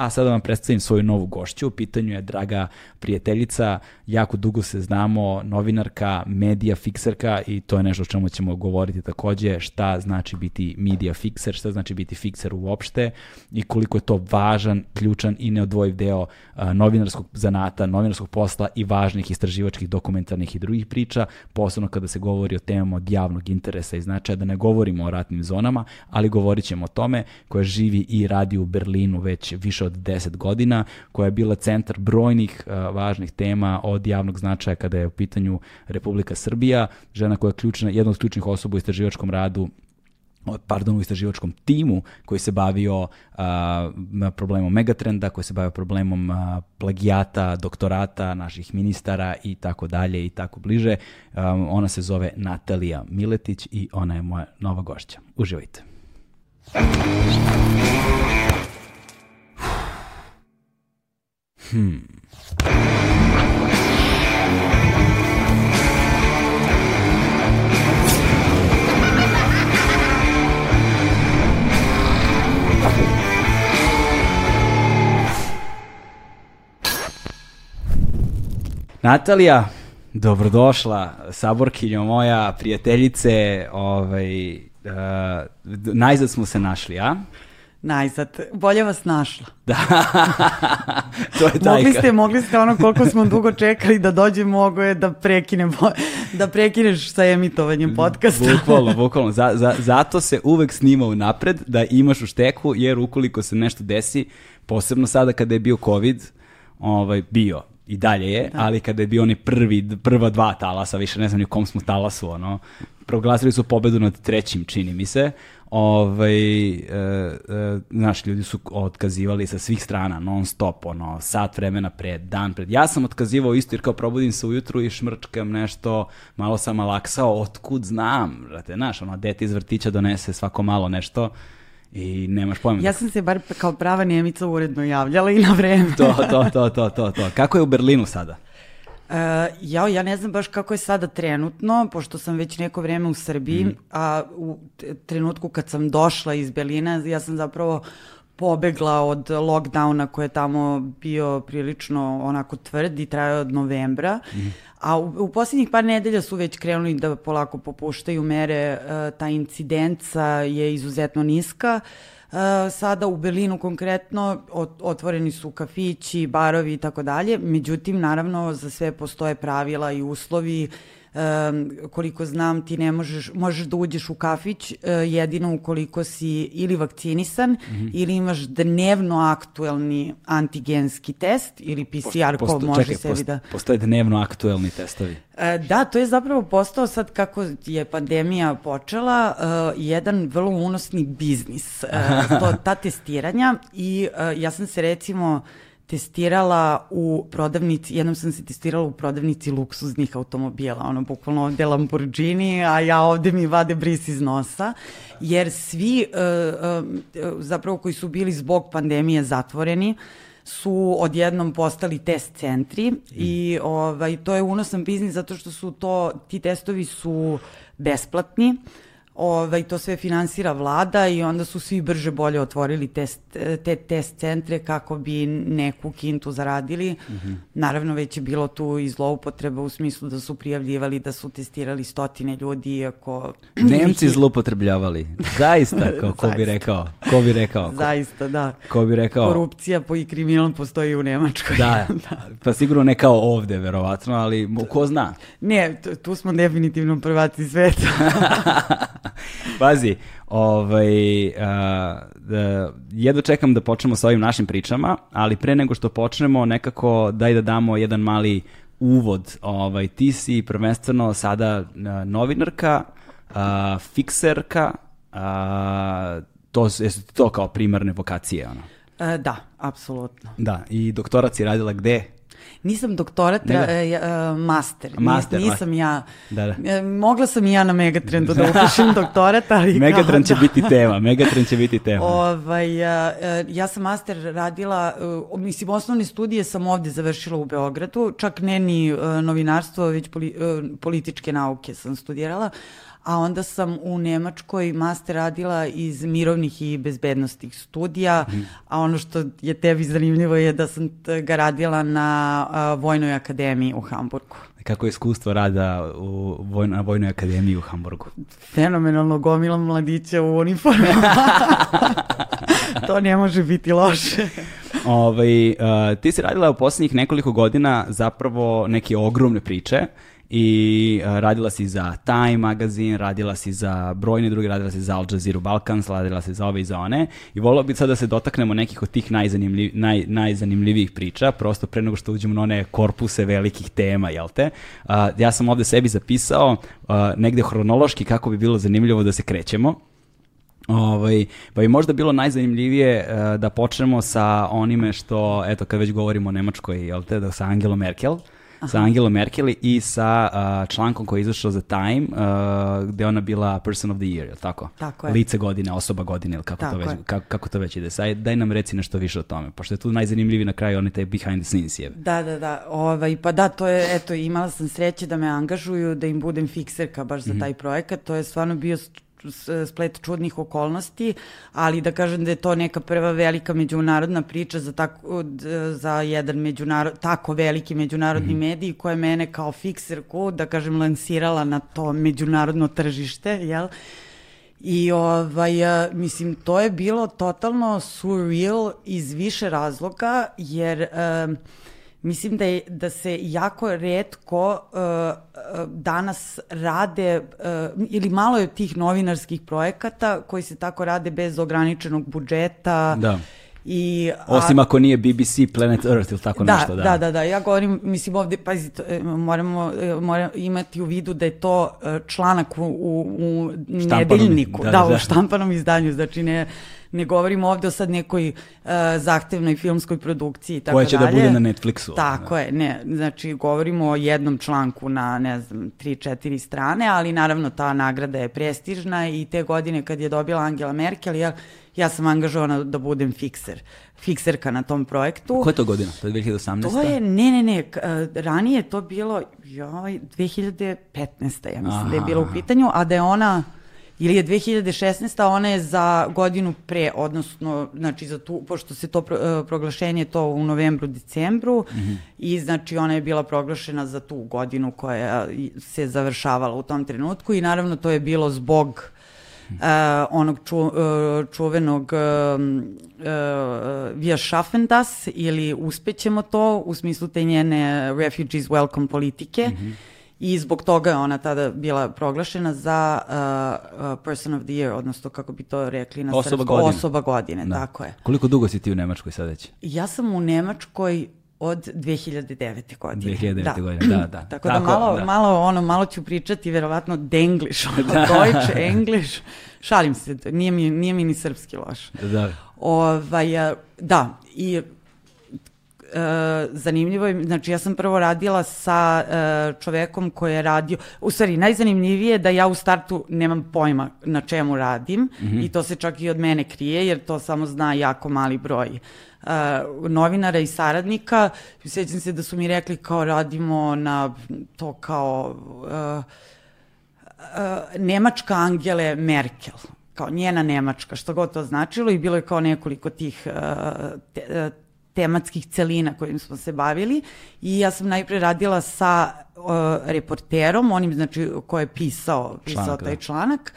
A sada vam predstavim svoju novu gošću. U pitanju je draga prijateljica, jako dugo se znamo, novinarka, medija fikserka i to je nešto o čemu ćemo govoriti takođe, šta znači biti media fikser, šta znači biti fikser uopšte i koliko je to važan, ključan i neodvojiv deo a, novinarskog zanata, novinarskog posla i važnih istraživačkih, dokumentarnih i drugih priča, posebno kada se govori o temama od javnog interesa i značaja, da ne govorimo o ratnim zonama, ali govorit ćemo o tome koja živi i radi u Berlinu već više 10 godina, koja je bila centar brojnih uh, važnih tema od javnog značaja kada je u pitanju Republika Srbija, žena koja je ključna, jedna od ključnih osoba u istraživačkom radu pardon, u istraživačkom timu koji se bavio a, problemom megatrenda, koji se bavio problemom a, plagijata, doktorata naših ministara i tako dalje i tako bliže. A, ona se zove Natalija Miletić i ona je moja nova gošća. Uživajte. Hmm. Natalija, dobrodošla, saborkinjo moja, prijateljice, ovaj, uh, najzad smo se našli, a? Najzad, bolje vas našla. Da, to je taj... Mogli ste, mogli ste ono koliko smo dugo čekali da dođe, mogo je da prekinem, da prekineš sa emitovanjem podcasta. Bukvalno, bukvalno. Za, za, zato se uvek snima u napred, da imaš u šteku, jer ukoliko se nešto desi, posebno sada kada je bio COVID, ovaj, bio, i dalje je, da. ali kada je bio oni prvi, prva dva talasa, više ne znam ni u kom smo talasu, ono, proglasili su pobedu nad trećim, čini mi se, ovaj, e, e, znaš, ljudi su otkazivali sa svih strana, non stop, ono, sat vremena pred, dan pred. Ja sam otkazivao isto, jer kao probudim se ujutru i šmrčkam nešto, malo sam malaksao, otkud znam, brate, znaš, ono, dete iz vrtića donese svako malo nešto, i nemaš pojma. Ja sam se bar kao prava Njemica uredno javljala i na vreme. to, to, to, to, to, to. Kako je u Berlinu sada? Uh, ja, ja ne znam baš kako je sada trenutno, pošto sam već neko vreme u Srbiji, mm. a u trenutku kad sam došla iz Berlina, ja sam zapravo pobegla od lockdowna koji je tamo bio prilično onako tvrd i trajao od novembra. Mm. A u, u posljednjih par nedelja su već krenuli da polako popuštaju mere, uh, ta incidenca je izuzetno niska. Uh, sada u Berlinu konkretno otvoreni su kafići, barovi i tako dalje, međutim naravno za sve postoje pravila i uslovi um, koliko znam ti ne možeš, možeš da uđeš u kafić uh, jedino ukoliko si ili vakcinisan mm -hmm. ili imaš dnevno aktuelni antigenski test ili PCR posto, ko može čekaj, sebi posto, da... Postoje dnevno aktuelni testovi. Uh, da, to je zapravo postao sad kako je pandemija počela uh, jedan vrlo unosni biznis, uh, to, ta testiranja i uh, ja sam se recimo uh, testirala u prodavnici, jednom sam se testirala u prodavnici luksuznih automobila, ono bukvalno ovde Lamborghini, a ja ovde mi vade bris iz nosa, jer svi uh, uh, zapravo koji su bili zbog pandemije zatvoreni, su odjednom postali test centri mm. i ovaj, to je unosan biznis zato što su to, ti testovi su besplatni, uh, ovaj, to sve finansira vlada i onda su svi brže bolje otvorili test, te test centre kako bi neku kintu zaradili. Mm -hmm. Naravno, već je bilo tu i zloupotreba u smislu da su prijavljivali da su testirali stotine ljudi, iako... Nemci zloupotrebljavali. Zaista, kao, ko bi rekao. Ko bi rekao? Ko, Zaista, da. Ko bi rekao? Korupcija po i kriminal postoji u Nemačkoj. Da, da, pa sigurno ne kao ovde, verovatno, ali ko zna? Ne, tu smo definitivno prvaci sveta. Pazi, ovaj, uh, da, jedno čekam da počnemo sa ovim našim pričama, ali pre nego što počnemo, nekako daj da damo jedan mali uvod. Ovaj, ti si prvenstveno sada novinarka, uh, fikserka, uh, to, jesu to kao primarne vokacije? Ono? E, da, apsolutno. Da, i doktorat si radila gde? Nisam doktorat, Nego? uh, uh, master. Master, Nisam ja. Da, da. E, Mogla sam i ja na Megatrendu da upišem doktorat, ali... kao Megatron će da. biti tema, Megatron će biti tema. Ovaj, a, e, ja sam master radila, e, mislim, osnovne studije sam ovde završila u Beogradu, čak ne ni e, novinarstvo, već poli, e, političke nauke sam studirala, a onda sam u Nemačkoj master radila iz mirovnih i bezbednostnih studija, a ono što je tebi zanimljivo je da sam ga radila na a, Vojnoj akademiji u Hamburgu. Kako je iskustvo rada u voj, na Vojnoj akademiji u Hamburgu? Fenomenalno gomila mladića u uniformama. to ne može biti loše. Ovaj, uh, ti si radila u poslednjih nekoliko godina zapravo neke ogromne priče i uh, radila si za Time magazin, radila si za brojne druge, radila si za Al Jazeera Balkans, radila si za ove i za one i volio bih sad da se dotaknemo nekih od tih najzanimljiv, naj, najzanimljivijih priča, prosto pre nego što uđemo na one korpuse velikih tema, jel te? Uh, ja sam ovde sebi zapisao uh, negde hronološki kako bi bilo zanimljivo da se krećemo. Ovaj, pa bi možda bilo najzanimljivije e, da počnemo sa onime što, eto, kad već govorimo o Nemačkoj, jel te, da sa Angelom Merkel, sa Angelom Merkel i sa a, člankom koji je izašao za Time, a, gde je ona bila Person of the Year, jel tako? Tako je. Lice godine, osoba godine, ili kako, to Tako već, je. kako, kako to već ide. Saj, daj nam reci nešto više o tome, pošto je tu najzanimljiviji na kraju onaj taj behind the scenes je. Da, da, da. Ovaj, pa da, to je, eto, imala sam sreće da me angažuju, da im budem fikserka baš za taj projekat. To je stvarno bio splet čudnih okolnosti, ali da kažem da je to neka prva velika međunarodna priča za, tako, za jedan međunarod, tako veliki međunarodni medij koja je mene kao fikserku, da kažem, lansirala na to međunarodno tržište, jel? I ovaj, mislim, to je bilo totalno surreal iz više razloga, jer um, mislim da, je, da se jako redko uh, uh, danas rade, uh, ili malo je tih novinarskih projekata koji se tako rade bez ograničenog budžeta. Da. I, a- Osim ako nije BBC Planet Earth ili tako da, nešto. Da, da, da, da, ja govorim, mislim ovde, pazi, to, e, moramo, e, moramo imati u vidu da je to e, članak u, u, u nedeljniku, da, da, da, da. u štampanom izdanju, znači ne, ne govorimo ovde o sad nekoj uh, zahtevnoj filmskoj produkciji i tako Koja će da dalje. bude na Netflixu. Tako je, ne, znači govorimo o jednom članku na, ne znam, tri, četiri strane, ali naravno ta nagrada je prestižna i te godine kad je dobila Angela Merkel, ja, ja sam angažovana da budem fikser, fikserka na tom projektu. Koja je to godina? To je 2018? To je, ne, ne, ne, e, ranije je to bilo, joj, 2015. ja mislim da je bilo u Aha. pitanju, a da je ona, ili je 2016. ona je za godinu pre, odnosno, znači za tu, pošto se to pro, e, proglašenje to u novembru, decembru, Mhm. i znači ona je bila proglašena za tu godinu koja se završavala u tom trenutku i naravno to je bilo zbog uh, onog ču, uh, čuvenog um, uh, Wir schaffen das ili uspećemo to u smislu te njene refugees welcome politike Mhm. I zbog toga je ona tada bila proglašena za uh, uh, person of the year, odnosno kako bi to rekli na Osoba srpskom, godine. osoba godine, Da. tako je. Koliko dugo si ti u Nemačkoj sad već? Ja sam u Nemačkoj od 2009. godine. 2009. godine, da, da. Tako, da Tako, malo, da. malo, ono, malo ću pričati verovatno denglish, ono, Deutsch, English. Šalim se, nije mi, nije mi ni srpski loš. Da. Ovaj, da, i e, zanimljivo je, znači ja sam prvo radila sa e, čovekom koji je radio, u stvari najzanimljivije je da ja u startu nemam pojma na čemu radim i to se čak i od mene krije jer to samo zna jako mali broj e, novinara i saradnika. Sjećam se da su mi rekli kao radimo na to kao e, e, Nemačka Angele Merkel kao njena Nemačka, što god to značilo i bilo je kao nekoliko tih e, te, e, tematskih celina kojim smo se bavili i ja sam najpre radila sa uh, reporterom, onim znači ko je pisao, pisao Članak, taj da. članak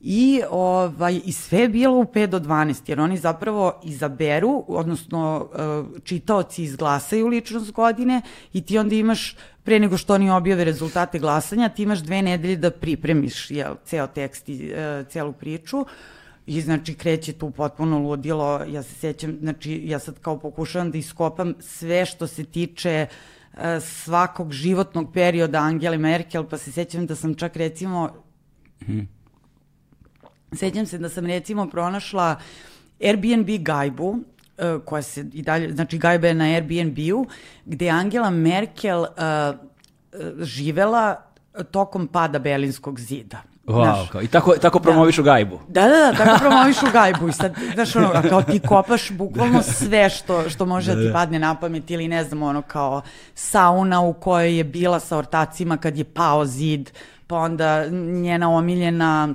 i, ovaj, i sve je bilo u 5 do 12, jer oni zapravo izaberu, odnosno uh, čitaoci izglasaju ličnost godine i ti onda imaš, pre nego što oni objave rezultate glasanja, ti imaš dve nedelje da pripremiš jel, ceo tekst i uh, celu priču I znači kreće tu potpuno ludilo, ja se sjećam, znači ja sad kao pokušavam da iskopam sve što se tiče e, svakog životnog perioda Angele Merkel, pa se sjećam da sam čak recimo, sećam se da sam recimo pronašla Airbnb gajbu uh, koja se i dalje, znači gajba je na Airbnb-u, gde je Angela Merkel uh, živela tokom pada Berlinskog zida. Wow, kao, i tako, tako promoviš u gajbu. Da, da, da, tako promoviš u gajbu i sad, znaš, ono, kao ti kopaš bukvalno sve što, što može da, da ti padne na pamet ili ne znam, ono, kao sauna u kojoj je bila sa ortacima kad je pao zid, pa onda njena omiljena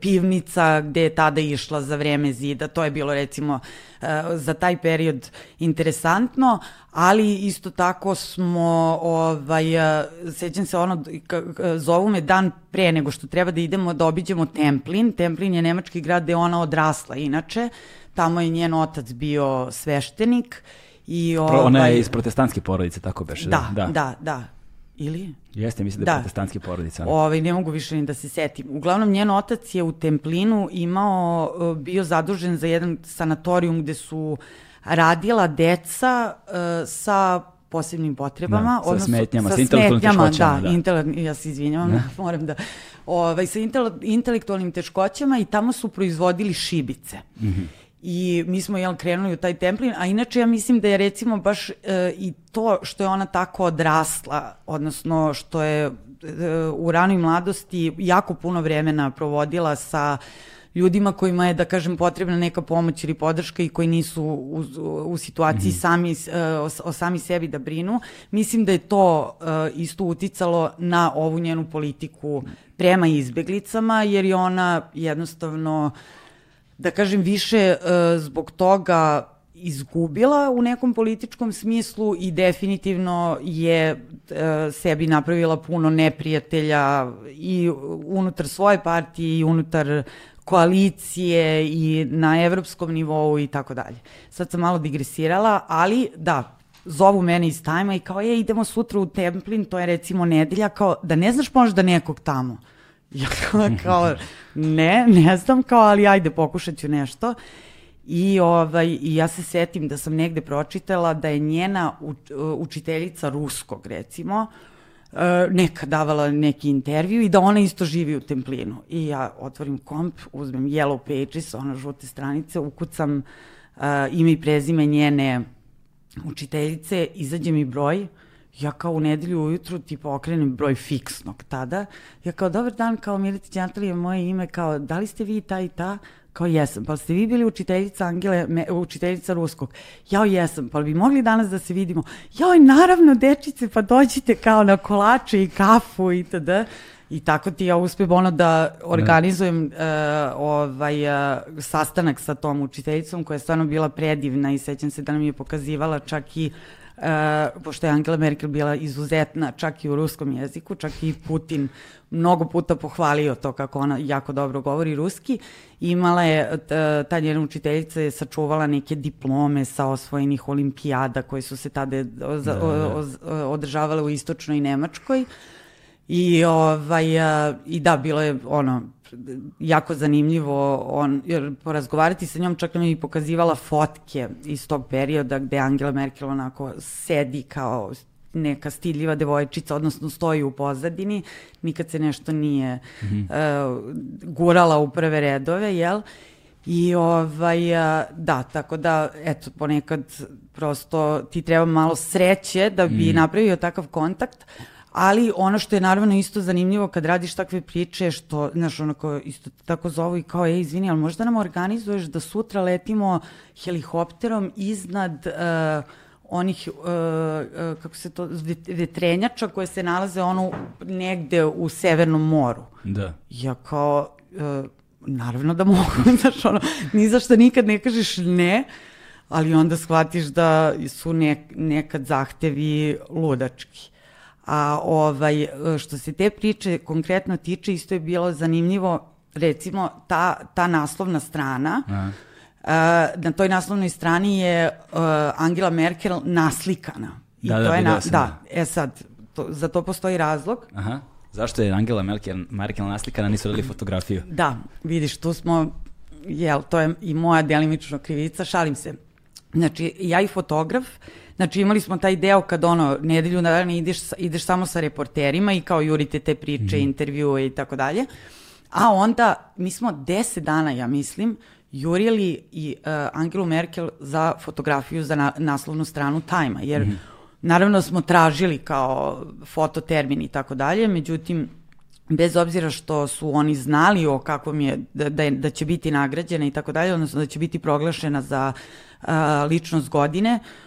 pivnica gde je tada išla za vreme zida, to je bilo recimo e, za taj period interesantno, ali isto tako smo, ovaj, e, sećam se ono, zovu me dan pre nego što treba da idemo da obiđemo Templin, Templin je nemački grad gde ona odrasla inače, tamo je njen otac bio sveštenik i ovaj, Ona je iz protestantske porodice, tako beše. Da, da, da, da. Ili? Jeste, mislim da je da. protestantski porodica. Ovaj, ne mogu više ni da se setim. Uglavnom, njen otac je u Templinu imao, e, bio zadužen za jedan sanatorijum gde su radila deca uh, sa posebnim potrebama. Da, sa odnosno, smetnjama, sa, sa intelektualnim teškoćama. Da, da. Intele, ja se izvinjavam, da. moram da... Ovaj, sa intelektualnim teškoćama i tamo su proizvodili šibice. Mm -hmm. I mi smo jel, krenuli u taj templin, a inače ja mislim da je recimo baš e, i to što je ona tako odrasla, odnosno što je e, u ranoj mladosti jako puno vremena provodila sa ljudima kojima je, da kažem, potrebna neka pomoć ili podrška i koji nisu u, u situaciji mm -hmm. sami, e, o, o sami sebi da brinu. Mislim da je to e, isto uticalo na ovu njenu politiku prema izbeglicama, jer je ona jednostavno da kažem, više uh, zbog toga izgubila u nekom političkom smislu i definitivno je uh, sebi napravila puno neprijatelja i unutar svoje partije i unutar koalicije i na evropskom nivou i tako dalje. Sad sam malo digresirala, ali da, zovu mene iz tajma i kao, je, idemo sutra u Templin, to je recimo nedelja, kao, da ne znaš možda nekog tamo. Ja kao, ne, ne znam kao, ali ajde pokušat ću nešto. I, ovaj, I ja se setim da sam negde pročitala da je njena učiteljica ruskog, recimo, e, neka davala neki intervju i da ona isto živi u Templinu. I ja otvorim komp, uzmem Yellow Pages, ona žute stranice, ukucam uh, ime i prezime njene učiteljice, izađe mi broj, uh, ja kao u nedelju ujutru tipa okrenem broj fiksnog tada, ja kao dobar dan, kao Miletić Antalija, moje ime, kao da li ste vi ta i ta? Kao jesam, pa ste vi bili učiteljica Angele, me, učiteljica ruskog? Jao jesam, pa bi mogli danas da se vidimo? Jao, naravno, dečice, pa dođite kao na kolače i kafu i tada. I tako ti ja uspem ono da organizujem uh, ovaj, uh, sastanak sa tom učiteljicom koja je stvarno bila predivna i sećam se da nam je pokazivala čak i uh, Uh, pošto je Angela Merkel bila izuzetna čak i u ruskom jeziku, čak i Putin mnogo puta pohvalio to kako ona jako dobro govori ruski. Imala je, ta njena učiteljica je sačuvala neke diplome sa osvojenih olimpijada koje su se tada da, da. održavale u istočnoj Nemačkoj. I, ovaj, I da, bilo je ono, jako zanimljivo on, jer porazgovarati sa njom, čak nam je pokazivala fotke iz tog perioda gde Angela Merkel onako sedi kao neka stidljiva devojčica, odnosno stoji u pozadini, nikad se nešto nije mm -hmm. uh, gurala u prve redove, jel? I ovaj, da, tako da, eto, ponekad prosto ti treba malo sreće da bi mm. napravio takav kontakt, ali ono što je naravno isto zanimljivo kad radiš takve priče, što, znaš, onako isto tako zovu i kao, ej, izvini, ali možda nam organizuješ da sutra letimo helikopterom iznad uh, onih, uh, uh, kako se to, vetrenjača koje se nalaze ono negde u Severnom moru. Da. Ja kao, uh, naravno da mogu, znaš, ono, ni zašto nikad ne kažeš ne, ali onda shvatiš da su nek, nekad zahtevi ludački. A ovaj, što se te priče konkretno tiče, isto je bilo zanimljivo, recimo, ta, ta naslovna strana, Aha. Uh, na toj naslovnoj strani je uh, Angela Merkel naslikana. I da, da to da, je na, da, e sad, to, za to postoji razlog. Aha. Zašto je Angela Merkel, Merkel naslikana, nisu radili fotografiju? Da, vidiš, tu smo, jel, to je i moja delimično krivica, šalim se. Znači, ja i fotograf, znači imali smo taj deo kad ono, nedelju na dan ideš, ideš samo sa reporterima i kao jurite te priče, mm intervjue i tako dalje. A onda, mi smo deset dana, ja mislim, jurili i uh, Angelu Merkel za fotografiju za na, naslovnu stranu Time-a, jer mm naravno smo tražili kao fototermin i tako dalje, međutim bez obzira što su oni znali o kakvom je, da, da, da će biti nagrađena i tako dalje, odnosno da će biti proglašena za uh, ličnost godine, on,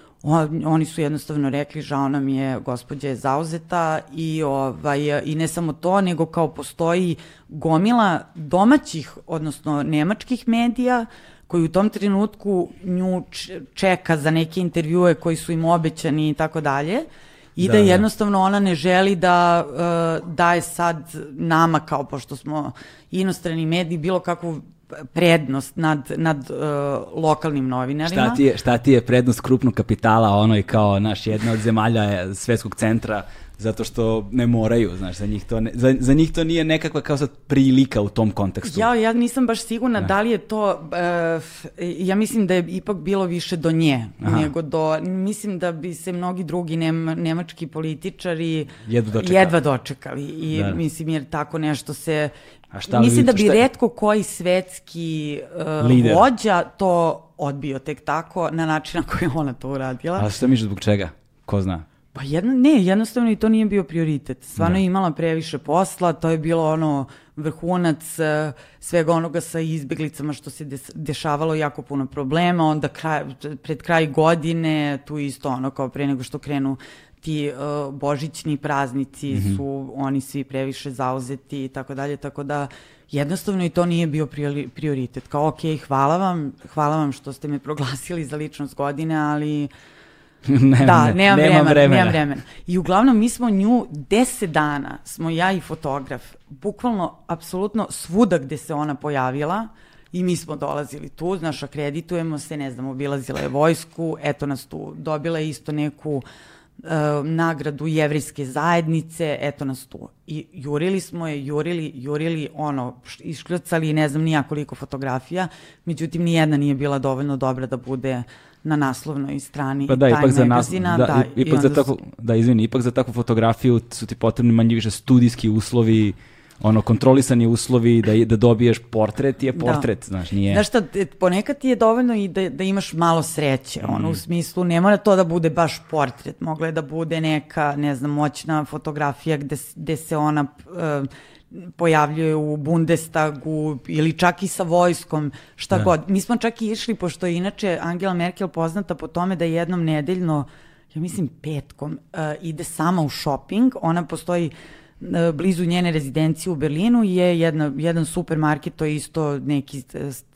oni su jednostavno rekli žao nam je gospođa je zauzeta i ovaj i ne samo to nego kao postoji gomila domaćih odnosno nemačkih medija koji u tom trenutku nju čeka za neke intervjue koji su im obećani i tako dalje i da, da, da. jednostavno ona ne želi da uh, daje sad nama kao pošto smo inostrani mediji bilo kakvu prednost nad, nad uh, lokalnim novinarima. Šta ti, je, šta ti je prednost krupnog kapitala, ono i kao naš jedna od zemalja svetskog centra zato što ne moraju, znaš, za njih to, ne, za, za njih to nije nekakva kao sad prilika u tom kontekstu. Ja, ja nisam baš sigurna da, da li je to, uh, ja mislim da je ipak bilo više do nje, Aha. nego do, mislim da bi se mnogi drugi nem, nemački političari jedva dočekali, jedva dočekali i da. mislim jer tako nešto se, A šta mislim da bi šta... redko koji svetski uh, Lider. vođa to odbio tek tako na način na koji ona to uradila. A šta misliš zbog čega? Ko zna? Pa jedno, ne, jednostavno i to nije bio prioritet. Stvarno da. je imala previše posla, to je bilo ono vrhunac uh, svega onoga sa izbeglicama što se dešavalo jako puno problema, onda kraj, pred kraj godine, tu isto ono kao pre nego što krenu ti uh, božićni praznici mm -hmm. su oni svi previše zauzeti i tako dalje, tako da jednostavno i to nije bio prioritet. Kao, ok, hvala vam, hvala vam što ste me proglasili za ličnost godine, ali ne, da, ne, nemam, nemam vremena, vremena. Nemam vremena. I uglavnom mi smo nju deset dana, smo ja i fotograf, bukvalno, apsolutno svuda gde se ona pojavila, i mi smo dolazili tu, znaš, akreditujemo se, ne znam, obilazila je vojsku, eto nas tu, dobila je isto neku uh, nagradu jevrijske zajednice, eto nas tu. I jurili smo je, jurili, jurili, ono, iškrcali ne znam nija koliko fotografija, međutim nijedna nije bila dovoljno dobra da bude na naslovnoj strani pa da, ipak za nas, da, da, ipak za takvu, da, izvini, ipak za takvu fotografiju su ti potrebni manje više studijski uslovi, ono kontrolisani uslovi da da dobiješ portret je da. portret, da. znaš, nije. Znaš šta, ponekad ti je dovoljno i da da imaš malo sreće, mm. ono u mhm. smislu ne mora to da bude baš portret, mogla je da bude neka, ne znam, moćna fotografija gde gde se ona uh, pojavljuje u Bundestagu ili čak i sa vojskom, šta da. god. Mi smo čak i išli, pošto je inače Angela Merkel poznata po tome da jednom nedeljno, ja mislim petkom, uh, ide sama u shopping. Ona postoji uh, E, blizu njene rezidencije u Berlinu je jedna, jedan supermarket, to je isto neki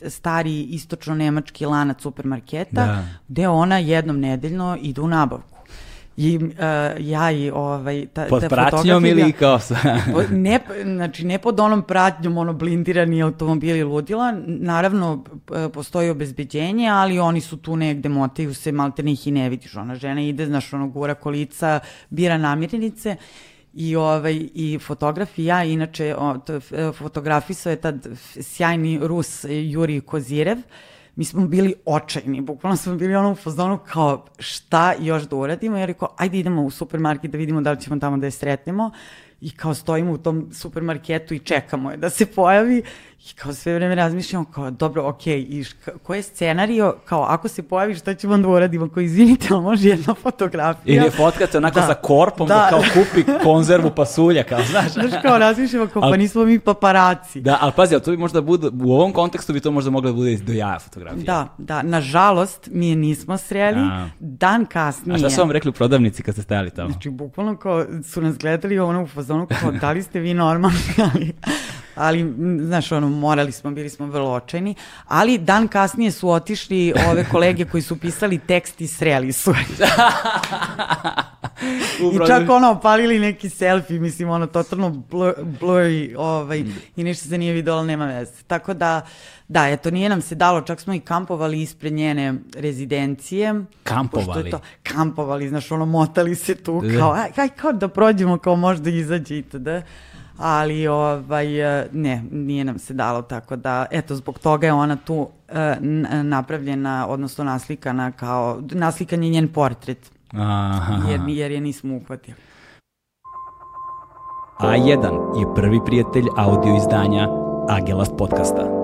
stari istočno-nemački lanac supermarketa, da. gde ona jednom nedeljno ide u nabavku. I uh, ja i ovaj ta, pod ta pratnjom ili kao sa ne znači ne pod onom pratnjom ono blindirani automobili ludila naravno postoji obezbeđenje ali oni su tu negde motaju se malte ih i ne vidiš ona žena ide znaš ono gura kolica bira namirnice I, ovaj, i fotograf i ja, inače o, to, e, fotografisao je tad sjajni Rus Juri Kozirev, mi smo bili očajni, bukvalno smo bili ono u fazonu kao šta još da uradimo, jer rekao ajde idemo u supermarket da vidimo da li ćemo tamo da je sretnemo. I kao stojimo u tom supermarketu i čekamo je da se pojavi I kao sve vreme razmišljamo kao, dobro, okej, okay, i ko je scenario, kao, ako se pojavi, šta ćemo onda uradimo? Kao, izvinite, ali može jedna fotografija? Ili je fotkate onako da. sa korpom da. da kao kupi konzervu pasulja, kao, znaš? Znaš, kao, razmišljamo kao, al, pa nismo mi paparaci. Da, ali pazi, ali to bi možda bude, u ovom kontekstu bi to možda moglo da bude do jaja fotografija. Da, da, nažalost, mi je nismo sreli, A. dan kasnije. A šta su vam rekli u prodavnici kad ste stajali tamo? Znači, bukvalno kao, su nas gledali ono u fazonu, kao, da li ste vi normalni, ali ali, znaš, ono, morali smo, bili smo vrlo očajni, ali dan kasnije su otišli ove kolege koji su pisali tekst i sreli su. I čak ono, opalili neki selfie, mislim, ono, totalno blurry, ovaj, i ništa se nije videlo, nema veze. Tako da, da, eto, nije nam se dalo, čak smo i kampovali ispred njene rezidencije. Kampovali? To, kampovali, znaš, ono, motali se tu, da. kao, aj, aj, kao da prođemo, kao možda izađe i tada ali ovaj, ne, nije nam se dalo tako da, eto, zbog toga je ona tu e, napravljena, odnosno naslikana kao, naslikan je njen portret, Aha. Jer, jer je nismo uhvatili. A1 je prvi prijatelj audio izdanja Agelast podcasta.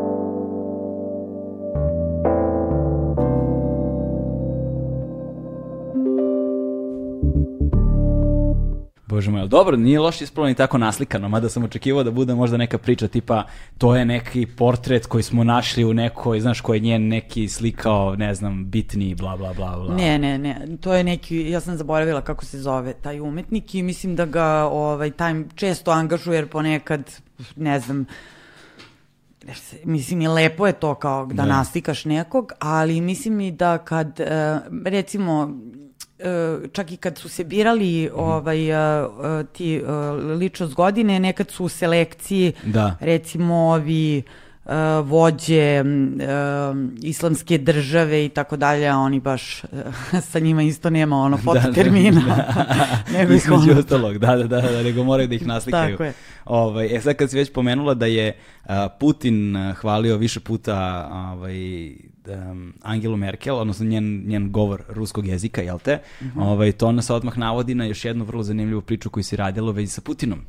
Bože moj, ali dobro, nije loše ispalo ni tako naslikano, mada sam očekivao da bude možda neka priča tipa to je neki portret koji smo našli u nekoj, znaš, koji je njen neki slikao, ne znam, bitni, bla, bla, bla, bla. Ne, ne, ne, to je neki, ja sam zaboravila kako se zove taj umetnik i mislim da ga ovaj, Time često angažuje jer ponekad, ne znam, mislim i lepo je to kao da, da. naslikaš nekog, ali mislim i da kad, eh, recimo, čak i kad su se birali mhm. ovaj, e, e, ti ličnost godine, nekad su u selekciji, da. recimo ovi vođe islamske države i tako dalje, a oni baš sa njima isto nema ono fototermina. Da, da, da. nego Između ono... ostalog, da, da, da, da, nego moraju da ih naslikaju. Tako je. Ovaj, e sad kad si već pomenula da je Putin hvalio više puta ovaj, um, Angelu Merkel, odnosno njen, njen govor ruskog jezika, jel te? Mm -hmm. ovaj, to nas odmah navodi na još jednu vrlo zanimljivu priču koju si radila u vezi sa Putinom.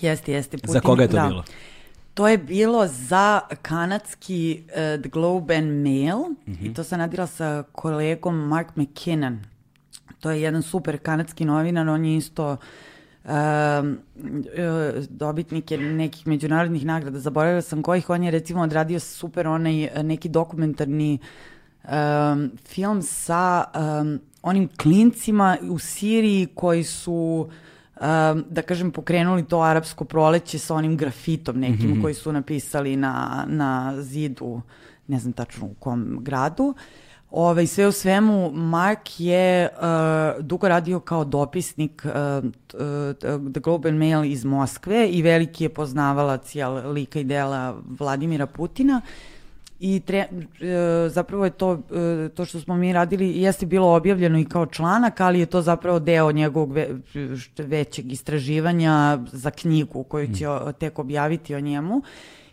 Jeste, jeste. Putin, Za koga je to da. bilo? To je bilo za kanadski uh, The Globe and Mail mm -hmm. i to sam nadila sa kolegom Mark McKinnon. To je jedan super kanadski novinar, on je isto uh, dobitnik je nekih međunarodnih nagrada, zaboravila sam kojih, on je recimo odradio super onaj neki dokumentarni um, film sa um, onim klincima u Siriji koji su uh, um, da kažem, pokrenuli to arapsko proleće sa onim grafitom nekim mm -hmm. koji su napisali na, na zidu, ne znam tačno u kom gradu. Ove, ovaj, sve u svemu, Mark je uh, dugo radio kao dopisnik uh, The Globe and Mail iz Moskve i veliki je poznavalac jel, lika i dela Vladimira Putina. I tre, e, zapravo je to, e, to što smo mi radili, jeste bilo objavljeno i kao članak, ali je to zapravo deo njegovog ve, većeg istraživanja za knjigu koju će mm. tek objaviti o njemu.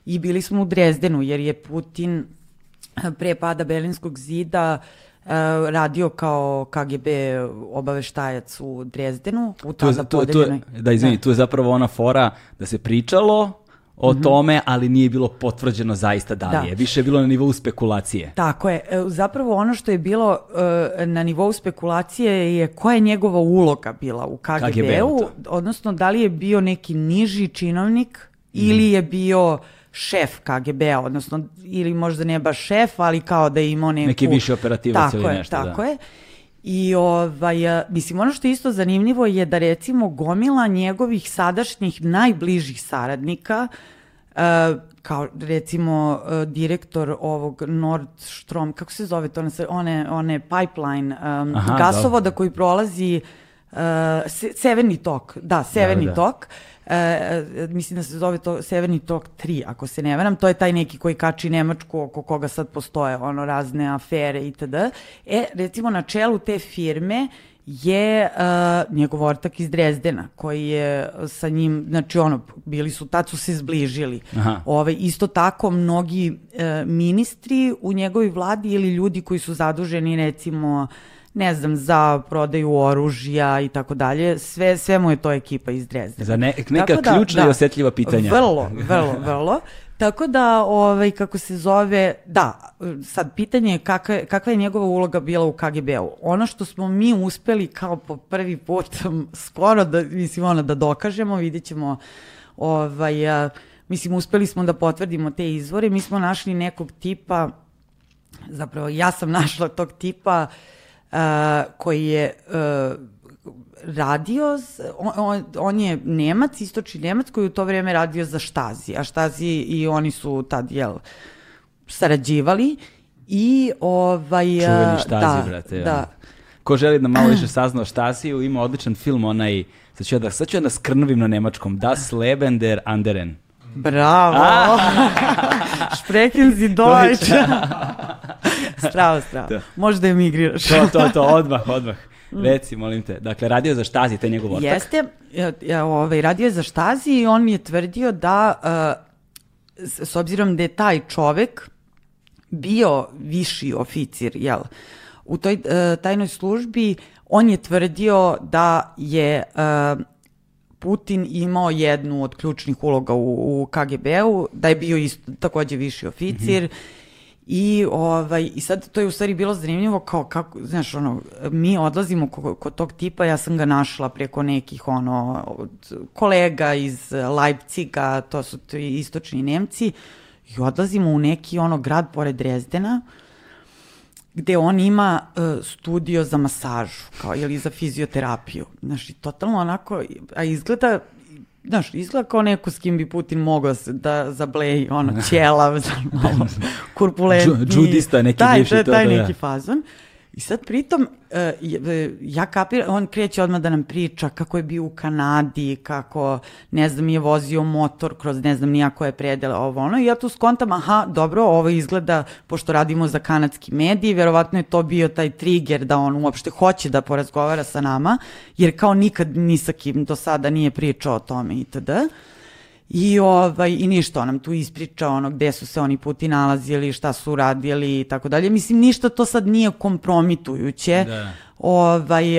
I bili smo u Drezdenu, jer je Putin pre pada Berlinskog zida Uh, radio kao KGB obaveštajac u Drezdenu u tada tu, tu, tu, da izvini, da. tu je zapravo ona fora da se pričalo o mm -hmm. tome, ali nije bilo potvrđeno zaista da li da. je. Više je bilo na nivou spekulacije. Tako je. E, zapravo ono što je bilo uh, na nivou spekulacije je koja je njegova uloga bila u KGB-u, KGB odnosno da li je bio neki niži činovnik mm. ili je bio šef KGB-a, odnosno ili možda ne baš šef, ali kao da je imao neku... Neki više operativac ili nešto, tako da. Tako je. I ovaj, mislim, ono što je isto zanimljivo je da recimo gomila njegovih sadašnjih najbližih saradnika, uh, kao recimo uh, direktor ovog Nordstrom, kako se zove to, one, one pipeline um, Aha, gasovoda da. koji prolazi uh, Severni tok, da, Severni da, da. tok, e, mislim da se zove to Severni tok 3, ako se ne veram, to je taj neki koji kači Nemačku, oko koga sad postoje ono razne afere itd. E, recimo na čelu te firme je uh, njegov ortak iz Drezdena, koji je sa njim, znači ono, bili su, tad su se zbližili. Aha. Ove, isto tako, mnogi uh, ministri u njegovoj vladi ili ljudi koji su zaduženi, recimo, uh, ne znam, za prodaju oružja i tako dalje, sve, sve mu je to ekipa iz Drezdena. Za ne, neka da, ključna da, i osetljiva pitanja. Vrlo, vrlo, vrlo. Tako da, ovaj, kako se zove, da, sad pitanje je kakva, kakva je njegova uloga bila u KGB-u. Ono što smo mi uspeli kao po prvi put skoro da, mislim, ono, da dokažemo, vidit ćemo, ovaj, a, mislim, uspeli smo da potvrdimo te izvore, mi smo našli nekog tipa, zapravo ja sam našla tog tipa, uh, koji je radio, on, on, on je Nemac, istočni Nemac koji u to vreme radio za Štazi, a Štazi i oni su tad, jel, sarađivali i ovaj... Čuveni Štazi, da, brate. Da. Ko želi da malo više sazna o Štasiju, ima odličan film, onaj, sad ću ja da, sad ću ja da skrnavim na nemačkom, Das Leben der Anderen. Bravo! Sprechen Sie Deutsch! strava, strava. Da. Možda emigriraš. to, to, to, odmah, odmah. Mm. Reci, molim te. Dakle, radio je za štazi, to je njegov ortak? Jeste, ja, ovaj, radio je za štazi i on mi je tvrdio da, uh, s obzirom da je taj čovek bio viši oficir, jel, u toj uh, tajnoj službi, on je tvrdio da je uh, Putin imao jednu od ključnih uloga u, u KGB-u, da je bio isto, takođe viši oficir, mm -hmm I, ovaj, I sad to je u stvari bilo zanimljivo kao kako, znaš, ono, mi odlazimo kod, tog tipa, ja sam ga našla preko nekih ono, od kolega iz Leipciga, to su to istočni Nemci, i odlazimo u neki ono grad pored Drezdena, gde on ima uh, studio za masažu, kao ili za fizioterapiju. Znaš, totalno onako, a izgleda znaš, izgleda kao neko s kim bi Putin mogao da zableji, ono, ćelav, malo kurpulentni. Džudista, neki taj, bivši taj, to, taj da, neki fazon. I sad pritom, uh, ja kapiram, on kreće odmah da nam priča kako je bio u Kanadi, kako, ne znam, je vozio motor kroz ne znam nijako je predele, ovo ono, i ja tu skontam, aha, dobro, ovo izgleda, pošto radimo za kanadski mediji, verovatno je to bio taj trigger da on uopšte hoće da porazgovara sa nama, jer kao nikad ni sa kim do sada nije pričao o tome itd. I, ovaj, I ništa, on nam tu ispriča ono gde su se oni puti nalazili, šta su radili i tako dalje. Mislim, ništa to sad nije kompromitujuće. Da. Ovaj,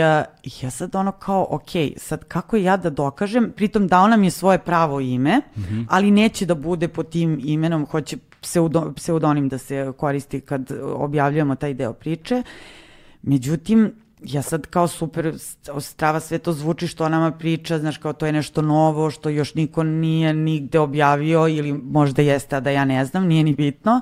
ja sad ono kao, ok, sad kako ja da dokažem, pritom dao nam je svoje pravo ime, mm -hmm. ali neće da bude pod tim imenom, hoće pseudo, pseudonim da se koristi kad objavljujemo taj deo priče. Međutim, ja sad kao super strava sve to zvuči što nama priča, znaš kao to je nešto novo što još niko nije nigde objavio ili možda jeste, a da ja ne znam, nije ni bitno.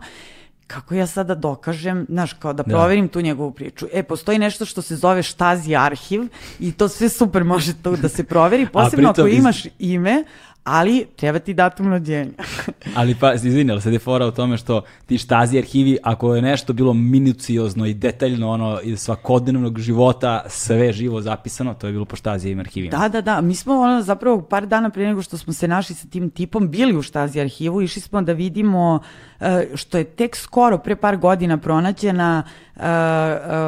Kako ja sada dokažem, znaš, kao da, da. proverim da. tu njegovu priču. E, postoji nešto što se zove štazi arhiv i to sve super može tu da se proveri, posebno ako imaš ime, ali treba ti datum rođenja. ali pa, izvini, ali sad je fora u tome što ti štazi arhivi, ako je nešto bilo minuciozno i detaljno ono iz svakodnevnog života, sve živo zapisano, to je bilo po štazijevim arhivima. Da, da, da. Mi smo ono, zapravo par dana pre nego što smo se našli sa tim tipom bili u štazi arhivu, išli smo da vidimo e, što je tek skoro, pre par godina pronađena uh, uh,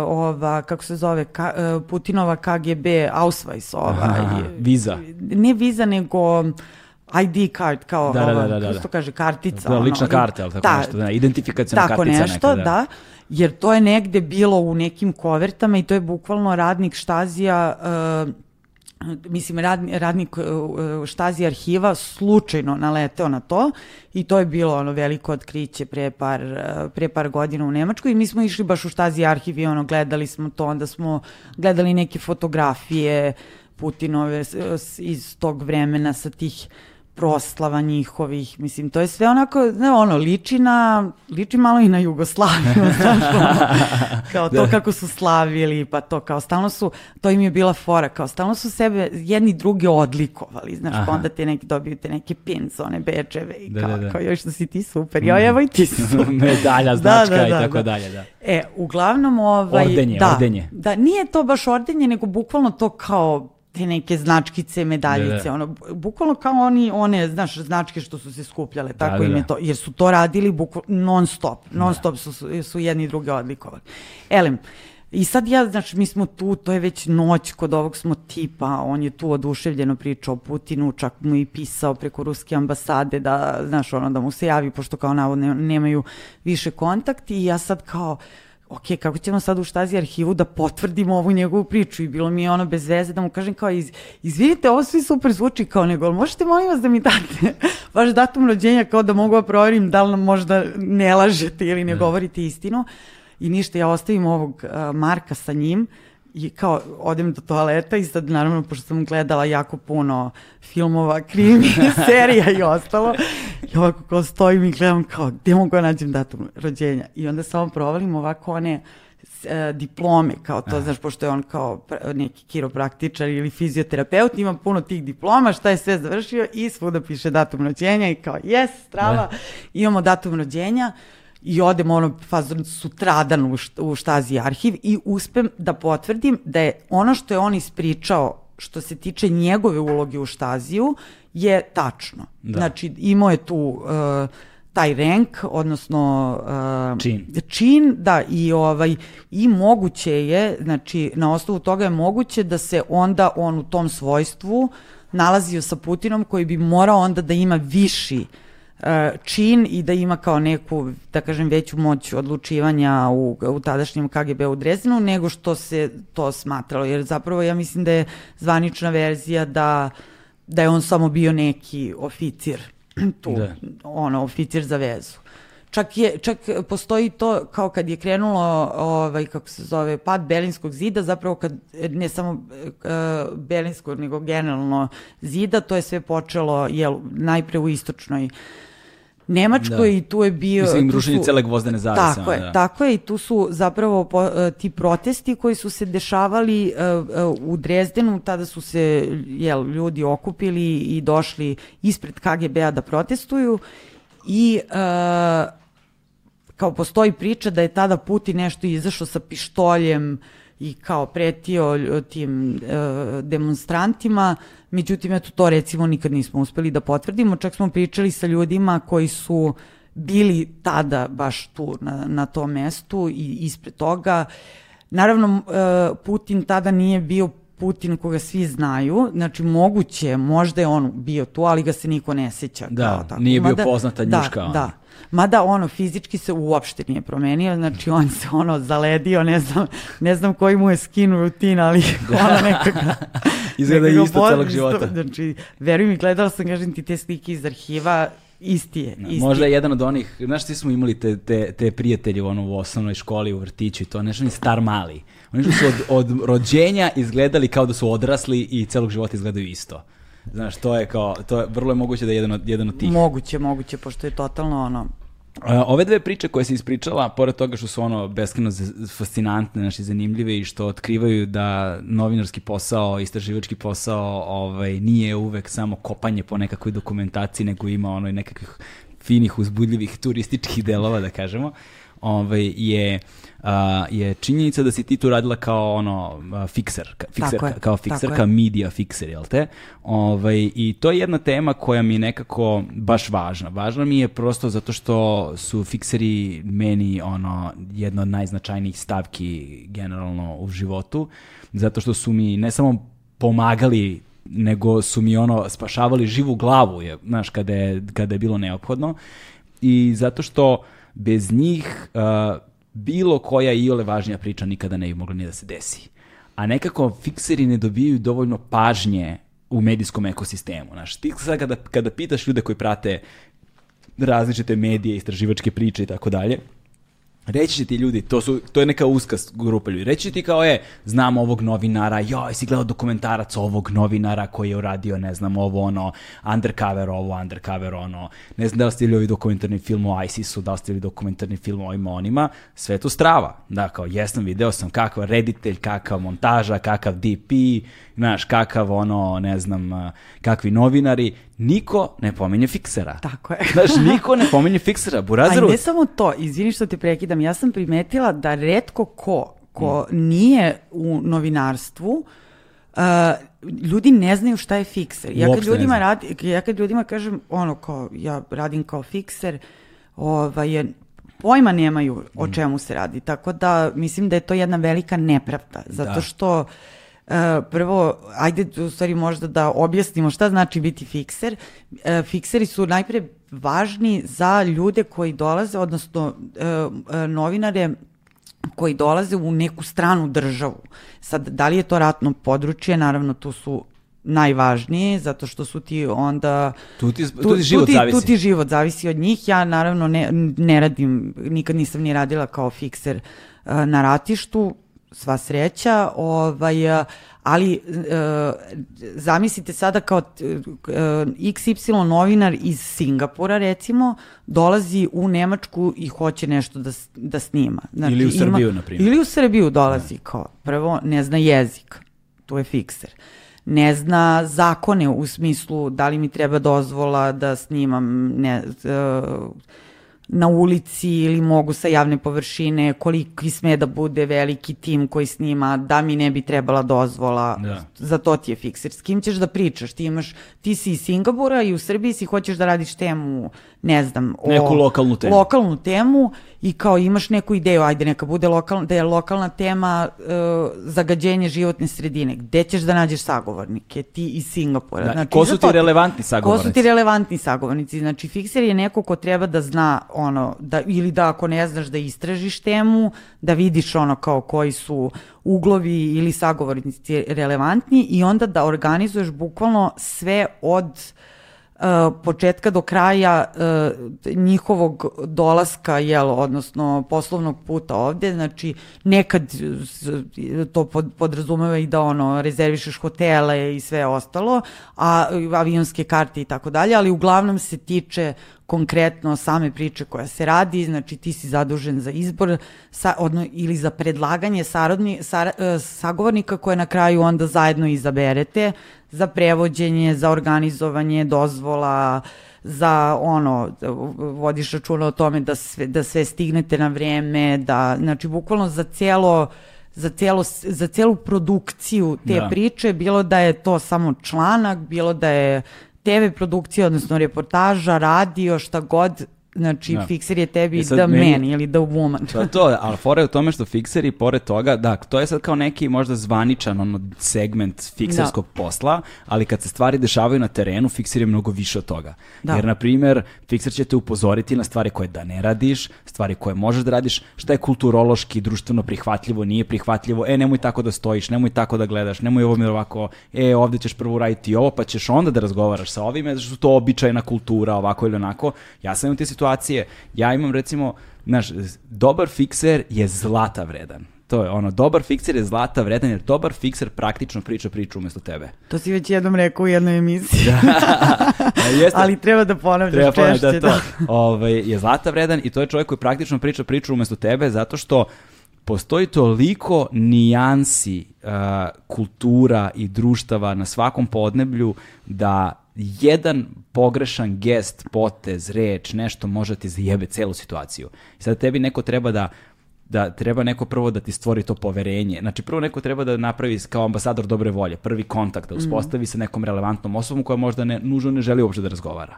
ova, kako se zove, Putinova KGB Ausweis, ova, Aha, viza. Ne viza, nego ID card, kao da, ova, da, da, da, da. kaže, kartica. Da, lična ono, karta, ali tako da, nešto, da, identifikacijona tako kartica nešto, neka, da. da. Jer to je negde bilo u nekim kovertama i to je bukvalno radnik štazija uh, mislim, radni, radnik štazi arhiva slučajno naleteo na to i to je bilo ono veliko otkriće pre par, pre par godina u Nemačkoj i mi smo išli baš u štazi arhiv i ono gledali smo to, onda smo gledali neke fotografije Putinove iz tog vremena sa tih proslava njihovih, mislim, to je sve onako, ne, ono, liči na, liči malo i na Jugoslaviju, znaš, ono, kao to da. kako su slavili, pa to, kao stalno su, to im je bila fora, kao stalno su sebe jedni druge odlikovali, znaš, pa Aha. pa onda te neki dobiju te neke one bečeve i da, kao, da, da. kao, još što si ti super, mm. evo i ti super. Medalja, da, značka da, da, da, i tako da. dalje, da. E, uglavnom, ovaj, ordenje, da, ordenje. Da, nije to baš ordenje, nego bukvalno to kao te neke značkice, medaljice, da, da. ono, bukvalno kao oni, one, znaš, značke što su se skupljale, da, tako da, im je da. to, jer su to radili bukvalno non stop, non stop su, su jedni i druge odlikovali. Elem, I sad ja, znači, mi smo tu, to je već noć kod ovog smo tipa, on je tu oduševljeno pričao o Putinu, čak mu i pisao preko ruske ambasade da, znaš, ono, da mu se javi, pošto kao navodno nemaju više kontakti i ja sad kao, ok, kako ćemo sad u štazi arhivu da potvrdimo ovu njegovu priču? I bilo mi je ono bez veze da mu kažem kao, iz, izvinite, ovo svi super zvuči kao nego, ali možete molim vas da mi date vaš datum rođenja kao da mogu da proverim da li nam možda ne lažete ili ne, ne. govorite istinu? I ništa, ja ostavim ovog uh, Marka sa njim i kao odem do toaleta i sad naravno pošto sam gledala jako puno filmova, krimi, serija i ostalo i ovako kao stojim i gledam kao gde mogu da nađem datum rođenja i onda samo provalim ovako one e, diplome, kao to, Aha. znaš, pošto je on kao neki kiropraktičar ili fizioterapeut, ima puno tih diploma, šta je sve završio i svuda piše datum rođenja i kao, jes, strava, da. imamo datum rođenja, i odem ono fazon sutradan u, u štazi arhiv i uspem da potvrdim da je ono što je on ispričao što se tiče njegove uloge u štaziju je tačno. Da. Znači imao je tu uh, taj rank, odnosno uh, čin. čin, da, i ovaj i moguće je, znači na osnovu toga je moguće da se onda on u tom svojstvu nalazio sa Putinom koji bi morao onda da ima viši uh, čin i da ima kao neku, da kažem, veću moć odlučivanja u, u tadašnjem KGB u Drezdenu nego što se to smatralo. Jer zapravo ja mislim da je zvanična verzija da, da je on samo bio neki oficir tu, da. ono, oficir za vezu. Čak, je, čak postoji to kao kad je krenulo, ovaj, kako se zove, pad Berlinskog zida, zapravo kad ne samo uh, Berlinskog, nego generalno zida, to je sve počelo jel, najpre u istočnoj uh, Nemačkoj da. i tu je bio... Mislim, rušenje cele gvozdene zavese. Tako je, da. tako je i tu su zapravo po, uh, ti protesti koji su se dešavali uh, uh, u Drezdenu, tada su se jel, ljudi okupili i došli ispred KGB-a da protestuju i uh, kao postoji priča da je tada Putin nešto izašao sa pištoljem i kao pretio tim uh, demonstrantima, međutim, eto to recimo nikad nismo uspeli da potvrdimo, čak smo pričali sa ljudima koji su bili tada baš tu na, na tom mestu i ispred toga. Naravno, uh, Putin tada nije bio Putin koga svi znaju, znači moguće, možda je on bio tu, ali ga se niko ne seća. Da, kao tako. nije bio Mada, poznata da, njuška. Da, da. Mada ono fizički se uopšte nije promenio, znači on se ono zaledio, ne znam, ne znam koji mu je skin rutin, ali ono nekako... Izgleda isto celog života. Znači, veruj mi, gledala sam, kažem ti, te slike iz arhiva, isti je. Isti. Možda je jedan od onih, znaš ti smo imali te, te, te prijatelje ono, u osnovnoj školi, u vrtiću i to, nešto ni star mali. Oni su od, od rođenja izgledali kao da su odrasli i celog života izgledaju isto. Znaš, to je kao, to je, vrlo je moguće da je jedan od, jedan od tih. Moguće, moguće, pošto je totalno ono, ove dve priče koje se ispričala, pored toga što su ono beskreno fascinantne, znači zanimljive i što otkrivaju da novinarski posao, istraživački posao ovaj, nije uvek samo kopanje po nekakvoj dokumentaciji, nego ima ono i nekakvih finih, uzbudljivih turističkih delova, da kažemo, ovaj, je uh, uh, je činjenica da si ti tu radila kao ono uh, fikser, ka, fikser je, kao fikser, kao media fikser, jel te? Ovaj, I to je jedna tema koja mi je nekako baš važna. Važna mi je prosto zato što su fikseri meni ono jedna od najznačajnijih stavki generalno u životu, zato što su mi ne samo pomagali nego su mi ono spašavali živu glavu je, znaš, kada je, kada je bilo neophodno i zato što bez njih uh, bilo koja i ole važnija priča nikada ne bi mogla ni da se desi. A nekako fikseri ne dobijaju dovoljno pažnje u medijskom ekosistemu. Znaš, ti sad kada, kada pitaš ljude koji prate različite medije, istraživačke priče i tako dalje, Reći će ti ljudi, to, su, to je neka uska grupa ljudi, reći će ti kao je, znam ovog novinara, joj, si gledao dokumentarac ovog novinara koji je uradio, ne znam, ovo ono, undercover ovo, undercover ono, ne znam da li ste ovi dokumentarni film o ISIS-u, da li ste dokumentarni film o ovima onima, sve to strava. Da, kao, jesam, video sam kakav reditelj, kakav montaža, kakav DP, znaš, kakav ono, ne znam, kakvi novinari, niko ne pominje fiksera. Tako je. Znaš, niko ne pominje fiksera. Burazeru... A ne samo to, izvini što te prekidam, ja sam primetila da redko ko, ko mm. nije u novinarstvu, uh, ljudi ne znaju šta je fikser. Ja kad, ljudima radi, ja kad ljudima kažem, ono, kao, ja radim kao fikser, ovaj, je, pojma nemaju o mm. čemu se radi. Tako da mislim da je to jedna velika nepravda, zato da. što prvo, ajde u stvari možda da objasnimo šta znači biti fikser. Uh, fikseri su najpre važni za ljude koji dolaze, odnosno uh, novinare koji dolaze u neku stranu državu. Sad, da li je to ratno područje, naravno tu su najvažnije, zato što su ti onda... Tu ti, tu, tu ti život tu ti, zavisi. Tu ti život zavisi od njih. Ja naravno ne, ne radim, nikad nisam ni radila kao fikser na ratištu, sva sreća, ovaj, ali e, zamislite sada kao e, XY novinar iz Singapura recimo dolazi u Nemačku i hoće nešto da, da snima. Znači, ili u Srbiju, na primjer. Ili u Srbiju dolazi da. kao, prvo ne zna jezik, tu je fikser. Ne zna zakone u smislu da li mi treba dozvola da snimam ne, uh, na ulici ili mogu sa javne površine, koliki sme da bude veliki tim koji snima, da mi ne bi trebala dozvola, da. za to ti je fikser. S kim ćeš da pričaš? Ti imaš, ti si iz Singapura i u Srbiji si hoćeš da radiš temu, ne znam, o... Neku lokalnu temu. Lokalnu temu i kao imaš neku ideju, ajde neka bude lokalna, da je lokalna tema uh, zagađenje životne sredine. Gde ćeš da nađeš sagovornike? Ti iz Singapura. Da, znači, ko su ti relevantni sagovornici? Ko su ti relevantni sagovornici? Znači, fikser je neko ko treba da zna ono, da, ili da ako ne znaš da istražiš temu, da vidiš ono kao koji su uglovi ili sagovornici relevantni i onda da organizuješ bukvalno sve od početka do kraja uh, njihovog dolaska, jel, odnosno poslovnog puta ovde, znači nekad to pod, podrazumeva i da ono rezervišeš hotele i sve ostalo, a avionske karte i tako dalje, ali uglavnom se tiče konkretno same priče koja se radi, znači ti si zadužen za izbor sa, odno, ili za predlaganje sarodni, sa, e, sagovornika koje na kraju onda zajedno izaberete za prevođenje, za organizovanje dozvola, za ono, vodiš računa o tome da sve, da sve stignete na vreme, da, znači bukvalno za cijelo za, cijelo, za cijelu produkciju te da. priče, bilo da je to samo članak, bilo da je TV produkcija, odnosno reportaža, radio, šta god, Znači, da. Fixer je tebi the meni, man ili the woman. To, to, ali fora je u tome što Fixeri, pored toga, da, to je sad kao neki možda zvaničan ono, segment fikserskog da. posla, ali kad se stvari dešavaju na terenu, Fixer je mnogo više od toga. Da. Jer, na primjer, Fixer će te upozoriti na stvari koje da ne radiš, stvari koje možeš da radiš, šta je kulturološki, društveno prihvatljivo, nije prihvatljivo, e, nemoj tako da stojiš, nemoj tako da gledaš, nemoj ovo mi ovako, e, ovde ćeš prvo uraditi ovo, pa ćeš onda da razgovaraš sa ovime, zato što to običajna kultura, ovako ili onako. Ja sam te situacije, ja imam recimo, znaš, dobar fikser je zlata vredan. To je ono, dobar fikser je zlata vredan, jer dobar fikser praktično priča priču umesto tebe. To si već jednom rekao u jednoj emisiji. da. Jeste, Ali treba da ponavljaš treba češće. Da, to da. ovaj, je zlata vredan i to je čovjek koji praktično priča priču umesto tebe, zato što postoji toliko nijansi uh, kultura i društava na svakom podneblju da jedan pogrešan gest, potez, reč, nešto može ti zajebe celu situaciju. I sad tebi neko treba da da treba neko prvo da ti stvori to poverenje. Znači prvo neko treba da napravi kao ambasador dobre volje, prvi kontakt, da uspostavi mm. sa nekom relevantnom osobom koja možda ne, nužno ne želi uopšte da razgovara.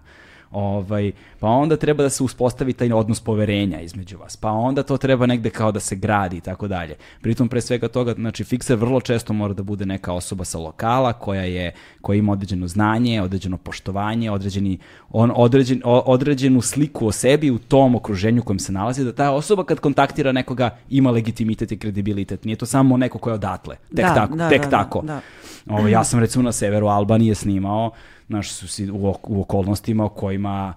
Ovaj, pa onda treba da se uspostavi taj odnos poverenja između vas. Pa onda to treba negde kao da se gradi i tako dalje. Pritom pre svega toga, znači fikser vrlo često mora da bude neka osoba sa lokala koja je koja ima određeno znanje, određeno poštovanje, određeni on određen, određenu sliku o sebi u tom okruženju u kojem se nalazi da ta osoba kad kontaktira nekoga ima legitimitet i kredibilitet. Nije to samo neko ko je odatle. Tek da, tako, da, tek da, tako. Da, da. Ovo, ja sam recimo na severu Albanije snimao znaš, su u, u okolnostima u kojima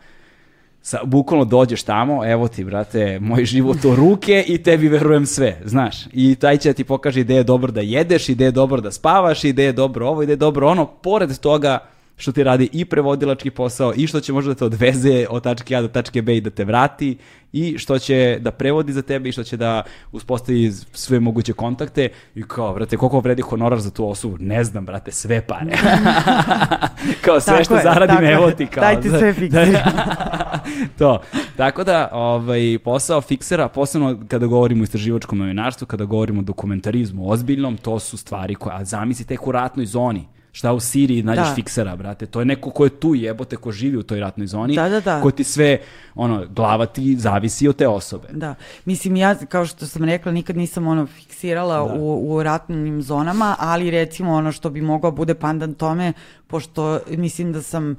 sa, bukvalno dođeš tamo, evo ti, brate, moj život u ruke i tebi verujem sve, znaš. I taj će ti pokaže gde je dobro da jedeš, i gde je dobro da spavaš, i gde je dobro ovo, i gde je dobro ono. Pored toga, što ti radi i prevodilački posao i što će možda da te odveze od tačke A do tačke B i da te vrati i što će da prevodi za tebe i što će da uspostavi sve moguće kontakte i kao, brate, koliko vredi honorar za tu osobu? Ne znam, brate, sve pare. kao sve tako što je, zaradim, evo ti kao. Dajte sve fikseri. to. Tako da, ovaj, posao fiksera, posebno kada govorimo o istraživačkom novinarstvu, kada govorimo o dokumentarizmu ozbiljnom, to su stvari koje, a zamisli tek u ratnoj zoni šta u Siriji nađeš da. fiksera, brate. To je neko ko je tu jebote, ko živi u toj ratnoj zoni, da, da, da. ko ti sve, ono, glava ti zavisi od te osobe. Da. Mislim, ja, kao što sam rekla, nikad nisam ono fiksirala da. u, u ratnim zonama, ali recimo ono što bi mogao bude pandan tome, pošto mislim da sam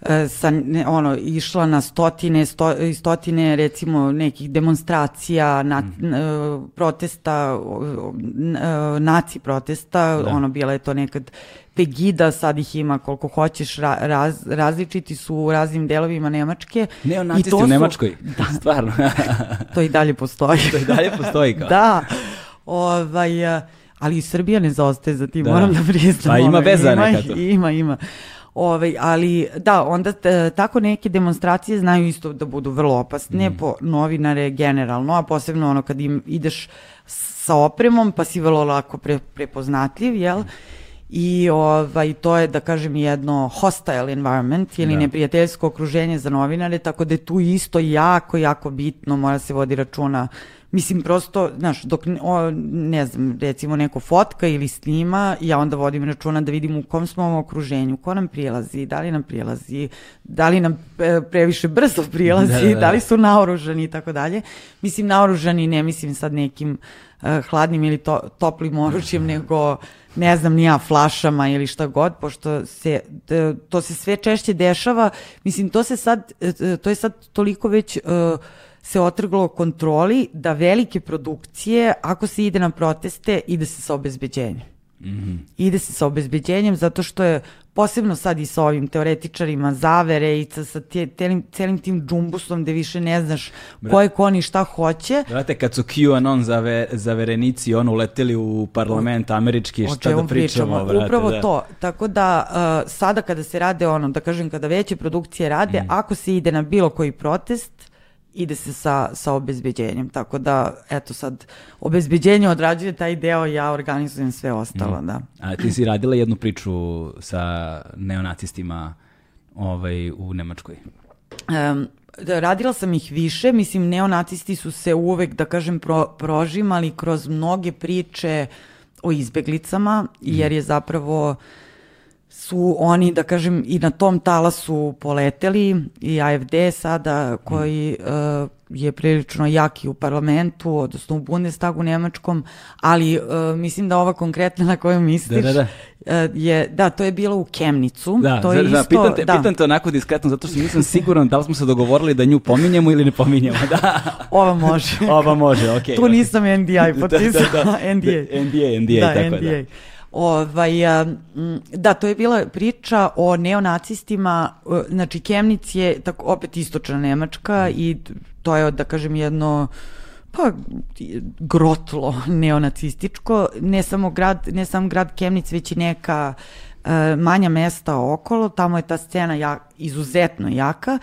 e, sa, ne, ono, išla na stotine, sto, stotine recimo nekih demonstracija, na, mm. uh, protesta, uh, naci protesta, da. ono, bila je to nekad Pegida, sad ih ima koliko hoćeš, raz, različiti su u raznim delovima Nemačke. Neonacisti u Nemačkoj, da, stvarno. to i dalje postoji. to i dalje postoji kao. da, ovaj, ali i Srbija ne zaostaje za tim, da. moram da priznam. Pa ima veza ima, neka to. Ima, ima. Ovaj, ali da, onda t, tako neke demonstracije znaju isto da budu vrlo opasne mm. po novinare generalno, a posebno ono kad im ideš sa opremom pa si vrlo lako pre, prepoznatljiv, jel? Mm i ovaj, to je, da kažem, jedno hostile environment ili da. neprijateljsko okruženje za novinare, tako da je tu isto jako, jako bitno, mora se vodi računa Mislim, prosto, znaš, dok, o, ne znam, recimo neko fotka ili snima, ja onda vodim računa da vidim u kom smo ovom okruženju, ko nam prilazi, da li nam prilazi, da li nam e, previše brzo prilazi, da, da, da. da li su naoružani i tako dalje. Mislim, naoružani ne mislim sad nekim uh, hladnim ili to, toplim oružjem, nego ne znam, nija flašama ili šta god, pošto se, to se sve češće dešava. Mislim, to se sad, e, to je sad toliko već uh, se otrglo kontroli da velike produkcije, ako se ide na proteste, ide se sa obezbeđenjem. Mm -hmm. Ide se sa obezbeđenjem zato što je posebno sad i sa ovim teoretičarima zavere i sa, sa tje, telim, celim tim džumbusom gde više ne znaš ko je ko ni šta hoće. Brate, kad su QAnon zave, zaverenici ono uleteli u parlament američki, šta da pričamo, pričamo, brate. Upravo da. to. Tako da uh, sada kada se rade ono, da kažem, kada veće produkcije rade, mm. ako se ide na bilo koji protest, ide se sa, sa obezbeđenjem. Tako da, eto sad, obezbeđenje odrađuje taj deo, ja organizujem sve ostalo, mm. da. A ti si radila jednu priču sa neonacistima ovaj, u Nemačkoj? Um, da, radila sam ih više, mislim, neonacisti su se uvek, da kažem, pro, prožimali kroz mnoge priče o izbeglicama, mm. jer je zapravo su oni, da kažem, i na tom talasu poleteli i AFD sada koji uh, je prilično jaki u parlamentu, odnosno u Bundestagu nemačkom, ali uh, mislim da ova konkretna na koju misliš da, da, da. Uh, je, da, to je bilo u Kemnicu. Da, to je da, isto, pitam, te, da. pitam te onako diskretno, zato što nisam siguran da li smo se dogovorili da nju pominjemo ili ne pominjemo. Da. Ova može. Ova može, okej. Okay, tu nisam NDI potpisao, da, da, da. NDA. NDA, NDA, da, tako NDA. da. Ovaj, da, to je bila priča o neonacistima, znači Kemnic je tako, opet istočna Nemačka i to je, da kažem, jedno pa grotlo neonacističko, ne samo grad, ne samo grad Kemnic, već i neka e, manja mesta okolo, tamo je ta scena ja, izuzetno jaka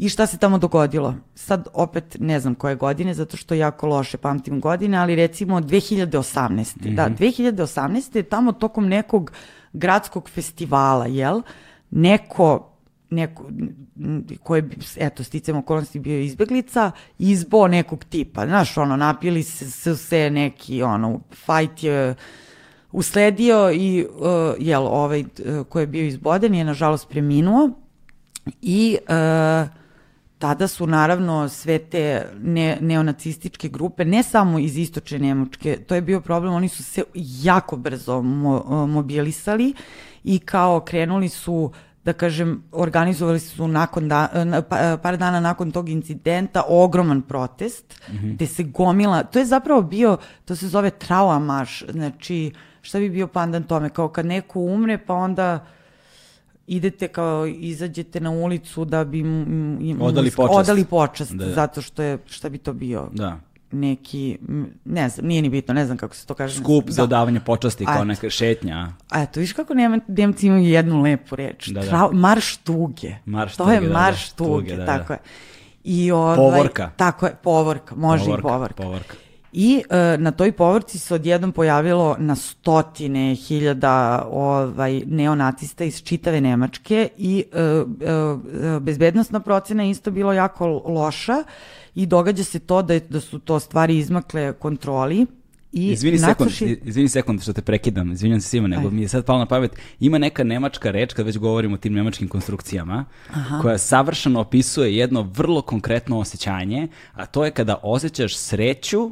I šta se tamo dogodilo? Sad opet ne znam koje godine, zato što jako loše pamtim godine, ali recimo 2018. Mm -hmm. Da, 2018. je tamo tokom nekog gradskog festivala, jel? Neko neko ko je, eto, sticam okolnosti bio izbeglica, izbo nekog tipa, znaš, ono, napili se, se neki, ono, fajt je usledio i, uh, jel, ovaj uh, ko je bio izboden je, nažalost, preminuo i uh, tada su naravno sve te ne, neonacističke grupe, ne samo iz istočne Nemačke, to je bio problem, oni su se jako brzo mo, mobilisali i kao krenuli su da kažem, organizovali su nakon da, pa, par dana nakon tog incidenta ogroman protest, mm -hmm. gde se gomila, to je zapravo bio, to se zove trauamaš, znači, šta bi bio pandan tome, kao kad neko umre, pa onda idete kao izađete na ulicu da bi im, odali počast, odali počast da. zato što je šta bi to bio da neki, ne znam, nije ni bitno, ne znam kako se to kaže. Skup da. za davanje počasti, kao neka šetnja. A eto, viš kako Nema, Nemci imaju jednu lepu reč. Da, da. marš tuge. Marš to je da, marš da, tuge, da, tako da. je. I ovaj, povorka. Tako je, povorka, može povorka, i povorka. Povorka. I e, na toj povrci se odjednom pojavilo na stotine hiljada ovaj, neonacista iz čitave Nemačke i e, e, bezbednostna procena isto bilo jako loša i događa se to da, je, da su to stvari izmakle kontroli I izvini, sekund, izvini sekund što te prekidam, izvinjam se svima, nego Aj. mi je sad palo na pamet, ima neka nemačka reč, kad već govorimo o tim nemačkim konstrukcijama, Aha. koja savršeno opisuje jedno vrlo konkretno osjećanje, a to je kada osjećaš sreću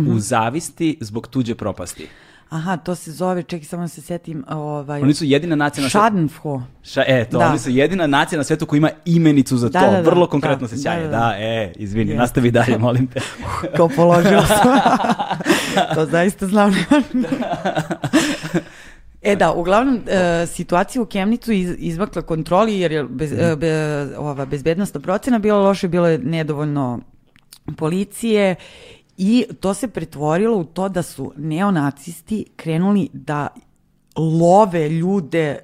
-hmm. u zavisti zbog tuđe propasti. Aha, to se zove, čekaj samo da se setim, ovaj... Oni su jedina nacija na svetu... Schadenfroh. Ša, e, to, da. oni su jedina nacija na svetu koja ima imenicu za da, to, da, da, vrlo konkretno da, sećanje. Da, da, da. da, e, izvini, je. nastavi dalje, molim te. Ko položio sam. to zaista znam. E da, uglavnom, e, situacija u Kemnicu iz, izvakla kontroli jer je bez, e, be, ova bezbednostna procena bila loše, bilo je nedovoljno policije I to se pretvorilo u to da su neonacisti krenuli da love ljude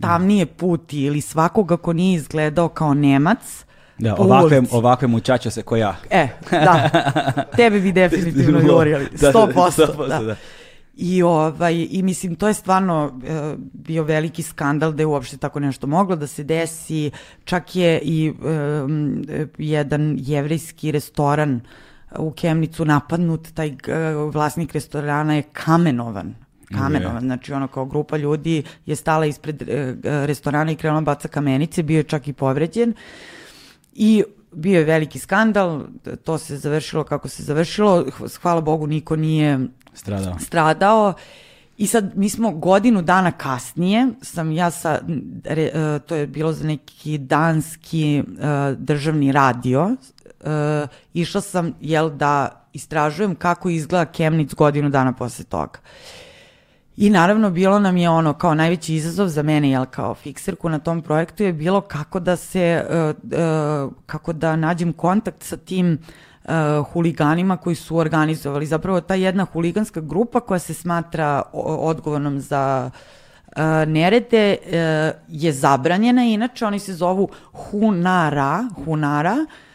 tamnije puti ili svakoga ko nije izgledao kao Nemac, Da, ovakve, ovakve mučače se ko ja. E, da. Tebe bi definitivno jurili. 100%. Da, 100%, da. da. I, ovaj, I mislim, to je stvarno e, bio veliki skandal da je uopšte tako nešto moglo da se desi. Čak je i e, jedan jevrejski restoran u Kemnicu napadnut, taj uh, vlasnik restorana je kamenovan. Kamenovan, znači ono kao grupa ljudi je stala ispred uh, restorana i krenula baca kamenice, bio je čak i povređen. I bio je veliki skandal, to se završilo kako se završilo, hvala Bogu niko nije stradao. stradao. I sad mi smo godinu dana kasnije, sam ja sa, re, to je bilo za neki danski uh, državni radio, uh, išla sam, jel, da istražujem kako izgleda Kemnic godinu dana posle toga. I naravno bilo nam je ono kao najveći izazov za mene jel kao fikserku na tom projektu je bilo kako da se uh, uh, kako da nađem kontakt sa tim uh, huliganima koji su organizovali zapravo ta jedna huliganska grupa koja se smatra odgovornom za uh, nerede uh, je zabranjena inače oni se zovu Hunara Hunara Uh,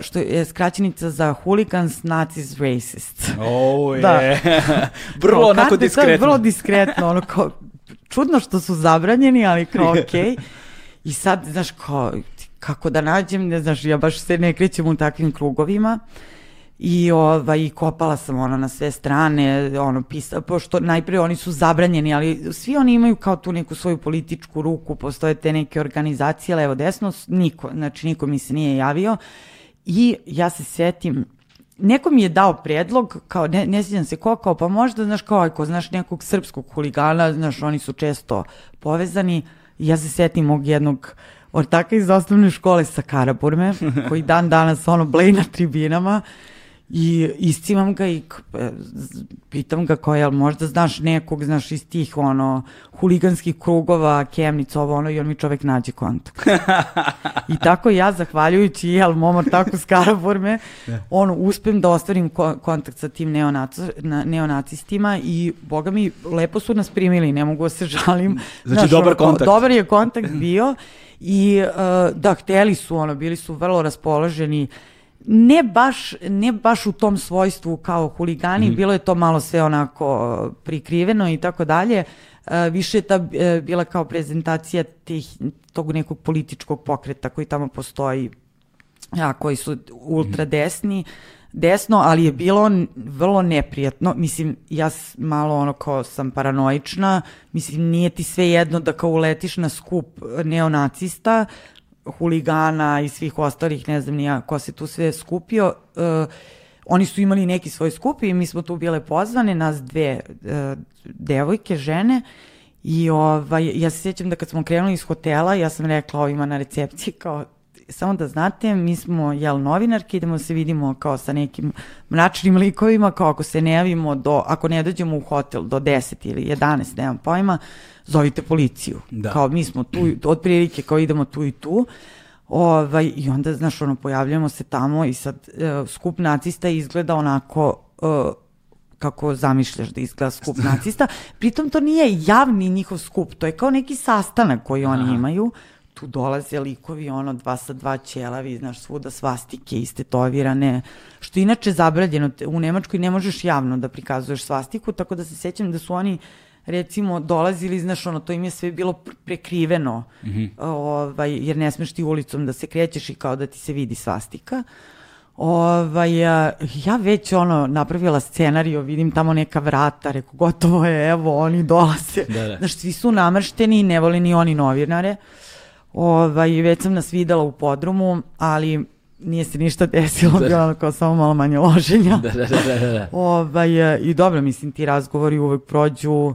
što je skraćenica za hooligans, nazis, racists. Oh, da. je. vrlo onako diskretno. Vrlo diskretno, ono kao, čudno što su zabranjeni, ali kao okej. Okay. I sad, znaš, kao, kako da nađem, ne znaš, ja baš se ne krećem u takvim krugovima. I ovaj, kopala sam ono na sve strane, ono, pisa, pošto najpre oni su zabranjeni, ali svi oni imaju kao tu neku svoju političku ruku, postoje te neke organizacije, levo desno, niko, znači niko mi se nije javio. I ja se setim, neko mi je dao predlog, kao ne, ne sjećam se ko, kao pa možda, znaš, kao ako znaš nekog srpskog huligana, znaš, oni su često povezani, ja se setim mog jednog ortaka iz osnovne škole sa Karaburme, koji dan danas ono blej na tribinama, I iscimam ga i e, pitam ga kao, jel možda znaš nekog, znaš iz tih ono, huliganskih krugova, kemnica, ovo ono, i on mi čovek nađe kontakt. I tako ja, zahvaljujući, jel, momor tako skaraforme, ono, uspem da ostvarim ko kontakt sa tim neonac, na, neonacistima i, boga mi, lepo su nas primili, ne mogu da se žalim. Znači, znaš, dobar kontakt. Dobar je kontakt bio i, uh, da, hteli su, ono, bili su vrlo raspoloženi, ne baš, ne baš u tom svojstvu kao huligani, mm -hmm. bilo je to malo sve onako prikriveno i tako dalje. E, više je ta e, bila kao prezentacija tih, tog nekog političkog pokreta koji tamo postoji, a, koji su ultradesni, desno, ali je bilo vrlo neprijatno. Mislim, ja malo ono kao sam paranoična, mislim, nije ti sve jedno da kao uletiš na skup neonacista, huligana i svih ostalih, ne znam nija ko se tu sve skupio, uh, oni su imali neki svoj skup i mi smo tu bile pozvane, nas dve uh, devojke, žene, i ovaj, ja se sjećam da kad smo krenuli iz hotela, ja sam rekla ovima na recepciji kao samo da znate, mi smo jel novinarki, idemo se vidimo kao sa nekim mračnim likovima, kao ako se ne javimo do, ako ne dođemo u hotel do 10 ili 11, nemam pojma, zovite policiju. Da. Kao mi smo tu, od prilike kao idemo tu i tu. Ovaj, I onda, znaš, ono, pojavljamo se tamo i sad uh, skup nacista izgleda onako uh, kako zamišljaš da izgleda skup nacista. Pritom to nije javni njihov skup, to je kao neki sastanak koji oni Aha. imaju tu dolaze likovi, ono, dva sa dva ćelavi, znaš, svuda svastike istetovirane, što je inače zabranjeno. U Nemačkoj ne možeš javno da prikazuješ svastiku, tako da se sećam da su oni recimo dolazili, znaš, ono, to im je sve bilo prekriveno, mm -hmm. ovaj, jer ne smeš ti ulicom da se krećeš i kao da ti se vidi svastika. Ovaj, ja već ono napravila scenariju, vidim tamo neka vrata, reko gotovo je, evo oni dolaze. Da, da. Znaš, svi su namršteni, ne vole ni oni novinare. Uh, Ovaj, već sam nas videla u podrumu, ali nije se ništa desilo, da. bilo kao samo malo manje loženja. Da, da, da, da, da. Ovaj, I dobro, mislim, ti razgovori uvek prođu,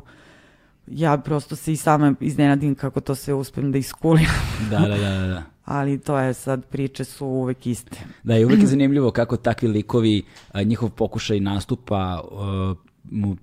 ja prosto se i sama iznenadim kako to sve uspem da iskulim. da, da, da, da. da. Ali to je sad, priče su uvek iste. Da, i uvek je zanimljivo kako takvi likovi, njihov pokušaj nastupa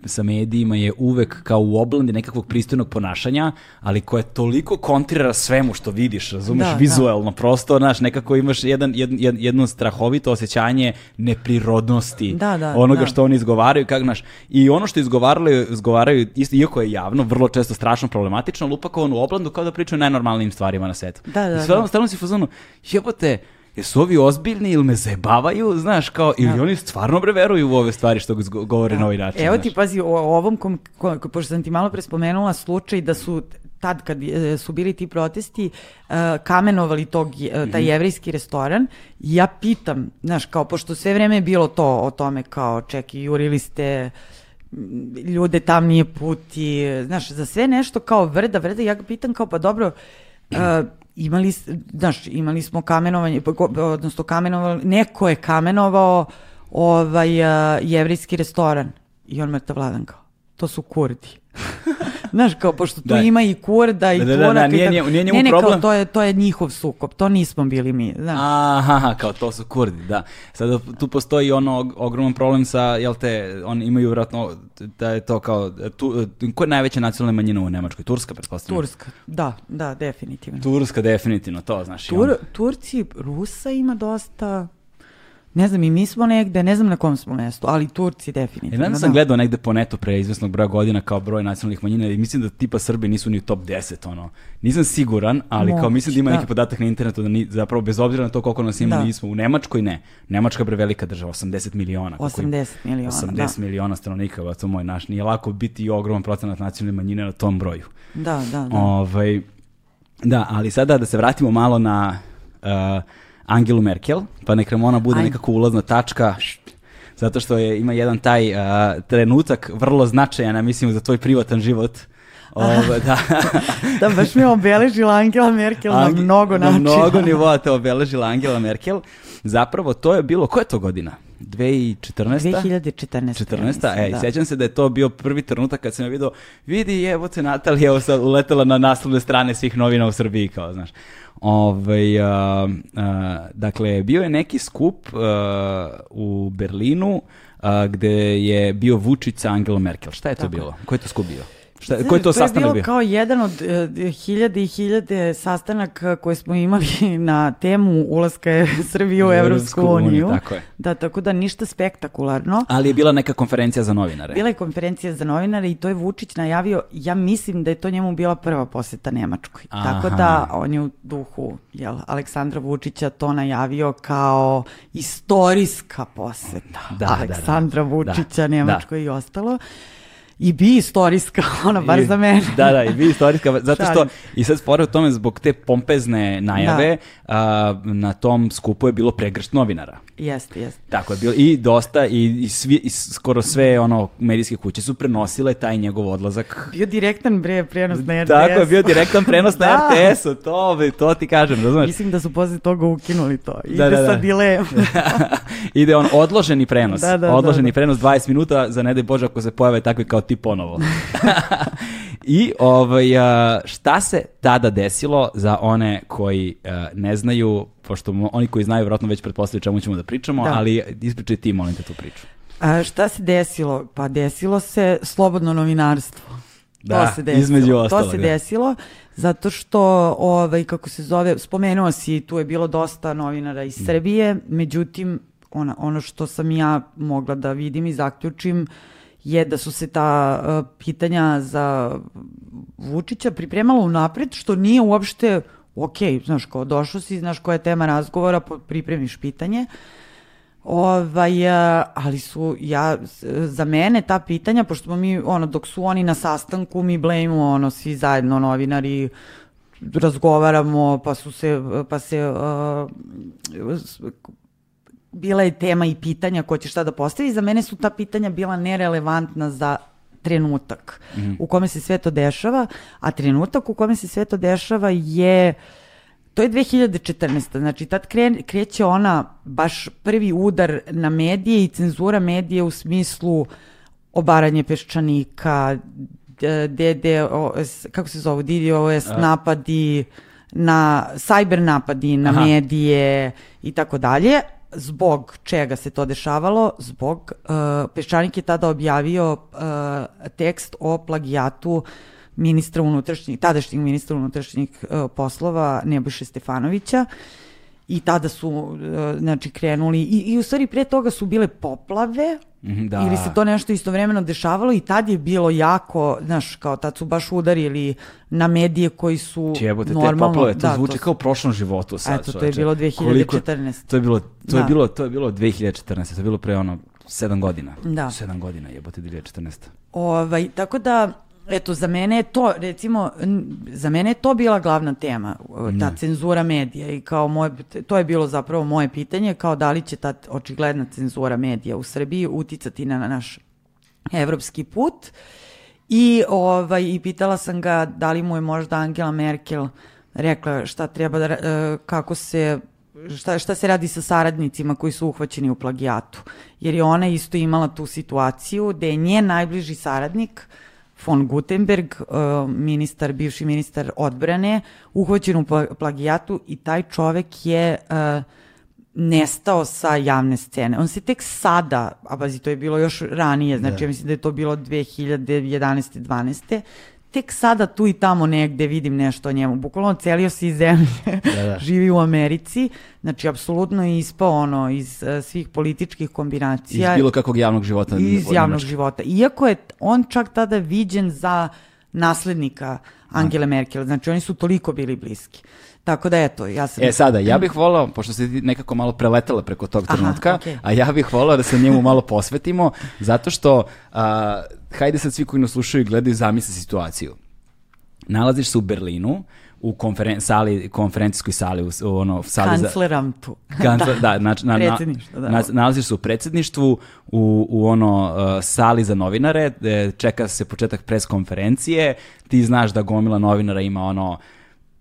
sa medijima je uvek kao u oblandi nekakvog pristojnog ponašanja, ali koje toliko kontrira svemu što vidiš, razumeš, da, da. vizuelno, da. prosto, znaš, nekako imaš jedan, jed, jed, jedno strahovito osjećanje neprirodnosti da, da, onoga da. što oni izgovaraju, kako, znaš, i ono što izgovaraju, izgovaraju, isto, iako je javno, vrlo često strašno problematično, lupa kao u oblandu kao da pričaju najnormalnijim stvarima na svetu. Da, da, I sve da. stavno si fuzonu, jebote, jesu ovi ozbiljni ili me zebavaju, znaš, kao, ili ja. oni stvarno bre veruju u ove stvari što govore ja. na ovaj način. Evo znaš. ti pazi, o, ovom, kom, kom, pošto sam ti malo prespomenula slučaj da su tad kad su bili ti protesti uh, kamenovali tog, uh, taj mhm. jevrijski restoran ja pitam, znaš, kao pošto sve vreme je bilo to o tome kao čeki, jurili ste ljude tam nije puti, znaš, za sve nešto kao vrda, vrda, ja ga pitam kao pa dobro, uh, imali, znaš, imali smo kamenovanje, odnosno kamenovali, neko je kamenovao ovaj, jevrijski restoran i on mrtav vladan kao, to su kurdi. Znaš, kao, pošto tu Da. ima i kurda i Da, da, da, da, nije njemu- nije njemu ne, ne, problem. kao, to je, to je njihov sukob, to nismo bili mi, znaš. Aha, kao to su kurdi, da. Sada tu postoji ono og- ogroman problem sa, jel te, oni imaju vjerojatno da je to kao, tu, koja je najveća nacionalna manjina u Nemačkoj? Turska, pretpostavljam. Turska, da, da, definitivno. Turska, definitivno, to, znaš. Tur, Turci, Rusa ima dosta, ne znam, i mi smo negde, ne znam na kom smo mestu, ali Turci E, definitivno. nadam sam da. gledao negde po netu pre izvesnog broja godina kao broj nacionalnih manjina i mislim da tipa Srbi nisu ni u top 10, ono. Nisam siguran, ali kao Moguće, mislim da ima da. neki podatak na internetu da ni, zapravo bez obzira na to koliko nas ima Da. nismo. U Nemačkoj ne. Nemačka je prevelika država, 80 miliona. koliko ima. 80 miliona, 80 miliona stanovnika, ba, to moj naš. Nije lako biti i ogroman procenat nacionalne manjine na tom broju. Da, da, da. Ovaj, da, ali sada da se vratimo malo na uh, Angelu Merkel, pa neka nam ona bude Ajde. nekako ulazna tačka, zato što je, ima jedan taj uh, trenutak vrlo značajan, ja mislim, za tvoj privatan život. Ove, da. Da, baš mi je obeležila Angela Merkel na Ange- mnogo načina. Na mnogo nivoa te obeležila Angela Merkel. Zapravo, to je bilo, koja je to godina? 2014. 2014. 14. ja E, i da. sjećam se da je to bio prvi trenutak kad sam je vidio, vidi evo te Natalija evo sad uletela na naslovne strane svih novina u Srbiji, kao znaš. Ovaj, a, a, dakle, bio je neki skup a, u Berlinu gde je bio Vučić sa Angelom Merkel. Šta je to Tako bilo? Ko je to skup bio? Šta, Znaš, koji je to sastanak bilo bio? kao jedan od e, hiljade i hiljade sastanaka koje smo imali na temu ulaska Srbije u Evropsku uniju, tako je. Da, tako da ništa spektakularno. Ali je bila neka konferencija za novinare. Bila je konferencija za novinare i to je Vučić najavio, ja mislim da je to njemu bila prva poseta Nemačkoj. Tako Aha. da on je u duhu jel, Aleksandra Vučića to najavio kao istorijska poseta Da, da, da. Aleksandra Vučića Da, Nemačkoj i ostalo. I bi istorijska, ona bar I- za mene. Da, da, i vi istorijska, zato što, i sad spore u tome, zbog te pompezne najave, a, na tom skupu je bilo pregršt novinara. Jeste, jeste. Tako je bilo i dosta i, i, svi, i skoro sve ono medijske kuće su prenosile taj njegov odlazak. Bio direktan bre, prenos na RTS. Tako je bio direktan prenos na Da. RTS-u, to, to ti kažem, razumeš? Mislim da su posle toga ukinuli to. Ide Da, da, da. sa dilem. Ide on odloženi prenos, Da, da, odloženi da, da. prenos 20 minuta, za ne daj Bože ako se pojave takvi kao ti ponovo. I ovaj, šta se tada desilo za one koji ne znaju, pošto oni koji znaju vjerojatno već pretpostavljaju čemu ćemo da pričamo, Da. ali ispričaj ti, molim te, tu priču. A šta se desilo? Pa desilo se slobodno novinarstvo. Da, to se desilo. između To ostalog, se da. desilo zato što, ovaj, kako se zove, spomenuo si, tu je bilo dosta novinara iz Srbije, međutim, ona, ono što sam ja mogla da vidim i zaključim je da su se ta uh, pitanja za Vučića pripremala unapred, što nije uopšte ok, znaš, kao došao si, znaš koja je tema razgovora, pripremiš pitanje. Ovaj, a, ali su, ja, za mene ta pitanja, pošto mi, ono, dok su oni na sastanku, mi blejmo, ono, svi zajedno novinari, razgovaramo, pa su se, pa se, uh, bila je tema i pitanja ko će šta da postavi. Za mene su ta pitanja bila nerelevantna za trenutak u kome se sve to dešava, a trenutak u kome se sve to dešava je to je 2014. Znači, tad kre, kreće ona baš prvi udar na medije i cenzura medije u smislu obaranje peščanika, DDoS, kako se zove, DDoS napadi, na cyber napadi na Aha. medije i tako dalje. Zbog čega se to dešavalo? Zbog, uh, Peščanik je tada objavio uh, tekst o plagijatu ministra unutrašnjih, tadašnjeg ministra unutrašnjih uh, poslova Nebojše Stefanovića i tada su uh, znači krenuli i, i u stvari pre toga su bile poplave Mhm, da. ili se to nešto istovremeno dešavalo i tad je bilo jako, znaš, kao tad su baš udarili na medije koji su Jebote, te normalno... poplave, to da, zvuči su- kao u prošlom životu sad. Eto, to je bilo Koliko- 2014. to je bilo, to je Da. bilo, to je bilo 2014. To je bilo pre ono 7 godina. Da. 7 godina jebote 2014. Ovaj, tako da, eto, za mene je to, recimo, za mene je to bila glavna tema, ta cenzura medija i kao moje, to je bilo zapravo moje pitanje, kao da li će ta očigledna cenzura medija u Srbiji uticati na naš evropski put i, ovaj, i pitala sam ga da li mu je možda Angela Merkel rekla šta treba da, e, kako se šta, šta se radi sa saradnicima koji su uhvaćeni u plagijatu. Jer je ona isto imala tu situaciju da je njen najbliži saradnik von Gutenberg, uh, ministar, bivši ministar odbrane, uhvaćen u plagijatu i taj čovek je uh, nestao sa javne scene. On se tek sada, a bazi to je bilo još ranije, znači da. ja mislim da je to bilo 2011. 12 tek sada tu i tamo negde vidim nešto o njemu. Bukvalno celio se iz zemlje, da, da. živi u Americi, znači apsolutno je ispao ono iz uh, svih političkih kombinacija. Iz bilo kakvog javnog života. Iz javnog života. Iako je on čak tada viđen za naslednika Angele Merkel, znači oni su toliko bili bliski. Tako da eto, ja sam... E sada, ja bih volao, pošto se nekako malo preletela preko tog trenutka, Aha, okay. a ja bih volao da se njemu malo posvetimo, zato što, a, hajde sad svi koji nas slušaju i gledaju zamisle situaciju. Nalaziš se u Berlinu, u konferen sali, konferencijskoj sali, u, u ono, sali Kancleram tu. Kancler, da, znači, na, na, da. Na, nalaziš se u predsedništvu, u, u ono uh, sali za novinare, čeka se početak pres konferencije, ti znaš da gomila novinara ima ono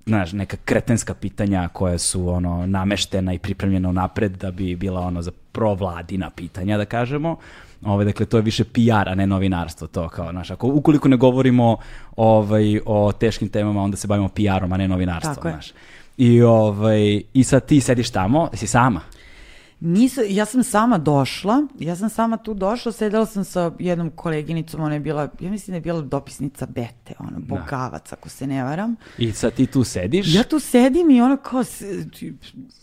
znaš, neka kretenska pitanja koja su ono nameštena i pripremljena napred da bi bila ono za provladina pitanja, da kažemo. Ove, dakle, to je više PR, a ne novinarstvo, to kao, znaš, ako, ukoliko ne govorimo ovaj, o teškim temama, onda se bavimo PR-om, a ne novinarstvom, znaš. I, ovaj, I sad ti sediš tamo, si sama? Nisam, ja sam sama došla, ja sam sama tu došla, sedela sam sa jednom koleginicom, ona je bila, ja mislim da je bila dopisnica Bete, ona, da. Bogavac, ako se ne varam. I sad ti tu sediš? Ja tu sedim i ona kao,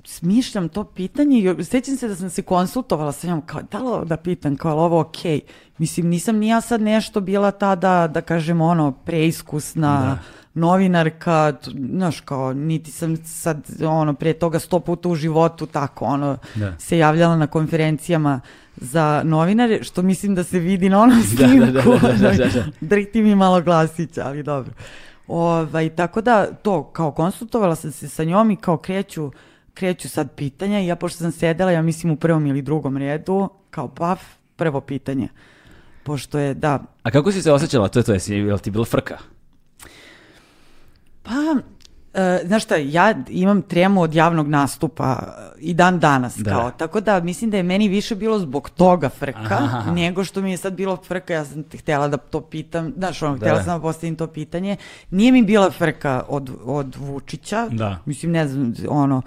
smišljam to pitanje i sećam se da sam se konsultovala sa njom, kao, da li ovo da pitam, kao, ovo okej? Okay? Mislim, nisam ni ja sad nešto bila tada, da kažem, ono, preiskusna, da novinarka, znaš, kao, niti sam sad, ono, pre toga sto puta u životu tako, ono, da. se javljala na konferencijama za novinare, što mislim da se vidi na onom snimku. Da, da, da, da, da, da. Drhti mi malo glasića, ali dobro. Ovaj, tako da, to, kao konsultovala sam se sa njom i kao kreću, kreću sad pitanja i ja pošto sam sedela, ja mislim u prvom ili drugom redu, kao paf, prvo pitanje. Pošto je, da... A kako si se osjećala? To je to, jesi, je li ti bilo frka? Pa, Uh, znaš šta, ja imam tremu od javnog nastupa i dan danas, da. kao, tako da mislim da je meni više bilo zbog toga frka, Aha. nego što mi je sad bilo frka, ja sam htjela da to pitam, znaš, ono, da. htjela sam da postavim to pitanje, nije mi bila frka od, od Vučića, da. mislim, ne znam, ono,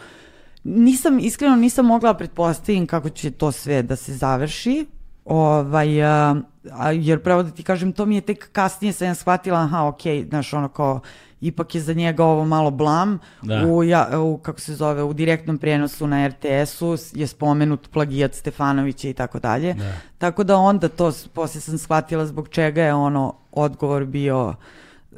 nisam, iskreno nisam mogla pretpostavim kako će to sve da se završi, ovaj, a, a, jer pravo da ti kažem, to mi je tek kasnije sam ja shvatila, aha, okej, okay, znaš, ono kao, ipak je za njega ovo malo blam. Da. U, ja, u, kako se zove, u direktnom prenosu na RTS-u je spomenut plagijat Stefanovića i tako dalje. Da. Tako da onda to, posle sam shvatila zbog čega je ono odgovor bio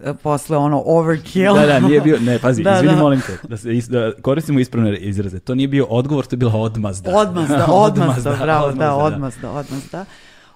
e, posle ono overkill. Da, da, nije bio, ne, pazi, da, izvini, da. molim te, da, se, is, da koristimo ispravne izraze. To nije bio odgovor, to je bila odmazda. Odmazda, odmazda, bravo, odmazda, da, odmazda, odmazda.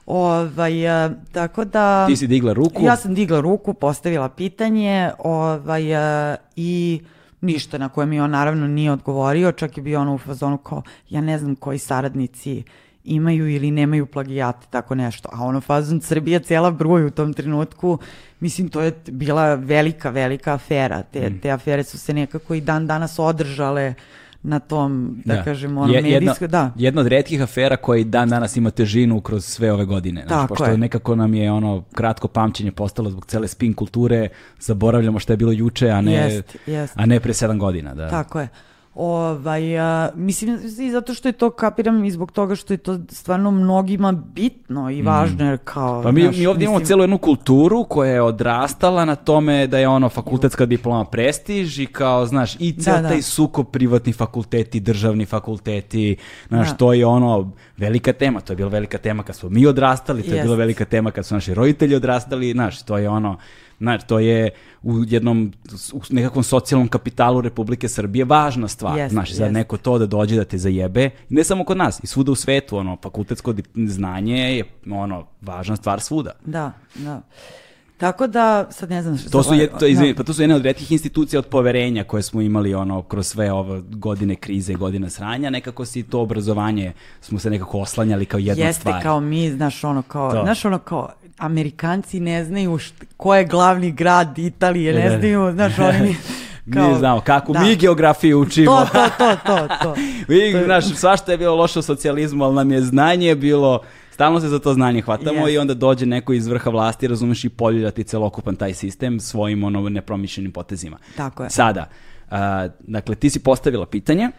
Ovaj, e, tako da... Ti si digla ruku? Ja sam digla ruku, postavila pitanje ovaj, e, i ništa na koje mi on naravno nije odgovorio, čak je bio ono u fazonu kao, ja ne znam koji saradnici imaju ili nemaju plagijate, tako nešto. A ono fazon Srbija cijela bruj u tom trenutku, mislim to je bila velika, velika afera. Te, mm. te afere su se nekako i dan danas održale uh, na tom, da, da. kažemo, ono, medijsko, da. Jedna od redkih afera koja i dan danas ima težinu kroz sve ove godine. Znači, pošto je. nekako nam je ono kratko pamćenje postalo zbog cele spin kulture, zaboravljamo šta je bilo juče, a ne, jest, jest. A ne pre sedam godina. Da. Tako je. Ovaj, a, mislim i zato što je to kapiram i zbog toga što je to stvarno mnogima bitno i mm. važno jer kao... Pa mi, naš, mi ovdje mislim... imamo celu jednu kulturu koja je odrastala na tome da je ono fakultetska diploma prestiž i kao, znaš, i cel da, taj da. suko privatni fakulteti, državni fakulteti, znaš, da. to je ono velika tema, to je bila velika tema kad smo mi odrastali, to je Jest. bila velika tema kad su naši roditelji odrastali, znaš, to je ono Znači, to je u jednom u nekakvom socijalnom kapitalu Republike Srbije važna stvar. Yes, znači, za yes. neko to da dođe da te zajebe, ne samo kod nas, i svuda u svetu, ono, fakultetsko znanje je ono, važna stvar svuda. Da, da. Tako da, sad ne znam što... To su, je, to, izvini, da. pa to su jedne od redkih institucija od poverenja koje smo imali ono, kroz sve ove godine krize i godine sranja, nekako si to obrazovanje smo se nekako oslanjali kao jedna Jeste stvar. Jeste kao mi, znaš ono kao, to. znaš ono kao, Amerikanci ne znaju št, ko je glavni grad Italije, ne znaju, znaš, oni Kao, mi znamo kako da. mi geografiju učimo. To, to, to, to. to. mi, znaš, svašta je bilo loše u socijalizmu, ali nam je znanje bilo Stalno se za to znanje hvatamo Yes. i onda dođe neko iz vrha vlasti, razumeš, i poljulja ti celokupan taj sistem svojim ono nepromišljenim potezima. Tako je. Sada, a, dakle, ti si postavila pitanje,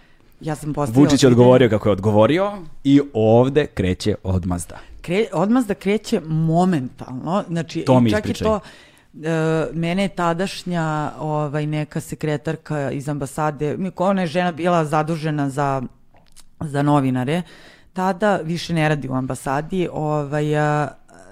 Ja sam postavila... Vučić je odgovorio kako je odgovorio i ovde kreće odmazda. Kre, odmah da kreće momentalno, znači To mi i čak i ispričaj. to e, mene je tadašnja ovaj neka sekretarka iz ambasade, mi- ona je žena bila zadužena za za novinare, tada više ne radi u ambasadi, ovaj a,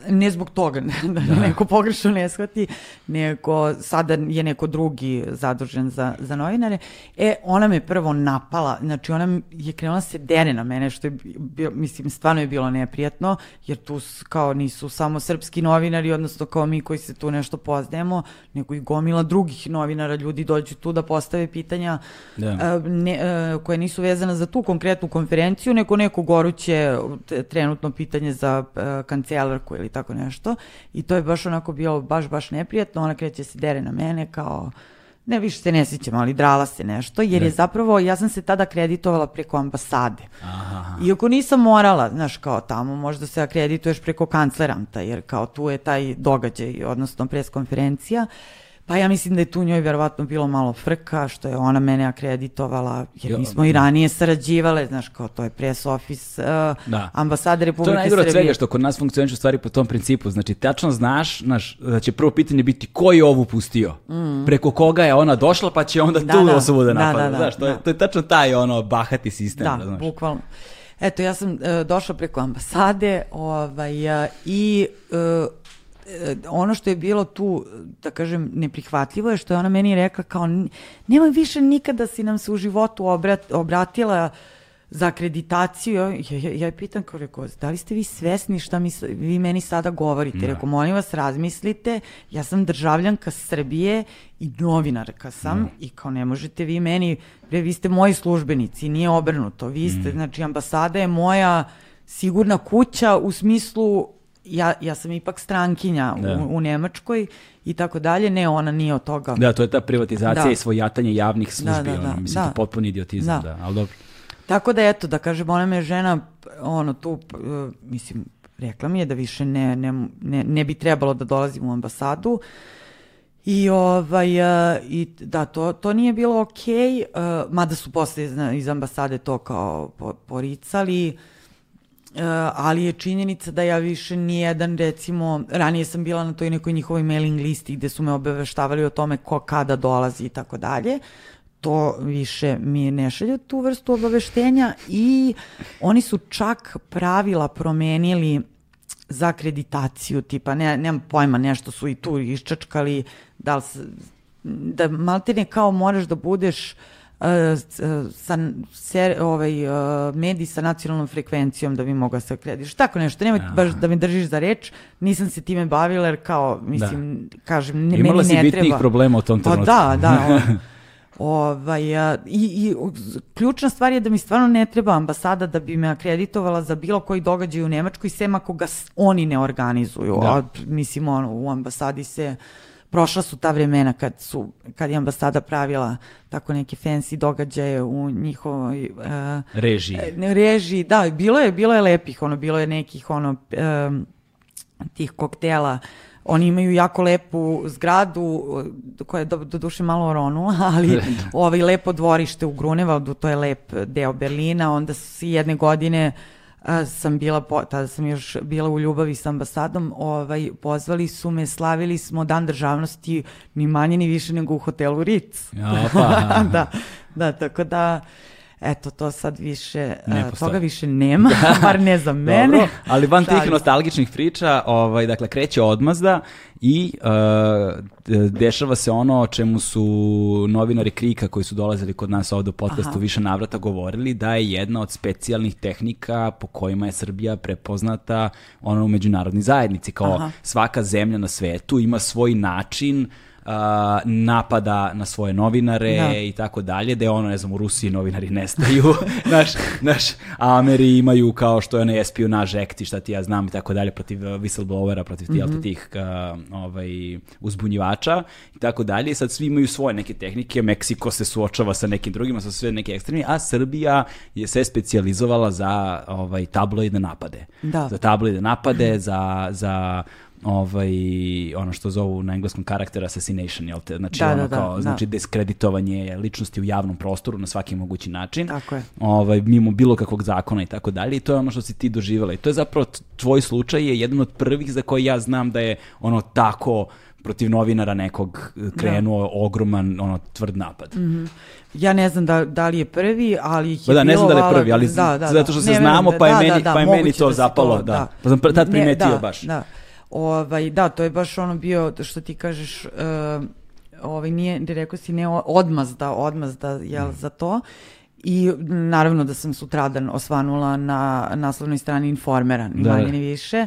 ne zbog toga, da neko pogrešno ne shvati, nego sada je neko drugi zadužen za, za novinare. E, ona me prvo napala, znači ona je krenula se dere na mene, što je, bio, mislim, stvarno je bilo neprijatno, jer tu kao nisu samo srpski novinari, odnosno kao mi koji se tu nešto poznajemo, nego i gomila drugih novinara, ljudi dođu tu da postave pitanja Da. a, ne, a, koje nisu vezane za tu konkretnu konferenciju, nego neko goruće trenutno pitanje za a, kancelarku ili tako nešto. I to je baš onako bilo baš, baš neprijatno. Ona kreće se dere na mene kao ne više se ne sjećam, ali drala se nešto, jer je zapravo, ja sam se tada akreditovala preko ambasade. Aha. Iako nisam morala, znaš, kao tamo možda se akredituješ preko kancleranta, jer kao tu je taj događaj, odnosno preskonferencija, pa ja mislim da je tu njoj verovatno bilo malo frka, što je ona mene akreditovala, jer mi smo i ranije sarađivale, znaš, kao to je press office uh, Da. ambasade To je Republike najgore od Srbije. svega što kod nas funkcioniše stvari po tom principu. Znači, tačno znaš, znaš, da će prvo pitanje biti ko je ovu pustio? Preko koga je ona došla, pa će onda Mm. Da, tu da. osobu da Da, napada. da, da, znaš, to je, da. to je tačno taj ono bahati sistem. Da, razumeš? bukvalno. Eto, ja sam e, došla preko ambasade ovaj, a, i e, ono što je bilo tu, da kažem, neprihvatljivo je što je ona meni rekla kao, "N- nemoj više nikada si nam se u životu obrat, obratila za akreditaciju. Ja, ja, ja joj pitam kao rekao, da li ste vi svesni šta mi, vi meni sada govorite? Rekao, molim vas, razmislite, ja sam državljanka Srbije i novinarka sam i kao ne možete vi meni, bre, vi ste moji službenici, nije obrnuto. Vi ste, znači, ambasada je moja sigurna kuća u smislu ja, ja sam ipak strankinja Da. u, u Nemačkoj i tako dalje. Ne, ona nije od toga. Da, to je ta privatizacija Da. i svojatanje javnih službi. da, da, ono, mislim, da. to je potpuni idiotizam. Da. Da. ali dobro. Tako da eto, da kažem, ona me žena, ono tu, e, mislim, rekla mi je da više ne, ne, ne, ne bi trebalo da dolazim u ambasadu. I ovaj, e, i da, to, to nije bilo okej, e, mada su posle iz, iz ambasade to kao po- poricali, ali je činjenica da ja više nijedan, recimo, ranije sam bila na toj nekoj njihovoj mailing listi gde su me obaveštavali o tome ko kada dolazi i tako dalje, to više mi ne šalju tu vrstu obaveštenja i oni su čak pravila promenili za akreditaciju, tipa, ne, nemam pojma, nešto su i tu iščačkali, da li, s- da maltene kao moraš da budeš uh, sa, ser, ovaj, uh, medij sa nacionalnom frekvencijom da bi mogao se akrediš. Tako nešto, nemoj baš da me držiš za reč, nisam se time bavila jer kao, mislim, kažem, ne, Imala meni si ne bitnijih treba. problema u tom Pa trenutku. da, da. on- Ovaj, a, i, i ključna stvar je da mi stvarno ne treba ambasada da bi me akreditovala za bilo koji događaj u Nemačkoj, sem ako ga oni ne organizuju. Da. A, mislim, ono, u ambasadi se prošla su ta vremena kad su kad je ambasada pravila tako neke fancy događaje u njihovoj uh, Režiji. ne, režiji, da, bilo je, bilo je lepih, ono, bilo je nekih, ono, em, tih koktela, oni imaju jako lepu zgradu, koja je do, do duše malo oronula, ali ovaj lepo dvorište u Grunevaldu, to je lep deo Berlina, onda si jedne godine a, sam bila, po, tada sam još bila u ljubavi s ambasadom, ovaj, pozvali su me, slavili smo dan državnosti ni manje ni više nego u hotelu Ritz. Ja, pa. da, da, tako da, eto, to sad više, Ne postoji. toga više nema, bar ne za mene. Dobro, ali van tih se. nostalgičnih priča, ovaj, dakle, kreće odmazda i uh, de- dešava se ono o čemu su novinari Krika koji su dolazili kod nas ovde u podcastu Aha. više navrata govorili, da je jedna od specijalnih tehnika po kojima je Srbija prepoznata ono u međunarodnoj zajednici. Kao Aha. svaka zemlja na svetu ima svoj način a, napada na svoje novinare Da. i tako dalje, da je ono, ne znam, u Rusiji novinari nestaju, naš, naš, a Ameri imaju kao što je onaj espionaž act i šta ti ja znam i tako dalje protiv uh, whistleblowera, protiv tih, mm tih uh, ovaj, uzbunjivača i tako dalje i sad svi imaju svoje neke tehnike, Meksiko se suočava sa nekim drugima, sa sve neke ekstremni, a Srbija je se specijalizovala za ovaj, tabloidne napade. Da. Za tabloidne napade, za, za ovaj, ono što zovu na engleskom character assassination, jel te? Znači, Da, ono da, da, kao, da. znači diskreditovanje ličnosti u javnom prostoru na svaki mogući način. Tako je. Ovaj, mimo bilo kakvog zakona i tako dalje. I to je ono što si ti doživjela. I to je zapravo tvoj slučaj je jedan od prvih za koji ja znam da je ono tako protiv novinara nekog eh, krenuo ogroman ono tvrd napad. Ja ne znam da, da li je prvi, ali ih je Pa da, ne znam da li je prvi, ali da, da, zato što da. se Ne, znamo, verujem pa je da- meni- da, da, pa je meni to da zapalo, da. Pa sam tad Ne, primetio da, baš. Da. Ovaj, da, to je baš ono bio, što ti kažeš, uh, ovaj, nije, rekao si, ne odmazda, odmazda, jel, Mm. za to. I naravno da sam sutradan osvanula na naslovnoj strani Informera, ni Da, da. manje ni više.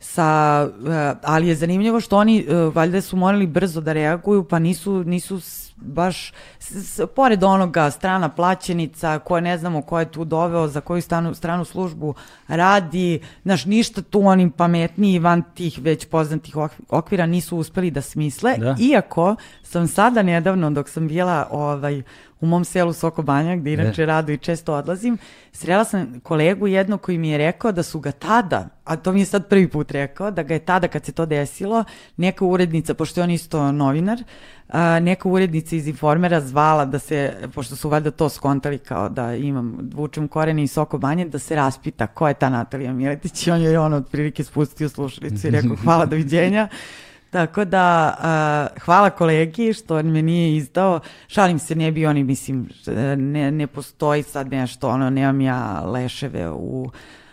Sa, eh, ali je zanimljivo što oni eh, valjda su morali brzo da reaguju, pa nisu, nisu baš, s, pored onoga strana plaćenica, koje ne znamo ko je tu doveo, za koju stanu, stranu službu radi, znaš, ništa tu oni pametniji van tih već poznatih ok- okvira nisu uspeli da smisle, Da. iako sam sada nedavno, dok sam bila ovaj, u mom selu Soko Banja, gde inače rado i često odlazim, srela sam kolegu jednog koji mi je rekao da su ga tada, a to mi je sad prvi put rekao, da ga je tada kad se to desilo, neka urednica, pošto je on isto novinar, a, neka urednica iz Informera zvala da se, pošto su valjda to skontali kao da imam, vučem korene iz Soko Banje, da se raspita ko je ta Natalija Miletić i on je on otprilike spustio slušalicu i rekao hvala, doviđenja. Tako da, a, hvala kolegi što me nije izdao. Šalim se, ne bi oni, mislim, ne, ne postoji sad nešto, ono, nemam ja leševe u,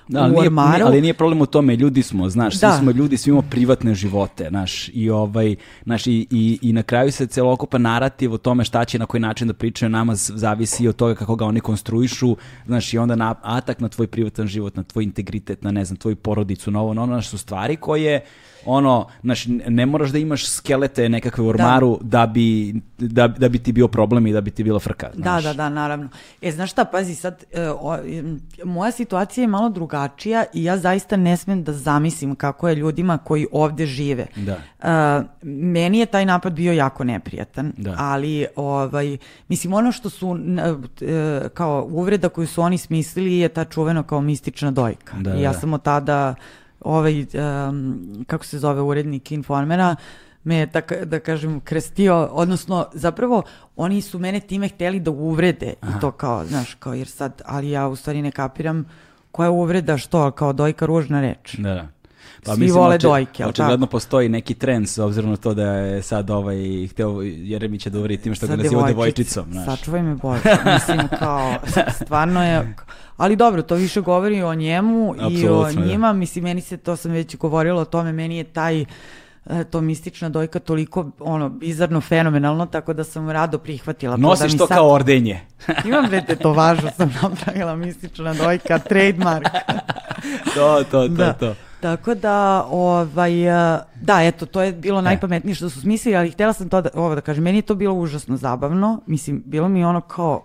Da, ali, nije, nije- ali nije problem u tome, ljudi smo, znaš, Da. svi smo ljudi, svi imamo privatne živote, znaš, i ovaj, znaš, i, i, i na kraju se celokupan narativ o tome šta će na koji način da pričaju nama zavisi od toga kako ga oni konstruišu, znaš, i onda na, atak na tvoj privatan život, na tvoj integritet, na ne znam, tvoju porodicu, na ovo, na ono, znaš, su stvari koje, ono, znaš, ne moraš da imaš skelete nekakve u ormaru da, bi, da, da bi ti bio problem i da bi ti bila frka, Da, znaš. da, da, naravno. E, znaš šta, pazi, sad, e, o, moja situacija je malo drugačija i ja zaista ne smem da zamislim kako je ljudima koji ovde žive. Da. E, meni je taj napad bio jako neprijatan, Da. ali, ovaj, mislim, ono što su, n- e, kao uvreda koju su oni smislili je ta čuvena kao mistična dojka. Da, I ja da. sam od tada, ovaj, em, kako se zove urednik Informera, me je, tak, da kažem, krestio, odnosno, zapravo, oni su mene time hteli da uvrede i to kao, znaš, kao, jer sad, ali ja u stvari ne kapiram koja je uvreda, što, kao dojka ružna reč. Da, da. Svi vole oče- dojke, jel Očigledno postoji neki trend s obzirom na to da je sad ovaj hteo Jeremić da uvri tim što ga Sa naziva devojčic- devojčicom, znaš. Sačuvaj me Bože, mislim kao, stvarno je, ali dobro, to više govori o njemu i o da. njima, mislim, meni se, to sam već govorila o tome, meni je taj, e, to mistična dojka toliko ono bizarno fenomenalno tako da sam rado prihvatila to da Nosiš mi to sad- kao ordenje. imam bre tetovažu sam napravila mistična dojka trademark to, to, to, da. to. Tako da, ovaj, e, da, eto, to je bilo najpametnije što su smislili, ali htjela sam to da, ovo da kažem, meni je to bilo užasno zabavno, mislim, bilo mi ono kao,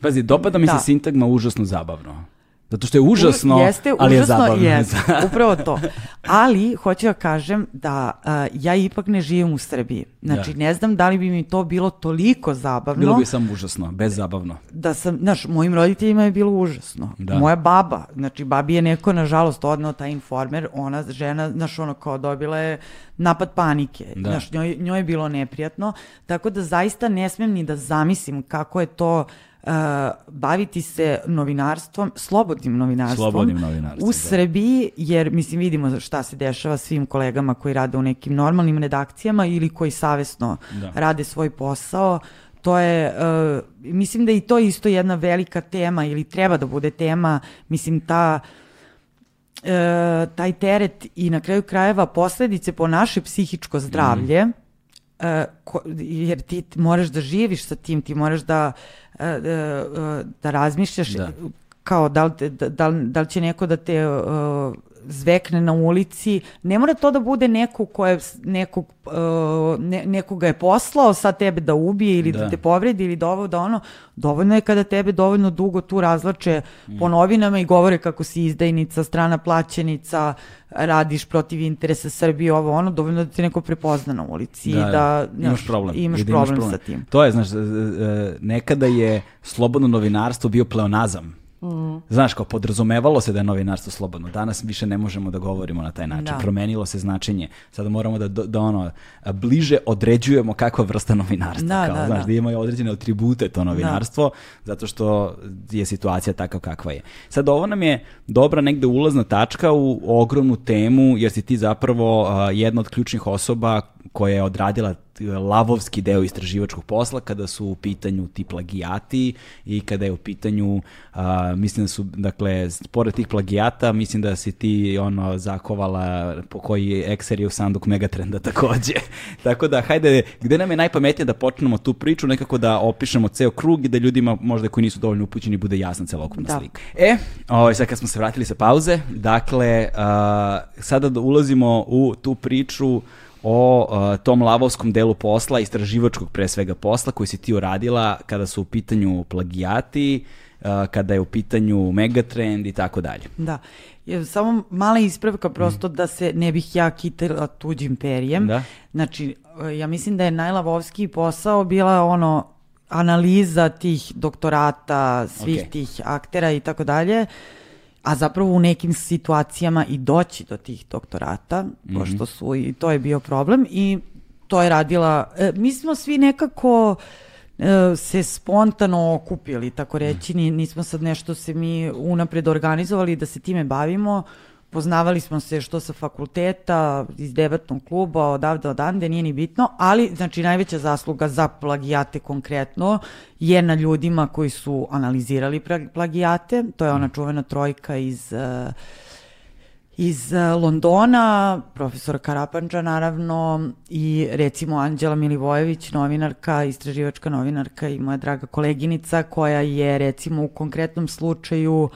Pazi, dopada mi Da. se sintagma užasno zabavno. Zato što je užasno, jeste, ali je užasno, zabavno. Jeste, upravo to. Ali, hoću da kažem da a, ja ipak ne živim u Srbiji. Znači, Da. ne znam da li bi mi to bilo toliko zabavno. Bilo bi samo užasno, bez zabavno. da sam, znaš, mojim roditeljima je bilo užasno. Da. Moja baba, znači babi je neko nažalost odneo taj informer, ona žena, znaš, ono kao dobila je napad panike, Da. znaš, njoj, njoj je bilo neprijatno, tako da zaista ne smem ni da zamislim kako je to uh, baviti se novinarstvom, slobodnim novinarstvom, Slobodnim novinarstvom, u da. Srbiji, jer mislim vidimo šta se dešava svim kolegama koji rade u nekim normalnim redakcijama ili koji savesno Da. rade svoj posao, to je, e, mislim da i to isto jedna velika tema ili treba da bude tema, mislim ta e, taj teret i na kraju krajeva posledice po naše psihičko zdravlje, e, ko- jer ti moraš da živiš sa tim, ti moraš da, e, da razmišljaš Da. kao da li, da, da, li- će neko da te e, zvekne na ulici, ne mora to da bude neko ko je nekog, uh, ne, nekoga je poslao sa tebe da ubije ili da, da. te povredi ili da ovo da ono, dovoljno je kada tebe dovoljno dugo tu razlače mm. po novinama i govore kako si izdajnica, strana plaćenica, radiš protiv interesa Srbije, ovo ono, dovoljno da te neko prepozna na ulici da, i da, da imaš problem, imaš problem, imaš problem sa tim. To je, znaš, nekada je slobodno novinarstvo bio pleonazam Mm. Znaš, kao podrazumevalo se da je novinarstvo slobodno. Danas više ne možemo da govorimo na taj način. Da. Promenilo se značenje. Sada moramo da, da, ono, bliže određujemo kakva vrsta novinarstva. Da, kao, da, znaš, da. da imaju određene atribute to novinarstvo, da. zato što je situacija takva kakva je. Sad, ovo nam je dobra negde ulazna tačka u ogromnu temu, jer si ti zapravo uh, jedna od ključnih osoba koja je odradila lavovski deo istraživačkog posla kada su u pitanju ti plagijati i kada je u pitanju a, mislim da su dakle pored tih plagijata mislim da si ti ono zakovala po koji ekser je u sanduk Megatrenda takođe. Tako da hajde gde nam je najpametnije da počnemo tu priču nekako da opišemo ceo krug i da ljudima možda koji nisu dovoljno upućeni bude jasna celokupna da. slika. E, ovaj sad kad smo se vratili sa pauze, dakle a, sada da ulazimo u tu priču o uh, tom lavovskom delu posla, istraživačkog pre svega posla koji si ti uradila kada su u pitanju plagijati, uh, kada je u pitanju megatrend i tako dalje. Da. Je, samo mala ispravka prosto mm. da se ne bih ja kitala tuđim perijem. Da. Znači, ja mislim da je najlavovski posao bila ono analiza tih doktorata, svih okay. tih aktera i tako dalje a zapravo u nekim situacijama i doći do tih doktorata, mm -hmm. pošto su i to je bio problem i to je radila, e, mi smo svi nekako e, se spontano okupili, tako reći, nismo sad nešto se mi unapred organizovali da se time bavimo, poznavali smo se što sa fakulteta, iz debatnog kluba, odavde odande, nije ni bitno, ali znači najveća zasluga za plagijate konkretno je na ljudima koji su analizirali plagijate, to je ona čuvena trojka iz uh, iz eh, Londona, profesor Karapanča naravno i recimo Anđela Milivojević, novinarka, istraživačka novinarka i moja draga koleginica koja je recimo u konkretnom slučaju uh,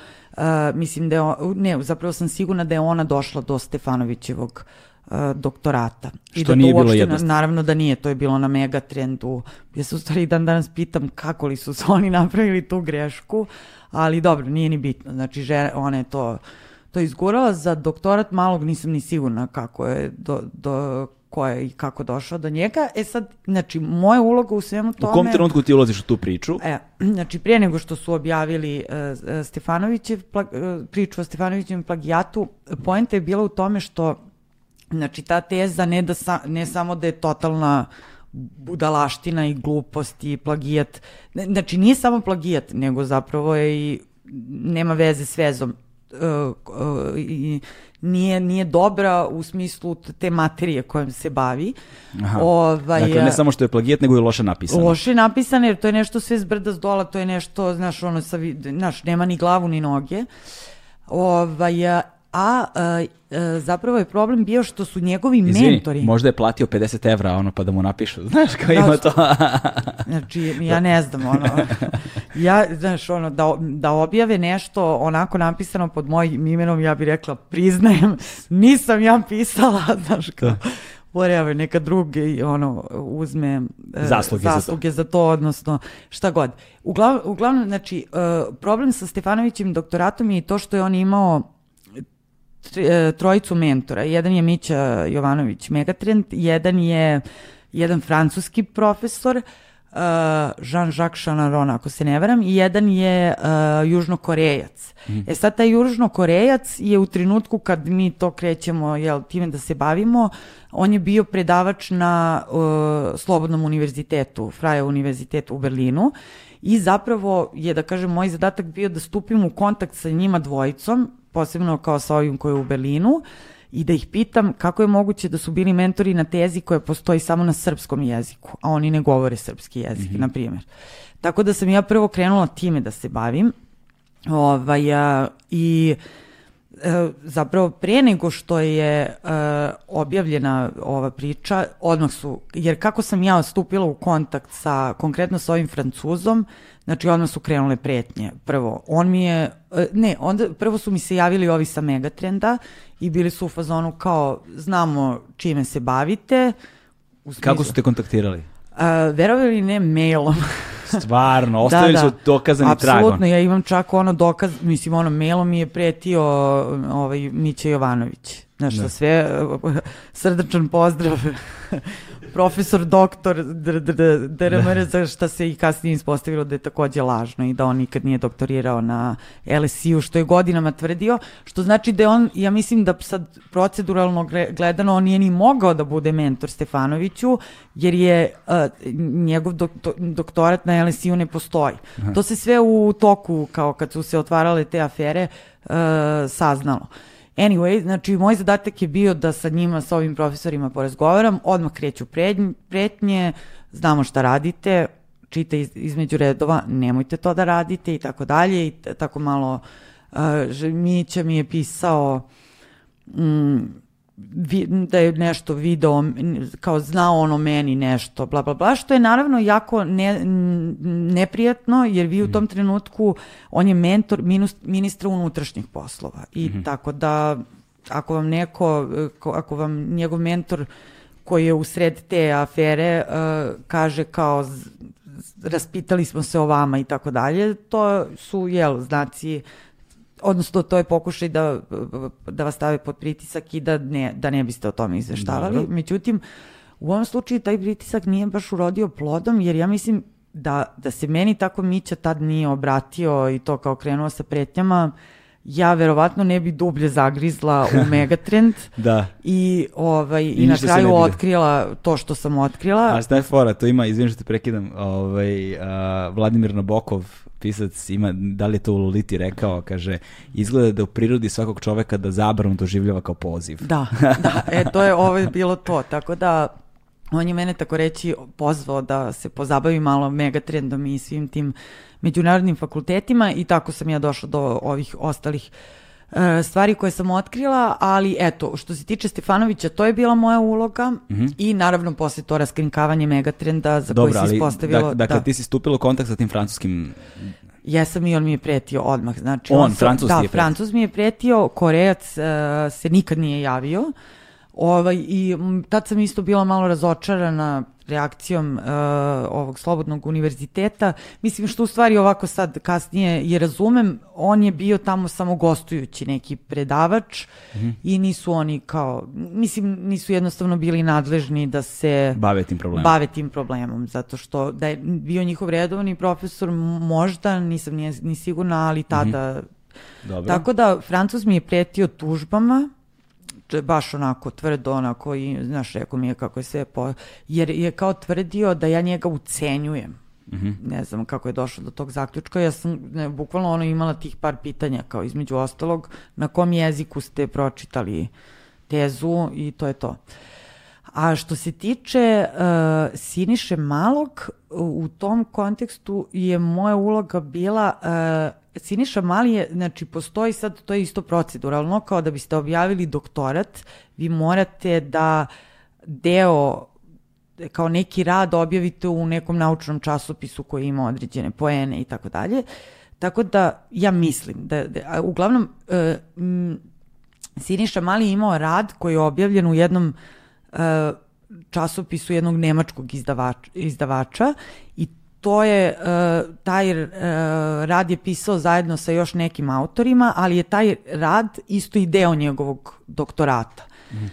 mislim da je, ne, zapravo sam sigurna da je ona došla do Stefanovićevog uh, doktorata. Što I da nije bilo jednostavno. Naravno da nije, to je bilo na megatrendu. Ja se u stvari dan danas pitam kako li su oni napravili tu grešku, ali dobro, nije ni bitno. Znači, žena, ona je to to izgurala. Za doktorat malog nisam ni sigurna kako je do, do ko je i kako došao do njega. E sad, znači, moja uloga u svemu tome... U kom trenutku ti ulaziš u tu priču? E, znači, prije nego što su objavili uh, Stefanovićev, plag, uh, priču o Stefanovićem plagijatu, poenta je bila u tome što, znači, ta teza ne, da sa, ne samo da je totalna budalaština i glupost i plagijat, znači nije samo plagijat, nego zapravo je i nema veze s vezom uh, uh, nije, nije dobra u smislu te materije kojom se bavi. Aha. Ovaj, dakle, ne samo što je plagijat, nego je loše napisano. Loše napisano, jer to je nešto sve zbrda s dola, to je nešto, znaš, ono, sa, znaš, nema ni glavu ni noge. Ovaj, a, a zapravo je problem bio što su njegovi Izvini, mentori... možda je platio 50 evra ono pa da mu napišu, znaš kao da, ima to. znači, ja ne znam, ono, ja, znaš, ono, da, da objave nešto onako napisano pod mojim imenom, ja bih rekla, priznajem, nisam ja pisala, znaš, kao, da. whatever, neka drugi ono, uzme e, zasluge, zasluge za, to. za to, odnosno šta god. Uglav, uglavnom, znači, uh, problem sa Stefanovićim doktoratom je to što je on imao E, trojicu mentora. Jedan je Mića Jovanović Megatrend, jedan je jedan francuski profesor, uh, Jean-Jacques Chanaron, ako se ne varam, i jedan je uh, južnokorejac. Mm. E sad, taj južnokorejac je u trenutku kad mi to krećemo jel, time da se bavimo, on je bio predavač na uh, Slobodnom univerzitetu, Freie univerzitetu u Berlinu i zapravo je, da kažem, moj zadatak bio da stupim u kontakt sa njima dvojicom, posebno kao sa ovim koji je u Berlinu, i da ih pitam kako je moguće da su bili mentori na tezi koja postoji samo na srpskom jeziku, a oni ne govore srpski jezik, mm -hmm. na primjer. Tako da sam ja prvo krenula time da se bavim. Ovaj, a, I E, zapravo pre nego što je e, objavljena ova priča, odmah su, jer kako sam ja stupila u kontakt sa, konkretno sa ovim francuzom, znači odmah su krenule pretnje. Prvo, on mi je, e, ne, onda, prvo su mi se javili ovi sa Megatrenda i bili su u fazonu kao, znamo čime se bavite. U smislu, kako su te kontaktirali? Uh, verovali ne, mailom. Stvarno, ostavili da, da. su dokazani Apsolutno, tragon. Apsolutno, ja imam čak ono dokaz, mislim, ono, mailom mi je pretio ovaj, Mića Jovanović. Znaš, sa sve, srdačan pozdrav profesor doktor DRMR za šta se i kasnije ispostavilo da je takođe lažno i da on nikad nije doktorirao na LSI-u, što je godinama tvrdio, što znači da je on, ja mislim da sad proceduralno gledano on nije ni mogao da bude mentor Stefanoviću, jer je uh, njegov dok, doktorat na LSI-u ne postoji. Aha. To se sve u toku, kao kad su se otvarale te afere, uh, saznalo. Anyway, znači moj zadatak je bio da sa njima, sa ovim profesorima porazgovaram, odmah kreću pretnje, znamo šta radite, čita iz, između redova, nemojte to da radite i tako dalje i tako malo uh, Mića mi je pisao mm, da je nešto video, kao znao on o meni nešto, bla, bla, bla, što je naravno jako ne, neprijatno, jer vi u tom mhm. trenutku, on je mentor minus, ministra unutrašnjih poslova i mm -hmm. tako da ako vam neko, ako vam njegov mentor koji je u sred te afere uh, kaže kao raspitali smo se o vama i tako dalje, to su, jel, znaci odnosno to je pokušaj da, da vas stave pod pritisak i da ne, da ne biste o tome izveštavali. Dobro. Međutim, u ovom slučaju taj pritisak nije baš urodio plodom, jer ja mislim da, da se meni tako Mića tad nije obratio i to kao krenuo sa pretnjama, ja verovatno ne bi dublje zagrizla u Megatrend da. i, ovaj, i, i na kraju otkrila to što sam otkrila. A šta je fora? To ima, izvinim što te prekidam, ovaj, uh, Vladimir Nabokov pisac ima, da li je to u Loliti rekao, kaže, izgleda da u prirodi svakog čoveka da zabranu doživljava kao poziv. Da, da, e, to je ovo je bilo to, tako da on je mene tako reći pozvao da se pozabavi malo megatrendom i svim tim međunarodnim fakultetima i tako sam ja došla do ovih ostalih uh, E, stvari koje sam otkrila, ali eto, što se tiče Stefanovića, to je bila moja uloga mm -hmm. i naravno posle to raskrinkavanje megatrenda za Dobro, koji se ispostavilo... Dak, dakle, da. ti si stupila u kontakt sa tim francuskim Jesam i on mi je pretio odmah. Znači, on, on Francuz da, je pretio. Francuz mi je pretio, Korejac uh, se nikad nije javio. Ovaj, I tad sam isto bila malo razočarana reakcijom uh, ovog slobodnog univerziteta. Mislim što u stvari ovako sad kasnije je razumem, on je bio tamo samo gostujući neki predavač mm -hmm. i nisu oni kao, mislim nisu jednostavno bili nadležni da se bave tim problemom. Bave tim problemom, zato što da je bio njihov redovni profesor, možda, nisam ni, ni sigurna, ali tada... Mm -hmm. Dobro. Tako da, Francus mi je pretio tužbama, baš onako tvrdo, onako i, znaš, rekao mi je kako je sve po... Jer je kao tvrdio da ja njega ucenjujem. Mm -hmm. Ne znam kako je došlo do tog zaključka. Ja sam ne, bukvalno ono imala tih par pitanja, kao između ostalog, na kom jeziku ste pročitali tezu i to je to. A što se tiče uh, Siniše Malog, u tom kontekstu je moja uloga bila uh, Siniša Mali je, znači postoji sad, to je isto proceduralno, kao da biste objavili doktorat, vi morate da deo kao neki rad objavite u nekom naučnom časopisu koji ima određene poene i tako dalje. Tako da ja mislim da, da uglavnom e, m, Siniša Mali je imao rad koji je objavljen u jednom e, časopisu jednog nemačkog izdavača, izdavača i to je, uh, taj uh, rad je pisao zajedno sa još nekim autorima, ali je taj rad isto i deo njegovog doktorata. Mm.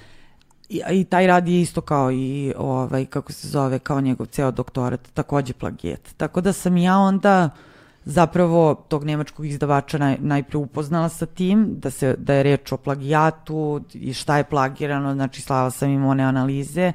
I, I taj rad je isto kao i, ovaj, kako se zove, kao njegov ceo doktorat, takođe plagijet. Tako da sam ja onda zapravo tog nemačkog izdavača naj, najpre upoznala sa tim, da, se, da je reč o plagijatu i šta je plagirano, znači slala sam im one analize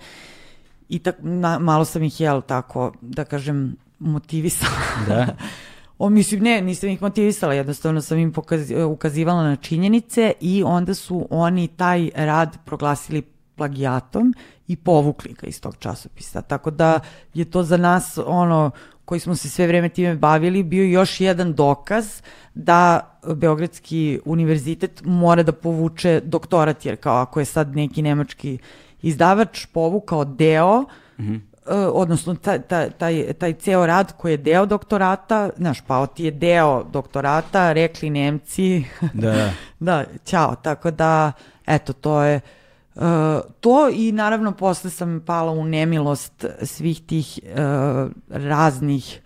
i tak, na, malo sam ih, jel, tako, da kažem, motivisala. Da. o, mislim, ne, nisam ih motivisala, jednostavno sam im pokaz, ukazivala na činjenice i onda su oni taj rad proglasili plagijatom i povukli ga iz tog časopisa. Tako da je to za nas ono koji smo se sve vreme time bavili bio još jedan dokaz da Beogradski univerzitet mora da povuče doktorat, jer kao ako je sad neki nemački izdavač povukao deo, mm -hmm. Odnosno taj, taj, taj, taj ceo rad koji je deo doktorata, znaš, pa ti je deo doktorata, rekli Nemci, da, da, ćao, tako da, eto, to je, Uh, to i naravno posle sam pala u nemilost svih tih uh, raznih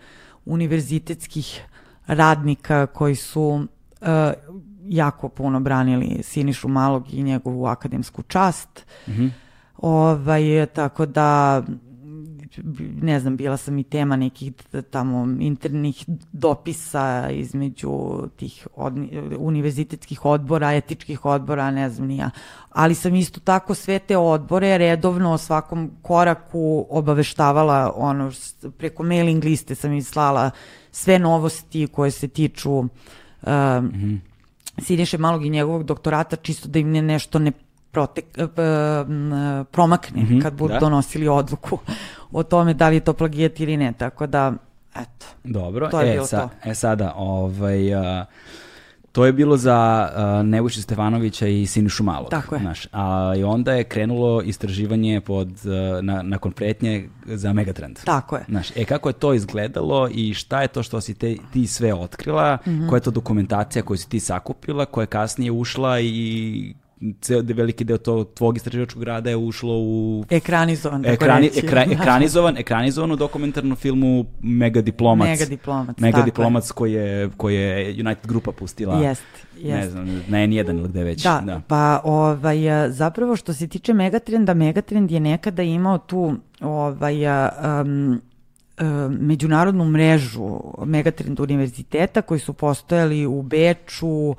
univerzitetskih radnika koji su uh, jako puno branili Sinišu Malog i njegovu akademsku čast. Mm -hmm. ovaj, tako da ne znam, bila sam i tema nekih tamo internih dopisa između tih od, univerzitetskih odbora, etičkih odbora, ne znam nija. Ali sam isto tako sve te odbore redovno o svakom koraku obaveštavala, ono, preko mailing liste sam im slala sve novosti koje se tiču um, mm -hmm. Siniše Malog i njegovog doktorata, čisto da im ne nešto ne protek, uh, promakne mm -hmm, kad budu da. donosili odluku o tome da li je to plagijat ili ne, tako da, eto. Dobro, to je e, sa, to. e sada, ovaj, uh, to je bilo za uh, Nebojša Stefanovića i Sinišu Malog. Tako je. Znaš, a i onda je krenulo istraživanje pod, uh, na, nakon pretnje za Megatrend. Tako je. Znaš, e kako je to izgledalo i šta je to što si te, ti sve otkrila, mm -hmm. koja je to dokumentacija koju si ti sakupila, koja je kasnije ušla i ceo de, veliki deo to, tvog istraživačkog rada je ušlo u... Ekranizovan, ekrani, ekra, ekranizovan, ekranizovan u dokumentarnom filmu Mega Diplomac. Mega Diplomac, Mega Diplomac koji je, koji je United Grupa pustila. Jest, jest. Ne znam, na N1 ili gde već. Da, da, pa ovaj, zapravo što se tiče Megatrenda, Megatrend je nekada imao tu ovaj, um, međunarodnu mrežu Megatrend univerziteta koji su postojali u Beču,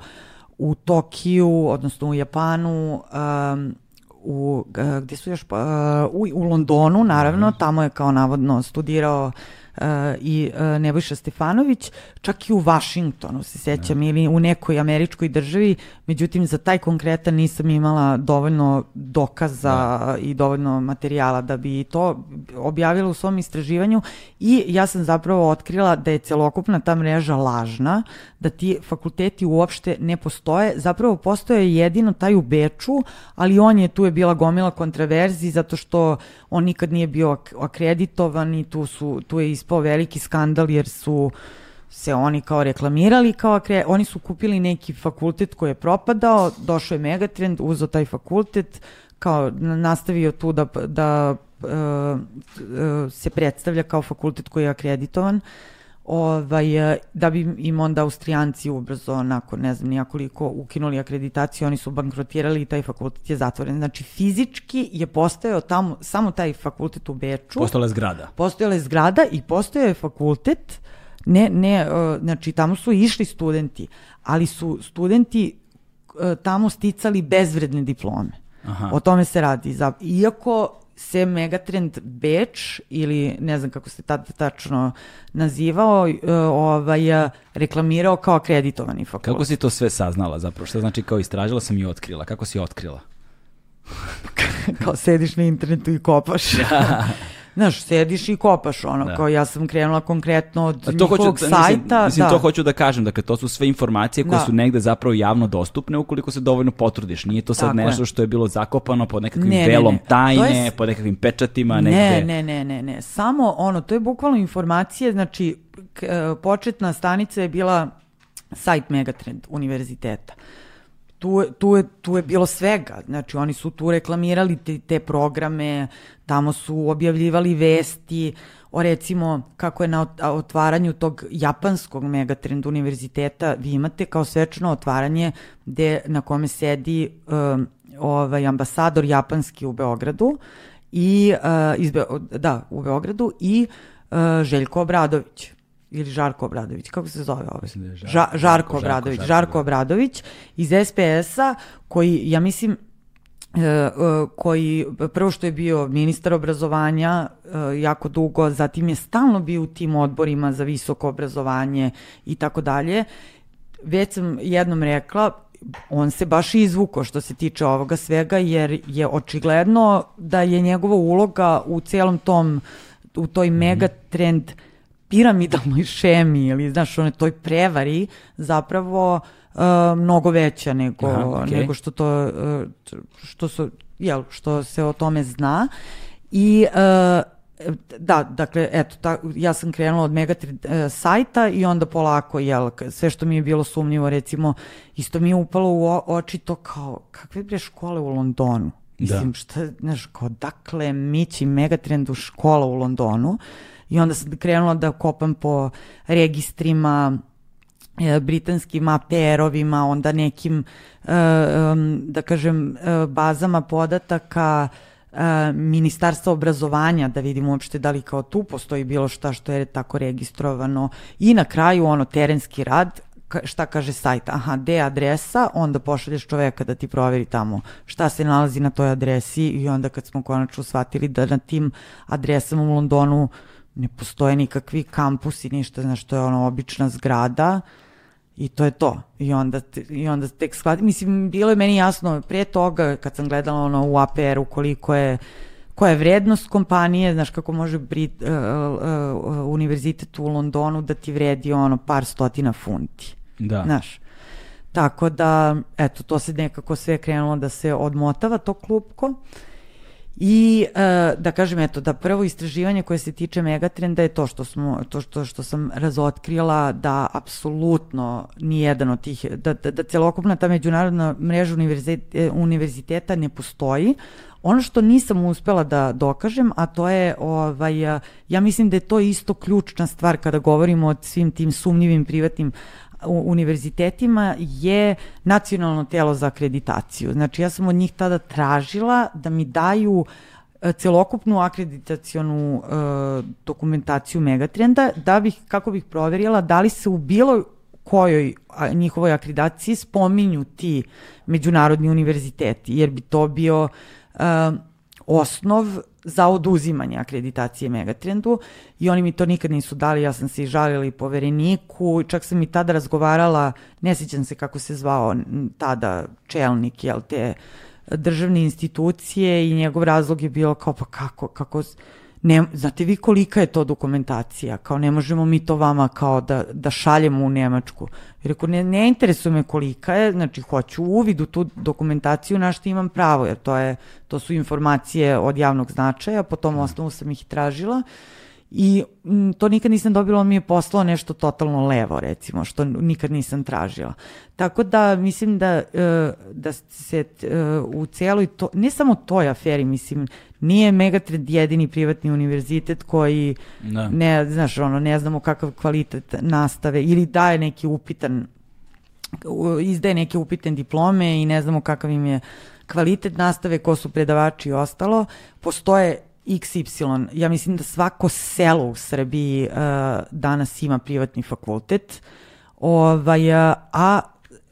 u Tokiju, odnosno u Japanu, um, u, gde su još, uh, u, u Londonu, naravno, mhm. tamo je kao navodno studirao i uh, Nebojša Stefanović, čak i u Vašingtonu se sećam ja. Da. ili u nekoj američkoj državi, međutim za taj konkretan nisam imala dovoljno dokaza ja. i dovoljno materijala da bi to objavila u svom istraživanju i ja sam zapravo otkrila da je celokupna ta mreža lažna, da ti fakulteti uopšte ne postoje, zapravo postoje jedino taj u Beču, ali on je, tu je bila gomila kontraverzi zato što on nikad nije bio akreditovan i tu, su, tu je ispao veliki skandal jer su se oni kao reklamirali kao akre... oni su kupili neki fakultet koji je propadao, došao je Megatrend, uzao taj fakultet, kao nastavio tu da, da uh, uh, se predstavlja kao fakultet koji je akreditovan. Uh, ovaj, e, da bi im onda Austrijanci ubrzo, nakon ne znam nijakoliko, ukinuli akreditaciju, oni su bankrotirali i taj fakultet je zatvoren. Znači, fizički je postojao tamo, samo taj fakultet u Beču. Postojala je zgrada. Postojala je zgrada i postojao je fakultet, ne, ne, uh, znači tamo su išli studenti, ali su studenti uh, tamo sticali bezvredne diplome. Aha. O tome se radi. Iako se Megatrend Beč ili ne znam kako se tada tačno nazivao, e, ovaj, reklamirao kao akreditovani fakultet. Kako si to sve saznala zapravo? Šta znači kao istražila sam i otkrila? Kako si otkrila? kao sediš na internetu i kopaš. Znaš, sediš i kopaš ono, da. kao ja sam krenula konkretno od to njihovog hoću, da, sajta. Mislim, mislim da. to hoću da kažem, dakle to su sve informacije koje da. su negde zapravo javno dostupne ukoliko se dovoljno potrudiš. Nije to sad Tako nešto je. što je bilo zakopano pod nekakvim ne, velom ne, ne. tajne, je... pod nekakvim pečatima. Negde. Ne, ne, ne, ne, ne, samo ono, to je bukvalno informacije, znači e, početna stanica je bila sajt Megatrend univerziteta tu, tu, je, tu je bilo svega. Znači, oni su tu reklamirali te, te programe, tamo su objavljivali vesti o recimo kako je na otvaranju tog japanskog megatrend univerziteta vi imate kao svečno otvaranje gde, na kome sedi um, ovaj ambasador japanski u Beogradu i uh, iz Be da, u Beogradu i uh, Željko Obradović ili Žarko Obradović, kako se zove ovaj? Da Žar, Ža, Žarko Obradović, Žarko, Žarko Obradović iz SPS-a, koji, ja mislim, e, e, koji prvo što je bio ministar obrazovanja e, jako dugo, zatim je stalno bio u tim odborima za visoko obrazovanje i tako dalje. Već sam jednom rekla, on se baš izvuko što se tiče ovoga svega, jer je očigledno da je njegova uloga u celom tom, u toj mm -hmm. megatrend piramidalnoj šemi ili znaš one toj prevari zapravo uh, mnogo veća nego Aha, okay. nego što to uh, što su jel što se o tome zna i uh, da, dakle, eto, ta, ja sam krenula od Megatri e, sajta i onda polako, jel, sve što mi je bilo sumnjivo, recimo, isto mi je upalo u o, oči to kao, kakve bre škole u Londonu? Mislim, da. šta, znaš, kao, dakle, mići Megatrendu škola u Londonu i onda sam krenula da kopam po registrima, e, britanskim APR-ovima, onda nekim, e, da kažem, e, bazama podataka, ministarstva obrazovanja da vidimo uopšte da li kao tu postoji bilo šta što je tako registrovano. I na kraju ono terenski rad šta kaže sajt, aha, gde adresa, onda pošalješ čoveka da ti proveri tamo šta se nalazi na toj adresi i onda kad smo konačno shvatili da na tim adresama u Londonu ne postoje nikakvi kampusi, ništa, znaš, to je ono obična zgrada, I to je to. I onda, i onda tek shvati, mislim, bilo je meni jasno pre toga kad sam gledala ono u APR-u koliko je koja je vrednost kompanije, znaš kako može Brit, uh, uh, uh, univerzitet u Londonu da ti vredi ono par stotina funti. Da. Znaš. Tako da, eto, to se nekako sve krenulo da se odmotava to klupko. Uh, I uh, da kažem eto da prvo istraživanje koje se tiče megatrenda je to što smo to što što sam razotkrila da apsolutno ni jedan od tih da da, da celokupna ta međunarodna mreža univerziteta, univerziteta ne postoji. Ono što nisam uspela da dokažem, a to je ovaj ja mislim da je to isto ključna stvar kada govorimo o svim tim sumnjivim privatnim univerzitetima je nacionalno telo za akreditaciju. Znači ja sam od njih tada tražila da mi daju e, celokupnu akreditacionu e, dokumentaciju Megatrenda da bih, kako bih proverila da li se u bilo kojoj njihovoj akreditaciji spominju ti međunarodni univerziteti, jer bi to bio uh, osnov za oduzimanje akreditacije Megatrendu i oni mi to nikad nisu dali, ja sam se i žalila i povereniku, čak sam i tada razgovarala, ne sjećam se kako se zvao tada čelnik, jel te, državne institucije i njegov razlog je bilo kao pa kako, kako, ne, znate vi kolika je to dokumentacija, kao ne možemo mi to vama kao da, da šaljemo u Nemačku. Jer ako ne, ne interesuje me kolika je, znači hoću uvid u tu dokumentaciju na što imam pravo, jer to, je, to su informacije od javnog značaja, po tom osnovu sam ih tražila. Uh, I m, to nikad nisam dobila, on mi je poslao nešto totalno levo, recimo, što nikad nisam tražila. Tako da mislim da, e, da se e, u celoj, to, ne samo toj aferi, mislim, nije Megatrend jedini privatni univerzitet koji, da. ne, znaš, ono, ne znamo kakav kvalitet nastave ili daje neki upitan, izdaje neke upitne diplome i ne znamo kakav im je kvalitet nastave, ko su predavači i ostalo. Postoje XY, ja mislim da svako selo u Srbiji uh, danas ima privatni fakultet, ovaj, a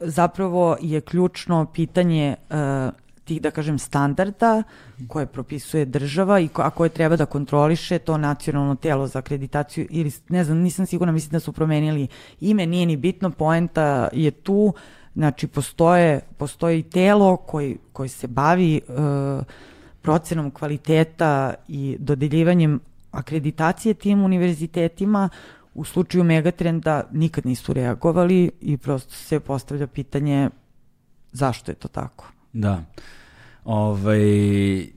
zapravo je ključno pitanje uh, tih, da kažem, standarda koje propisuje država i ko, a koje treba da kontroliše to nacionalno telo za akreditaciju ili, ne znam, nisam sigurna, mislim da su promenili ime, nije ni bitno, poenta je tu, znači postoje, postoji telo koji, koji se bavi uh, procenom kvaliteta i dodeljivanjem akreditacije tim univerzitetima u slučaju Megatrenda nikad nisu reagovali i prosto se postavlja pitanje zašto je to tako. Da. Ovaj,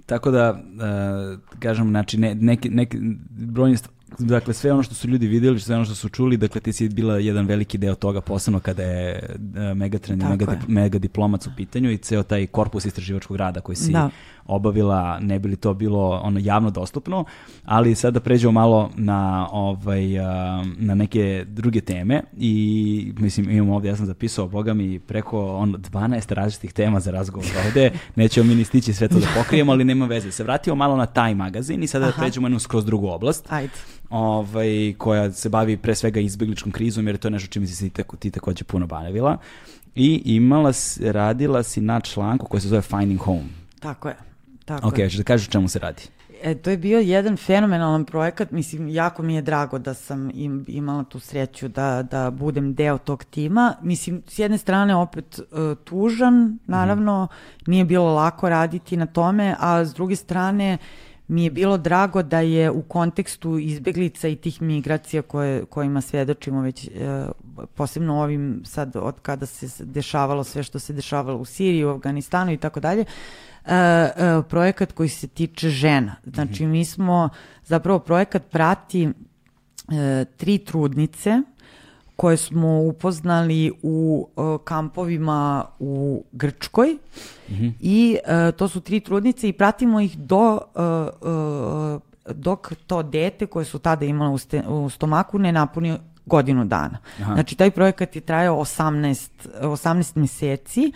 tako da, uh, kažem, znači, ne, neke, neke brojne dakle sve ono što su ljudi videli, sve ono što su čuli, dakle ti si bila jedan veliki deo toga, posebno kada je uh, Megatrend i mega, mega diplomac u pitanju i ceo taj korpus istraživačkog rada koji si da obavila, ne bi li to bilo ono javno dostupno, ali sada pređemo malo na ovaj na neke druge teme i mislim imamo ovde ja sam zapisao boga mi preko on 12 različitih tema za razgovor ovde. Nećemo mi ni stići sve to da pokrijemo, ali nema veze. Se vratimo malo na taj magazin i sada da Aha. da pređemo jednu skroz drugu oblast. Ajde ovaj, koja se bavi pre svega izbegličkom krizom, jer to je nešto čime si ti, ti takođe puno bavila. I imala, radila si na članku koji se zove Finding Home. Tako je. Tako ok, hoćeš da kažeš o čemu se radi? E, to je bio jedan fenomenalan projekat, mislim, jako mi je drago da sam im, imala tu sreću da, da budem deo tog tima. Mislim, s jedne strane opet uh, tužan, naravno, mm. nije bilo lako raditi na tome, a s druge strane mi je bilo drago da je u kontekstu izbeglica i tih migracija koje, kojima svedočimo već e, posebno ovim sad od kada se dešavalo sve što se dešavalo u Siriji, u Afganistanu i tako dalje, e, e, projekat koji se tiče žena. Znači mi smo, zapravo projekat prati e, tri trudnice koje smo upoznali u uh, kampovima u Grčkoj mm -hmm. i uh, to su tri trudnice i pratimo ih do uh, dok to dete koje su tada imala u, ste, u stomaku ne napuni godinu dana. Aha. Znači taj projekat je trajao 18, 18 meseci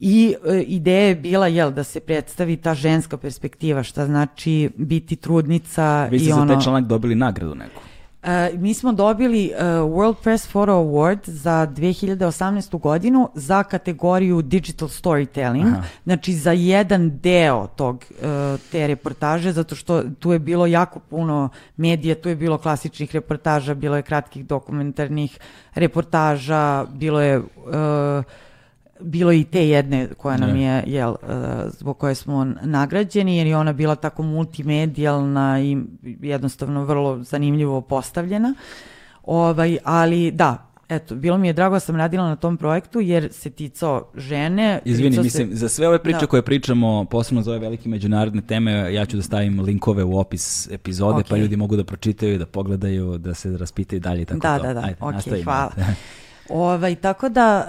I e, ideja je bila jel, da se predstavi ta ženska perspektiva, šta znači biti trudnica. Vi ste i za ono... taj članak dobili nagradu neku. Uh, mi smo dobili uh, World Press Photo Award za 2018. godinu za kategoriju Digital Storytelling, Aha. znači za jedan deo tog, uh, te reportaže, zato što tu je bilo jako puno medija, tu je bilo klasičnih reportaža, bilo je kratkih dokumentarnih reportaža, bilo je... Uh, bilo i te jedne koja nam je, jel, uh, zbog koje smo nagrađeni, jer je ona bila tako multimedijalna i jednostavno vrlo zanimljivo postavljena. Ovaj, ali da, eto, bilo mi je drago da sam radila na tom projektu jer se ticao žene. Izvini, ticao mislim, se... za sve ove priče Da. koje pričamo, posebno za ove velike međunarodne teme, ja ću da stavim linkove u opis epizode, pa Ok. ljudi mogu da pročitaju, da pogledaju, da se raspitaju dalje i tako Da, to. da, da, Ajde, ok, nastavimo. hvala. Ovaj, tako da,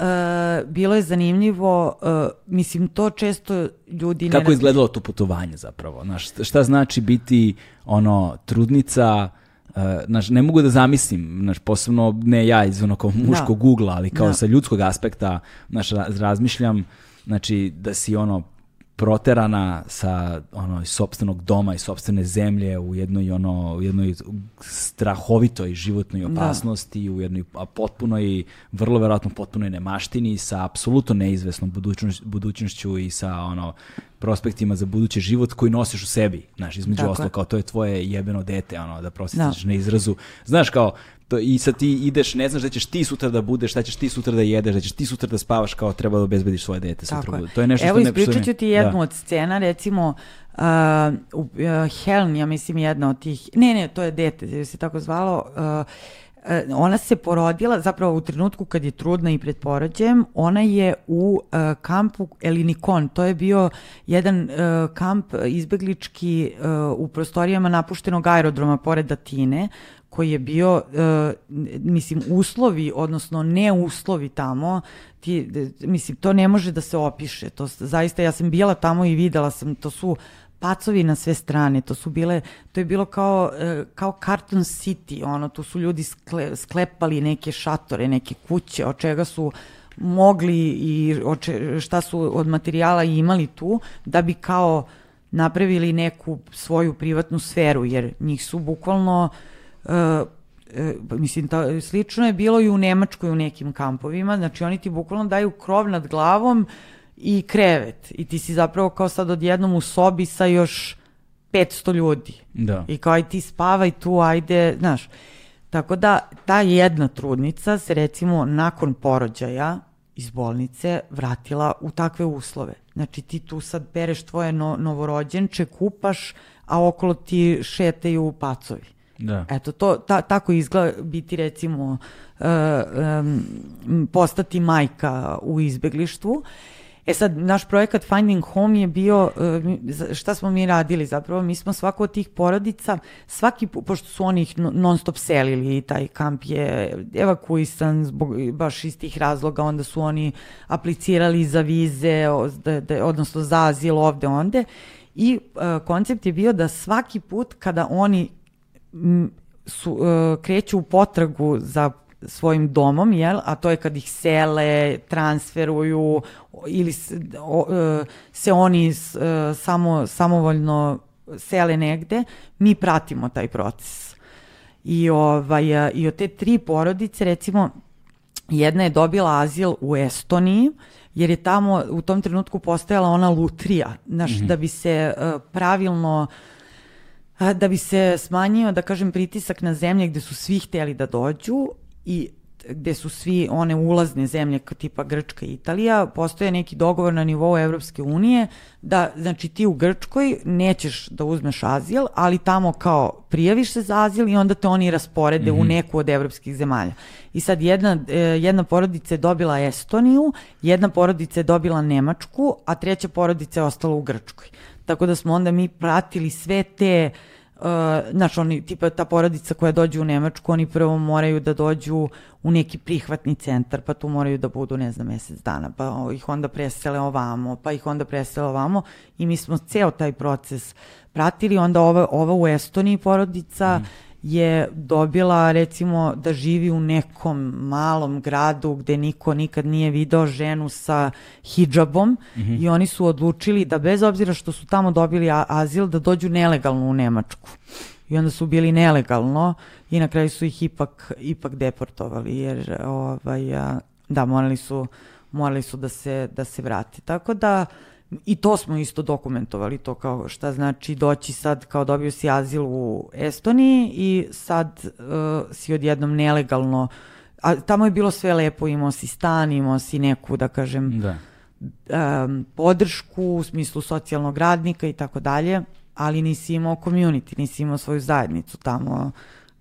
uh, bilo je zanimljivo, uh, mislim, to često ljudi... ne Kako je razmišljaju. izgledalo to putovanje zapravo? Znaš, šta znači biti ono trudnica, uh, znaš, ne mogu da zamislim, znaš, posebno ne ja iz ono kao muškog Da. googla, ali kao Da. sa ljudskog aspekta, znaš, ra- razmišljam, znači, da si ono proterana sa ono iz sopstvenog doma i sopstvene zemlje u jednoj ono u jednoj strahovitoj životnoj opasnosti u jednoj a potpunoj vrlo verovatno potpunoj nemaštini sa apsolutno neizvesnom budućnošću, budućnošću i sa ono prospektima za budući život koji nosiš u sebi. Znaš između ostalog kao to je tvoje jebeno dete ono da Da. prosjetiš na izrazu. Znaš kao to, i sad ti ideš, ne znaš da ćeš ti sutra da budeš, šta ćeš ti sutra da jedeš, da ćeš ti sutra da spavaš kao treba da obezbediš svoje dete Tako sutra. je. To je nešto Evo, što ne... ispričat ću ti jednu da. od scena, recimo, uh, uh, Helen, ja mislim jedna od tih, ne, ne, to je dete, se tako zvalo, uh, ona se porodila, zapravo u trenutku kad je trudna i pred porođajem, ona je u uh, kampu Elinikon, to je bio jedan uh, kamp izbeglički uh, u prostorijama napuštenog aerodroma pored Atine, koji je bio, uh, mislim, uslovi, odnosno ne uslovi tamo, ti, mislim, to ne može da se opiše. To, zaista, ja sam bila tamo i videla sam, to su pacovi na sve strane, to su bile, to je bilo kao, e, kao Carton City, ono, tu su ljudi skle, sklepali neke šatore, neke kuće, od čega su mogli i oče, šta su od materijala imali tu, da bi kao napravili neku svoju privatnu sferu, jer njih su bukvalno e, mislim, ta, slično je bilo i u Nemačkoj u nekim kampovima, znači oni ti bukvalno daju krov nad glavom i krevet i ti si zapravo kao sad odjednom u sobi sa još 500 ljudi Da. i kao aj ti spavaj tu, ajde, znaš. Tako da ta jedna trudnica se recimo nakon porođaja iz bolnice vratila u takve uslove. Znači ti tu sad bereš tvoje no, novorođenče, kupaš, a okolo ti šetaju pacovi. Da. Eto, to, ta, tako izgleda biti recimo um, postati majka u izbeglištvu. E sad, naš projekat Finding Home je bio, za- šta smo mi radili zapravo, mi smo svako od tih porodica, svaki, pošto su oni ih no- non stop selili i taj kamp je evakuisan zbog, baš iz tih razloga, onda su oni aplicirali za vize, odnosno za azil ovde onde i uh, koncept je bio da svaki put kada oni su, uh, kreću u potragu za svojim domom, jel? a to je kad ih sele, transferuju ili s- o, uh, se oni s- uh, samo, samovoljno sele negde, mi pratimo taj proces. I, ovaj, uh, I od te tri porodice, recimo, jedna je dobila azil u Estoniji, jer je tamo u tom trenutku postojala ona lutrija, znaš, da bi se uh, pravilno a, da bi se smanjio, da kažem, pritisak na zemlje gde su svi hteli da dođu i gde su svi one ulazne zemlje tipa Grčka i Italija, postoje neki dogovor na nivou Evropske unije da, znači ti u Grčkoj nećeš da uzmeš azil, ali tamo kao prijaviš se za azil i onda te oni rasporede mm -hmm. u mhm. neku od evropskih zemalja. I sad jedna, e, jedna porodica je dobila Estoniju, jedna porodica je dobila Nemačku, a treća porodica je ostala u Grčkoj. Tako da smo onda mi pratili sve te uh, Uh, znaš, oni, tipa ta porodica koja dođe u Nemačku, oni prvo moraju da dođu u neki prihvatni centar, pa tu moraju da budu, ne znam, mesec dana, pa ih onda presele ovamo, pa ih onda presele ovamo i mi smo ceo taj proces pratili, onda ova, ova u Estoniji porodica mm je dobila recimo da živi u nekom malom gradu gde niko nikad nije video ženu sa hijabom mm -hmm. i oni su odlučili da bez obzira što su tamo dobili azil da dođu nelegalno u Nemačku. I onda su bili nelegalno i na kraju su ih ipak, ipak deportovali jer ovaj, da morali su, morali su da se, da se vrati. Tako da uh, I to smo isto dokumentovali, to kao šta znači doći sad, kao dobio si azil u Estoniji i sad uh, si odjednom nelegalno, a tamo je bilo sve lepo, imao si stan, imao si neku, da kažem, da. Um, podršku u smislu socijalnog radnika i tako dalje, ali nisi imao community, nisi imao svoju zajednicu tamo,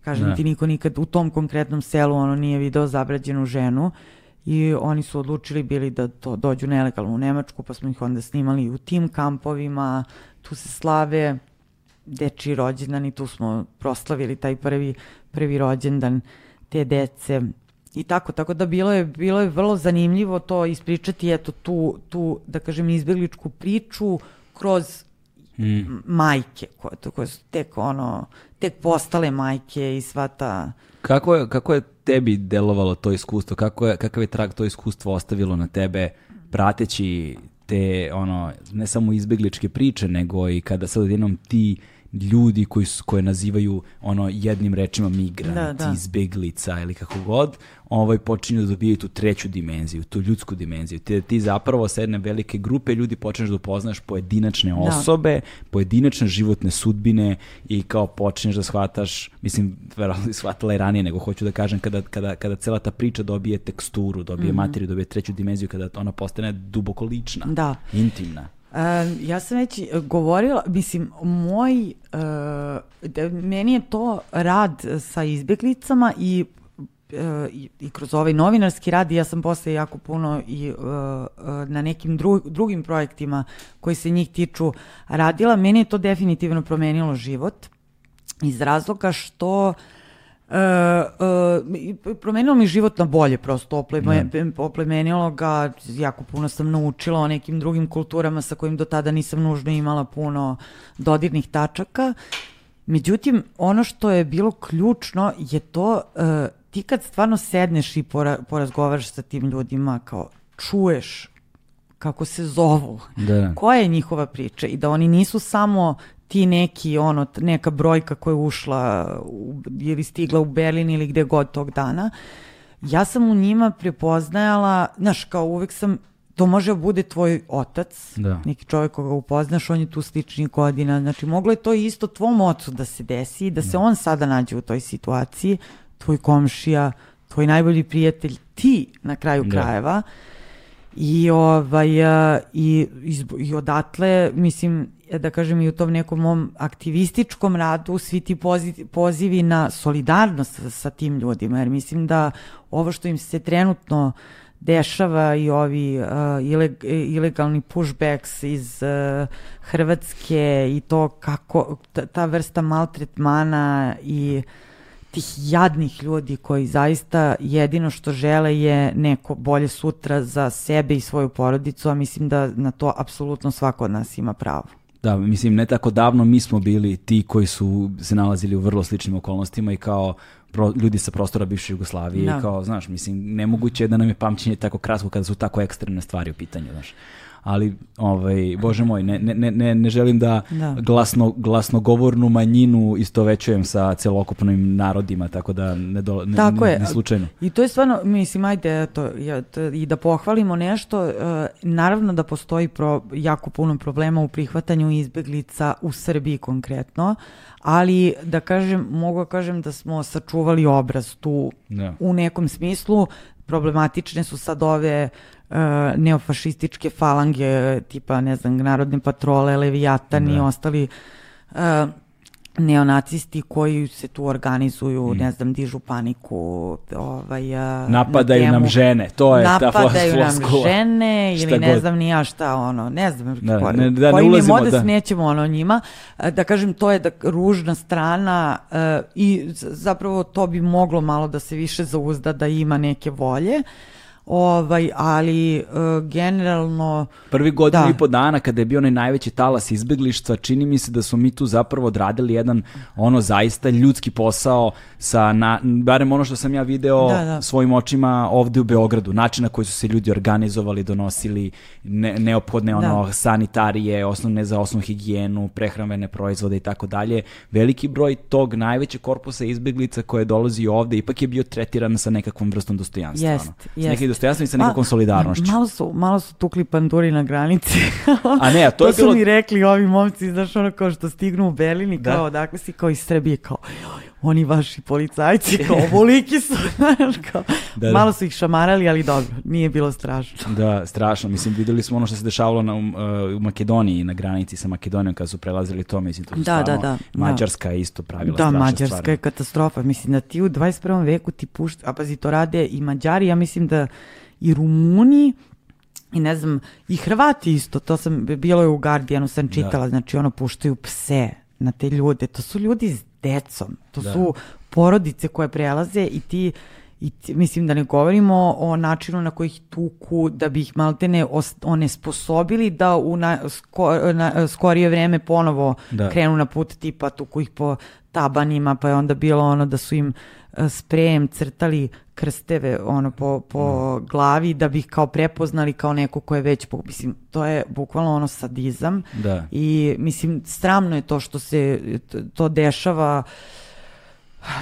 kažem da. ti niko nikad u tom konkretnom selu ono nije video zabrađenu ženu i oni su odlučili bili da to dođu nelegalno u Nemačku, pa smo ih onda snimali u tim kampovima, tu se slave deči rođendan i tu smo proslavili taj prvi, prvi rođendan te dece. I tako, tako da bilo je, bilo je vrlo zanimljivo to ispričati, eto tu, tu da kažem, izbjegličku priču kroz mm. majke koje, koje su tek ono, tek postale majke i sva ta... Kako je, kako je tebi delovalo to iskustvo? Kako je, kakav je trag to iskustvo ostavilo na tebe prateći te, ono, ne samo izbegličke priče, nego i kada sad odjednom ti ljudi koji su, koje nazivaju ono jednim rečima migrant, da, da. izbeglica ili kako god, ovaj počinju da dobijaju tu treću dimenziju, tu ljudsku dimenziju. Ti, ti zapravo sa jedne velike grupe ljudi počneš da upoznaš pojedinačne da. osobe, da. pojedinačne životne sudbine i kao počneš da shvataš, mislim, verovatno shvatala i ranije, nego hoću da kažem kada, kada, kada cela ta priča dobije teksturu, dobije mm -hmm. materiju, dobije treću dimenziju, kada ona postane duboko lična, da. intimna. Ja sam već govorila, mislim, moj, uh, meni je to rad sa izbjeglicama i i, i kroz ovaj novinarski rad ja sam posle jako puno i uh, na nekim dru, drugim projektima koji se njih tiču radila. Meni je to definitivno promenilo život iz razloga što uh, Uh, uh, promenilo mi život na bolje prosto, opleme, mm. oplemenilo ga, jako puno sam naučila o nekim drugim kulturama sa kojim do tada nisam nužno imala puno dodirnih tačaka. Međutim, ono što je bilo ključno je to, uh, ti kad stvarno sedneš i pora, porazgovaraš sa tim ljudima, kao čuješ kako se zovu, da. koja je njihova priča i da oni nisu samo ti neki, ono, neka brojka koja je ušla u, ili stigla u Berlin ili gde god tog dana, ja sam u njima prepoznajala, znaš, kao uvek sam, to može da bude tvoj otac, da. neki čovjek koga upoznaš, on je tu sličnih godina, znači moglo je to isto tvom ocu da se desi, da se da. on sada nađe u toj situaciji, tvoj komšija, tvoj najbolji prijatelj, ti na kraju da. krajeva, i ovaj i, i, i odatle mislim da kažem i u tom nekom mom aktivističkom radu svi ti pozivi na solidarnost sa tim ljudima jer mislim da ovo što im se trenutno dešava i ovi uh, ileg, ilegalni pushbacks iz uh, Hrvatske i to kako ta, ta vrsta maltretmana i tih jadnih ljudi koji zaista jedino što žele je neko bolje sutra za sebe i svoju porodicu, a mislim da na to apsolutno svako od nas ima pravo. Da, mislim, ne tako davno mi smo bili ti koji su se nalazili u vrlo sličnim okolnostima i kao pro, ljudi sa prostora bivše Jugoslavije da. i kao, znaš, mislim, nemoguće je da nam je pamćenje tako kratko kada su tako ekstremne stvari u pitanju, znaš. Ali ovaj, bože moj, ne, ne, ne, ne želim da, Da. Glasno, glasnogovornu manjinu istovećujem sa celokupnim narodima, tako da ne, do, ne, Tako ne, je. ne slučajno. I to je stvarno, mislim, ajde, eto, to, i da pohvalimo nešto, e, naravno da postoji pro, jako puno problema u prihvatanju izbeglica u Srbiji konkretno, ali da kažem, mogu da kažem da smo sačuvali obraz tu Da. u nekom smislu, problematične su sad ove neofašističke falange, tipa, ne znam, narodne patrole, Leviatan i Da. ostali e, neonacisti koji se tu organizuju, ne znam, dižu paniku, ovaj, a, Napadaju na nam žene, to je ta flos- Napadaju nam žene ili ne god. znam ni ja šta, ono, ne znam, Da, ko- ne- da ne koji je ulazimo, da. nećemo ono njima. Da kažem, to je da ružna strana i zapravo to bi moglo malo da se više zauzda da ima neke volje. Ovaj, ali e, generalno Prvi godinu Da. i po dana kada je bio onaj najveći talas izbeglištva, čini mi se da smo mi tu zapravo odradili jedan ono zaista ljudski posao sa, na, barem ono što sam ja video Da, da. svojim očima ovde u Beogradu, način na koji su se ljudi organizovali, donosili ne, neophodne ono Da. sanitarije, osnovne za osnovnu higijenu, prehrambene proizvode i tako dalje. Veliki broj tog najvećeg korpusa izbeglica koje dolazi ovde ipak je bio tretiran sa nekakvom vrstom dostojanstva. Jest, ono. Jest. I sa nekom solidarnošću. Malo su, malo su tukli panduri na granici. A ne, a to je su bilo- mi rekli ovi momci, znaš, ono kao što stignu u Berlin i Da. kao, dakle si kao iz Srbije, kao, "Joj, oni vaši policajci, kao, ovoliki su, znaš, kao, Da, da. malo su ih šamarali, ali dobro, nije bilo strašno. Da, strašno. Mislim, videli smo ono što se dešavalo na, uh, u Makedoniji, na granici sa Makedonijom, kada su prelazili to, mislim, to su Da, da, stvarno, da, da. Mađarska je isto pravila Da, strašne Mađarska stvari. je katastrofa. Mislim da ti u 21. veku ti pušta, a pazi, to rade i Mađari, ja mislim da i Rumuni, i ne znam, i Hrvati isto, to sam, bilo je u Guardianu, sam čitala, znači ono puštaju pse na te ljude, to su ljudi decom, to Da. su porodice koje prelaze i ti i ti- mislim da ne govorimo o načinu na koji ih tuku da bi ih maltene os- onesposobili da u na, sko- na skorije vreme ponovo Da. krenu na put tipa tuku ih po tabanima pa je onda bilo ono da su im e, sprejem crtali krsteve ono po, po glavi da bi ih kao prepoznali kao neko ko je već mislim to je bukvalno ono sadizam Da. i mislim sramno je to što se to dešava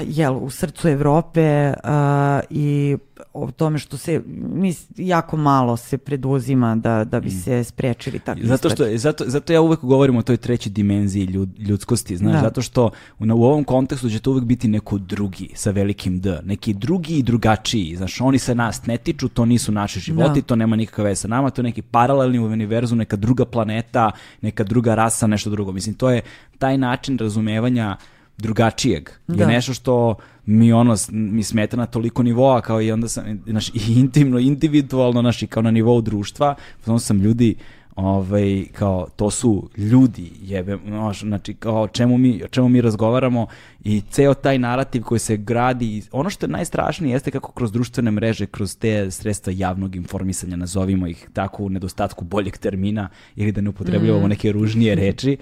jel, u srcu Evrope a, i o tome što se mis, jako malo se preduzima da, da bi se sprečili takvi Zato što stvari. zato, zato ja uvek govorim o toj trećoj dimenziji ljud, ljudskosti, znaš, Da. zato što u, u ovom kontekstu će to uvek biti neko drugi sa velikim D, neki drugi i drugačiji, znaš, oni se nas ne tiču, to nisu naši životi, Da. to nema nikakve veze sa nama, to je neki paralelni univerzum, neka druga planeta, neka druga rasa, nešto drugo. Mislim, to je taj način razumevanja drugačijeg je Da. nešto što mi ono mi smeta na toliko nivoa kao i onda sam znaš, i intimno, individualno naši kao na nivou društva, onda sam ljudi ovaj kao to su ljudi jebe znači kao o čemu mi o čemu mi razgovaramo i ceo taj narativ koji se gradi ono što je najstrašnije jeste kako kroz društvene mreže kroz te sredstva javnog informisanja nazovimo ih tako u nedostatku boljeg termina ili da ne upotrebljavamo neke ružnije reči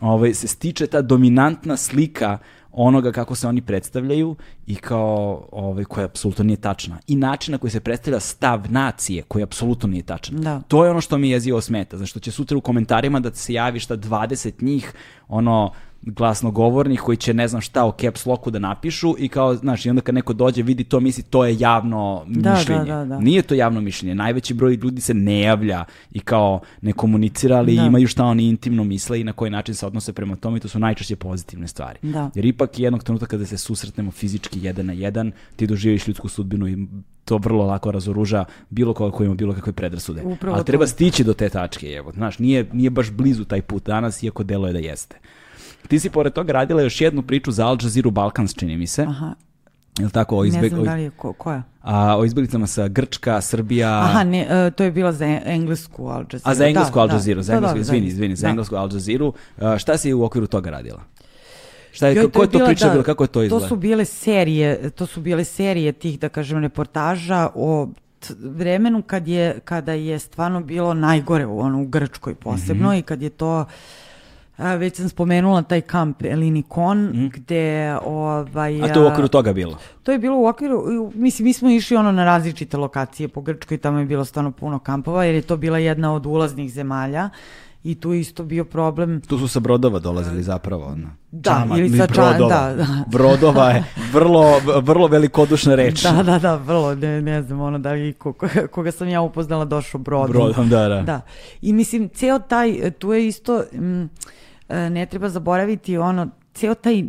ovaj se stiče ta dominantna slika onoga kako se oni predstavljaju i kao ovaj koja apsolutno nije tačna i način na koji se predstavlja stav nacije koji apsolutno nije tačan. Da. To je ono što mi jezivo smeta, znači što će sutra u komentarima da se javi šta 20 njih ono glasnogovornih koji će ne znam šta o caps locku da napišu i kao, znaš, i onda kad neko dođe vidi to, misli to je javno Da, mišljenje. da, da, da. Nije to javno mišljenje. Najveći broj ljudi se ne javlja i kao ne komunicira, ali Da. imaju šta oni intimno misle i na koji način se odnose prema tome i to su najčešće pozitivne stvari. Da. Jer ipak jednog trenutka kada se susretnemo fizički jedan na jedan, ti doživiš ljudsku sudbinu i to vrlo lako razoruža bilo koga ko ima bilo kakve predrasude. Upravo Ali treba to. stići do te tačke, evo. Znaš, nije, nije baš blizu taj put danas, iako delo je da jeste. Ti si pored toga radila još jednu priču za Al Jazeera Balkans, čini mi se. Aha, Jel tako? O, ne izbeg, znam o, da li je ko, koja. a, o izbeglicama sa Grčka, Srbija... Aha, ne, e, to je bila za en- englesku Al Jazeera. A za englesku Da, Al da. Jazeera, za Da, englesku, da, izvini, da. izvini, za Da. englesku Al Jazeera. A, šta si u okviru toga radila? Šta je, Joj, ko je to bila, priča da, bila, kako je to izgleda? To su bile serije, to su bile serije tih, da kažem, reportaža o vremenu kad je, kada je stvarno bilo najgore u, ono, u Grčkoj posebno Mhm. i kad je to A, već sam spomenula taj kamp Elinikon, mm. gde... Ovaj, a to u okviru toga bilo? To je bilo u okviru, mislim, mi smo išli ono na različite lokacije po Grčkoj, tamo je bilo stvarno puno kampova, jer je to bila jedna od ulaznih zemalja i tu isto bio problem. Tu su sa brodova dolazili zapravo. Ono. Da, Čama, ili sa brodova. Da, da. Brodova je vrlo, vrlo velikodušna reč. Da, da, da, vrlo, ne, ne znam, ono da li ko, koga sam ja upoznala došao brodom. Brodom, da, da. Da, i mislim, ceo taj, tu je isto, m, mm, ne treba zaboraviti ono, ceo taj uh,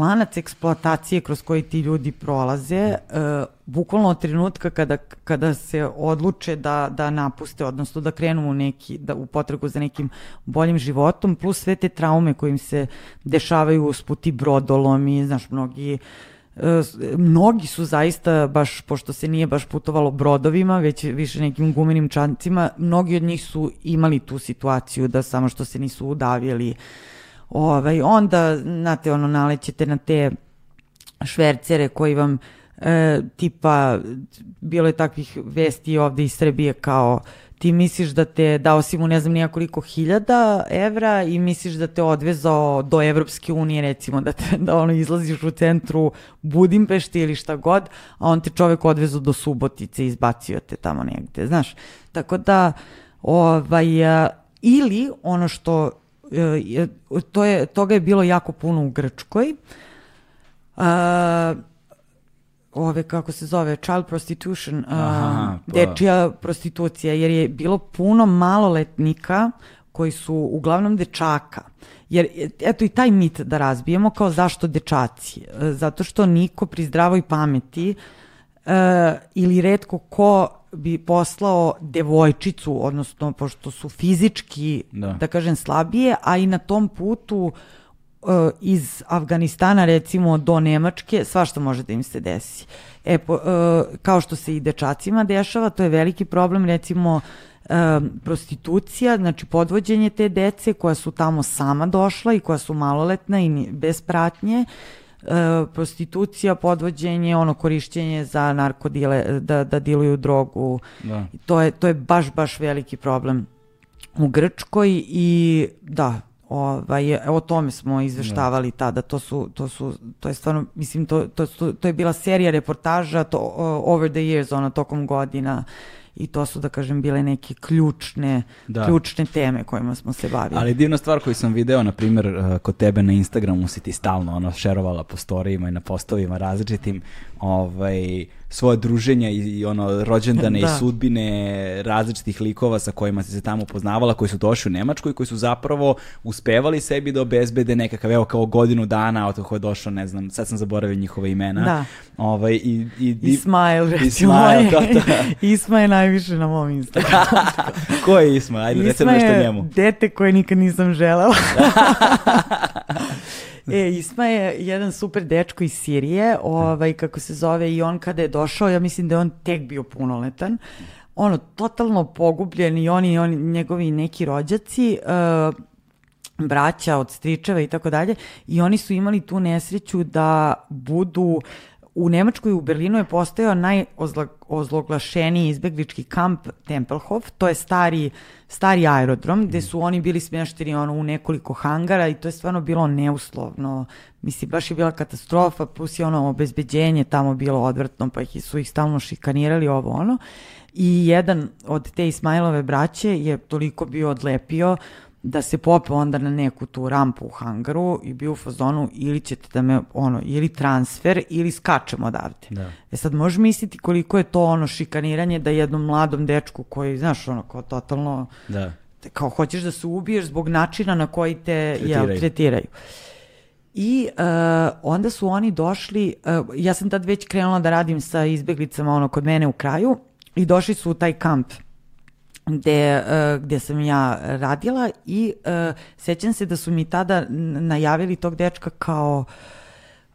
lanac eksploatacije kroz koji ti ljudi prolaze, uh, bukvalno od trenutka kada, kada se odluče da, da napuste, odnosno da krenu u, neki, da, u potragu za nekim boljim životom, plus sve te traume kojim se dešavaju uz puti brodolomi, znaš, mnogi mnogi su zaista, baš pošto se nije baš putovalo brodovima, već više nekim gumenim čancima, mnogi od njih su imali tu situaciju da samo što se nisu udavili. Ovaj, onda, znate, ono, nalećete na te švercere koji vam e, tipa, bilo je takvih vesti ovde iz Srbije kao ti misliš da te dao si mu ne znam nijakoliko hiljada evra i misliš da te odvezao do Evropske unije recimo da, te, da ono izlaziš u centru Budimpešti ili šta god, a on te čovek odvezao do Subotice i izbacio te tamo negde, znaš. Tako da, ovaj, ili ono što E, to je, toga je bilo jako puno u Grčkoj. Ove, kako se zove, child prostitution, Aha, pa. dečija prostitucija, jer je bilo puno maloletnika koji su uglavnom dečaka. Jer, eto i taj mit da razbijemo, kao zašto dečaci? E, zato što niko pri zdravoj pameti uh, ili redko ko bi poslao devojčicu, odnosno pošto su fizički, da, da kažem, slabije, a i na tom putu uh, iz Afganistana recimo do Nemačke, svašta može da im se desi. E, po, uh, kao što se i dečacima dešava, to je veliki problem recimo uh, prostitucija, znači podvođenje te dece koja su tamo sama došla i koja su maloletna i bez pratnje, e, prostitucija, podvođenje, ono korišćenje za narkodile, da, da diluju drogu. Da. To, je, to je baš, baš veliki problem u Grčkoj i da, ovaj, o tome smo izveštavali da. tada, to su, to su, to je stvarno, mislim, to, to, to, to je bila serija reportaža to, uh, over the years, ono, tokom godina, i to su da kažem bile neke ključne da. ključne teme kojima smo se bavili. Ali divna stvar koju sam video na primjer uh, kod tebe na Instagramu si ti stalno ono šerovala po storijima i na postovima različitim ovaj svoje druženja i, i ono rođendane da. i sudbine različitih likova sa kojima si se tamo poznavala, koji su došli u Nemačku i koji su zapravo uspevali sebi da obezbede nekakav, evo kao godinu dana od kako je došao, ne znam, sad sam zaboravio njihove imena. Da. Ovaj, i, i, Ismail, recimo. Ismail, da, da. Isma je najviše na mom Instagramu. Ko je Isma? Ajde, recimo nešto njemu. Isma je dete koje nikad nisam želela. E, Isma je jedan super dečko iz Sirije, ovaj, kako se zove, i on kada je došao, ja mislim da je on tek bio punoletan, ono, totalno pogubljen i oni, oni njegovi neki rođaci, uh, braća od stričeva i tako dalje, i oni su imali tu nesreću da budu u Nemačkoj u Berlinu je postojao najozloglašeniji izbeglički kamp Tempelhof, to je stari, stari aerodrom gde su oni bili smješteni ono, u nekoliko hangara i to je stvarno bilo neuslovno. Mislim, baš je bila katastrofa, plus je ono obezbeđenje tamo bilo odvrtno, pa ih su ih stalno šikanirali ovo ono. I jedan od te Ismailove braće je toliko bio odlepio da se pope onda na neku tu rampu u hangaru i bio u fazonu ili ćete da me, ono, ili transfer ili skačemo odavde. Da. E sad možeš misliti koliko je to ono šikaniranje da jednom mladom dečku koji, znaš, ono, kao totalno, da. kao hoćeš da se ubiješ zbog načina na koji te tretiraju. Jel, tretiraju. I uh, onda su oni došli, uh, ja sam tad već krenula da radim sa izbeglicama ono kod mene u kraju i došli su u taj kamp gde, uh, gde sam ja radila i uh, sećam se da su mi tada najavili tog dečka kao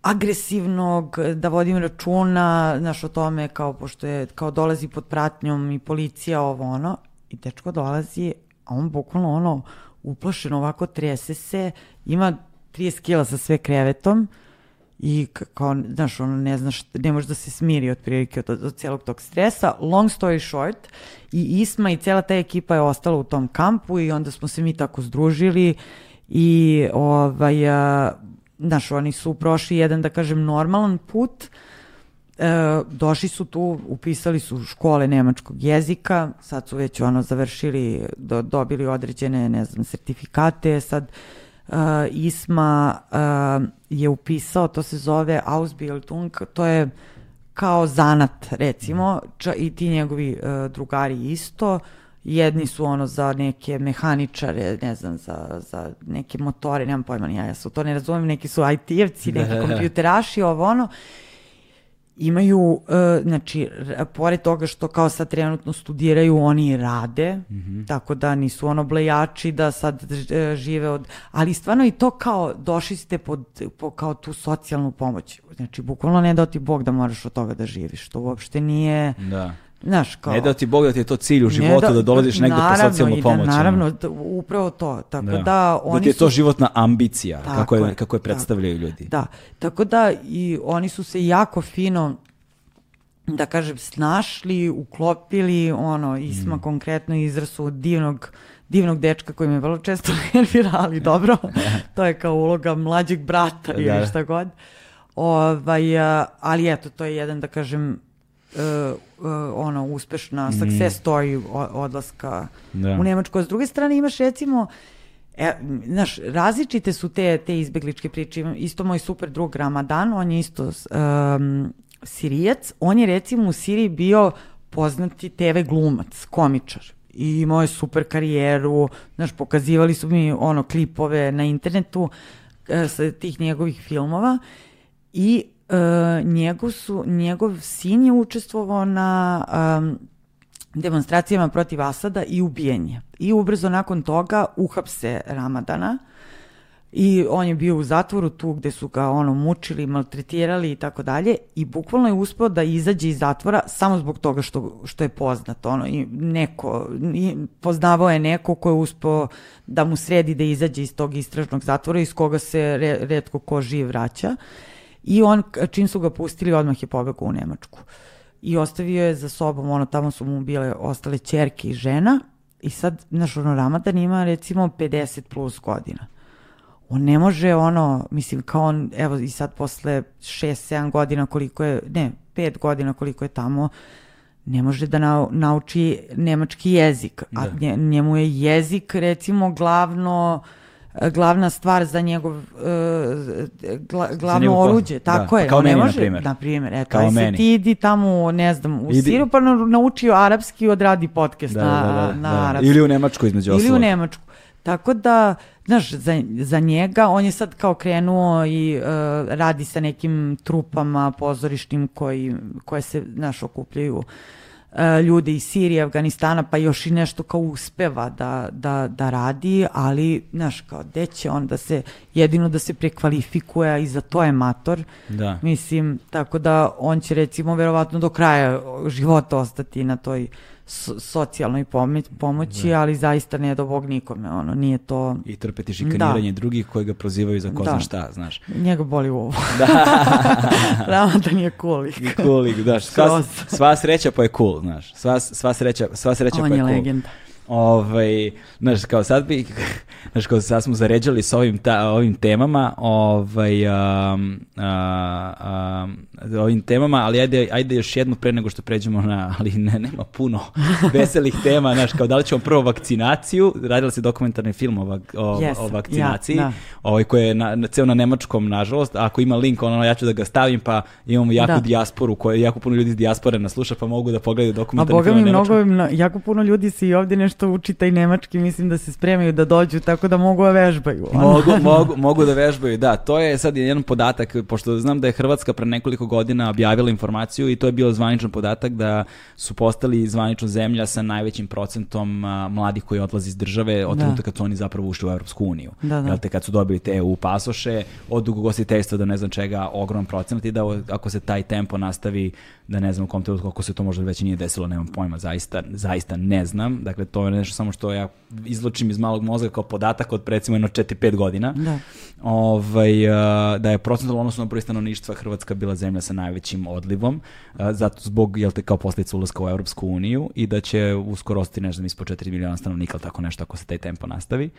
agresivnog, da vodim računa, znaš, o tome, kao, pošto je, kao dolazi pod pratnjom i policija, ovo, ono, i dečko dolazi, a on bukvalno, ono, uplašen, ovako trese se, ima 30 kila sa sve krevetom, i kao, znaš, ono, ne znaš, ne može da se smiri otprilike od, od celog tog stresa. Long story short, i Isma i cela ta ekipa je ostala u tom kampu i onda smo se mi tako združili i ovaj, a, znaš, oni su prošli jedan, da kažem, normalan put, e, došli su tu, upisali su škole nemačkog jezika, sad su već ono završili, do, dobili određene, ne znam, sertifikate, sad uh, Isma uh, je upisao, to se zove Ausbildung, to je kao zanat, recimo, ča, i ti njegovi uh, drugari isto, jedni su ono za neke mehaničare, ne znam, za, za neke motore, nemam pojma, ja, ja su to ne razumem, neki su IT-evci, neki da, kompjuteraši, ovo ono, imaju, uh, znači, pored toga što kao sad trenutno studiraju, oni rade, mm -hmm. tako da nisu ono blejači da sad uh, žive od... Ali stvarno i to kao, došli ste pod, po, kao tu socijalnu pomoć. Znači, bukvalno ne da ti Bog da moraš od toga da živiš, to uopšte nije... Da Znaš, kao, ne da ti Bog da ti je to cilj u životu, da, da dolaziš negde po socijalnu pomoć. Naravno, da, upravo to. Tako da, da, oni da ti je to su, životna ambicija, kako je, kako je predstavljaju ljudi. Da, tako da i oni su se jako fino da kažem, snašli, uklopili, ono, Isma mm. konkretno izrasu divnog divnog dečka koji me vrlo često nervira, ali dobro, to je kao uloga mlađeg brata da. ili šta god. Ovaj, ali eto, to je jedan, da kažem, uh, uh, ono uspešna mm. success story odlaska da. u Nemačku. A s druge strane imaš recimo E, znaš, različite su te, te izbegličke priče. Isto moj super drug Ramadan, on je isto um, sirijac. On je recimo u Siriji bio poznati TV glumac, komičar. I imao je super karijeru, znaš, pokazivali su mi ono klipove na internetu uh, sa tih njegovih filmova i njegov, su, njegov sin je učestvovao na um, demonstracijama protiv Asada i ubijenje. I ubrzo nakon toga uhapse Ramadana i on je bio u zatvoru tu gde su ga ono mučili, maltretirali i tako dalje i bukvalno je uspeo da izađe iz zatvora samo zbog toga što, što je poznat ono i neko i poznavao je neko ko je uspeo da mu sredi da izađe iz tog istražnog zatvora iz koga se re, redko ko živ vraća I on, čim su ga pustili, odmah je pobegao u Nemačku. I ostavio je za sobom, ono, tamo su mu bile ostale čerke i žena. I sad, znaš, ono, Ramadan ima recimo 50 plus godina. On ne može, ono, mislim, kao on, evo i sad posle 6-7 godina koliko je, ne, 5 godina koliko je tamo, ne može da nau, nauči nemački jezik. A da. njemu je jezik, recimo, glavno glavna stvar za njegov uh, gla, glavno za oruđe, tako da, je. Kao meni, ne može, na primjer. Na primjer, eto, kao meni. ti idi tamo, ne znam, u idi. Siriju pa naučio arapski, odradi podcast da, na, da, da, na da. arapski. Ili u Nemačku između ostalog. Ili u Nemačku. Tako da, znaš, za, za njega, on je sad kao krenuo i uh, radi sa nekim trupama pozorišnim koji, koje se, znaš, okupljaju E, ljude iz Sirije, Afganistana, pa još i nešto kao uspeva da, da, da radi, ali, znaš, kao, gde će on da se, jedino da se prekvalifikuje i za to je mator. Da. Mislim, tako da on će recimo verovatno do kraja života ostati na toj socijalnoj pomoći, da. ali zaista ne do Bog nikome, ono, nije to... I trpeti šikaniranje da. drugih koji ga prozivaju za ko da. zna šta, znaš. Njega boli u ovo. Da. Ramadan je kulik. I kulik, da. Sva, sva sreća pa je cool, znaš. Sva, sva sreća, sva sreća On pa je, je cool. legenda. Ovaj, znaš, kao sad bi, znaš, kao sad smo zaređali s ovim, ta, ovim temama, ovaj, um, uh, ovim temama, ali ajde, ajde još jednu pre nego što pređemo na, ali ne, nema puno veselih tema, znaš, kao da li ćemo prvo vakcinaciju, radila se dokumentarni film o, o, yes, o vakcinaciji, ja, da. ovaj, koji je na, na, ceo na nemačkom, nažalost, ako ima link, ono, ja ću da ga stavim, pa imamo jaku da. dijasporu, koje jako puno ljudi iz dijaspore nas sluša, pa mogu da pogledaju dokumentarni film na nemačkom. A boga mi, mnogo, jako puno ljudi se i ovdje nešto nešto uči taj nemački, mislim da se spremaju da dođu, tako da mogu da vežbaju. Mogu, mogu, mogu da vežbaju, da. To je sad jedan podatak, pošto znam da je Hrvatska pre nekoliko godina objavila informaciju i to je bio zvaničan podatak da su postali zvanično zemlja sa najvećim procentom a, mladih koji odlazi iz države od da. trenutka kad su oni zapravo ušli u Evropsku uniju. Da, da. Jel te kad su dobili te EU pasoše, od dugogostiteljstva do ne znam čega, ogrom procenat i da ako se taj tempo nastavi, da ne znam u kom trenutku, ako se to možda već nije desilo, nemam pojma, zaista, zaista ne znam. Dakle, to je nešto samo što ja izločim iz malog mozga kao podatak od recimo jedno 4-5 godina. Da. Ovaj, da je procentualno odnosno broj stanovništva Hrvatska bila zemlja sa najvećim odlivom, zato zbog, jel te, kao posljedica ulaska u Europsku uniju i da će uskoro ostati, ne znam, ispod 4 miliona stanovnika ili tako nešto ako se taj tempo nastavi.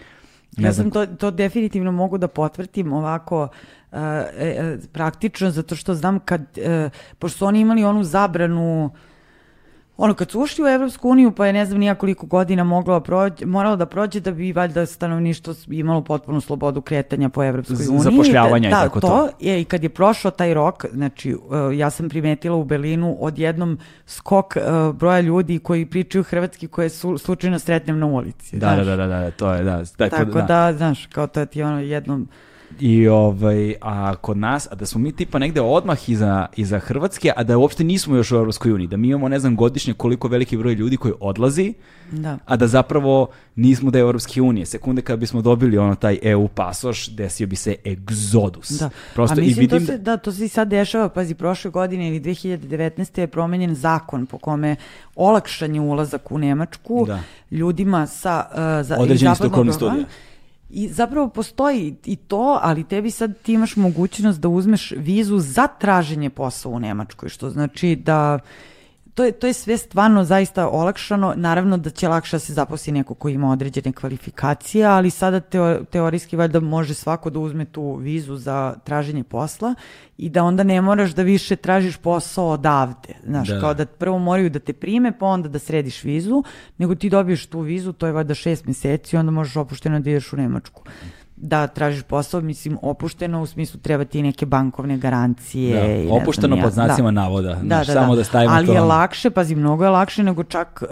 Ja sam to, to definitivno mogu da potvrdim ovako uh, e, praktično, zato što znam kad, uh, pošto su oni imali onu zabranu ono kad su ušli u Evropsku uniju pa je ne znam nija koliko godina moglo prođe, moralo da prođe da bi valjda stanovništvo imalo potpunu slobodu kretanja po Evropskoj uniji. Zapošljavanja da, i tako to. to. Je, I kad je prošao taj rok, znači uh, ja sam primetila u Berlinu odjednom skok uh, broja ljudi koji pričaju hrvatski koje su slučajno sretnem na ulici. Da, da, da, da, da, to je, da. da tako da, da, znaš, kao to ti ono jednom I ovaj, a kod nas, a da smo mi tipa negde odmah iza, iza Hrvatske, a da uopšte nismo još u Europskoj uniji, da mi imamo ne znam godišnje koliko veliki broj ljudi koji odlazi, da. a da zapravo nismo da je Europske unije. Sekunde kad bismo dobili ono taj EU pasoš, desio bi se egzodus. Da. Prosto a mislim i vidim to se, da, to se i sad dešava, pazi, prošle godine ili 2019. je promenjen zakon po kome olakšan je ulazak u Nemačku Da. ljudima sa uh, za, određeni Balkana. studija. I zapravo postoji i to, ali tebi sad ti imaš mogućnost da uzmeš vizu za traženje posla u Nemačkoj, što znači da to je, to je sve stvarno zaista olakšano. Naravno da će lakše da se zaposli neko ko ima određene kvalifikacije, ali sada teo, teorijski valjda može svako da uzme tu vizu za traženje posla i da onda ne moraš da više tražiš posao odavde. Znaš, Da. kao da prvo moraju da te prime, pa onda da središ vizu, nego ti dobiješ tu vizu, to je valjda šest meseci, onda možeš opušteno da ideš u Nemačku da tražiš posao, mislim, opušteno u smislu treba ti neke bankovne garancije. Da, opušteno pod znacima da. navoda. Da, da, samo da. da stavimo Ali to. je lakše, pazi, mnogo je lakše nego čak uh,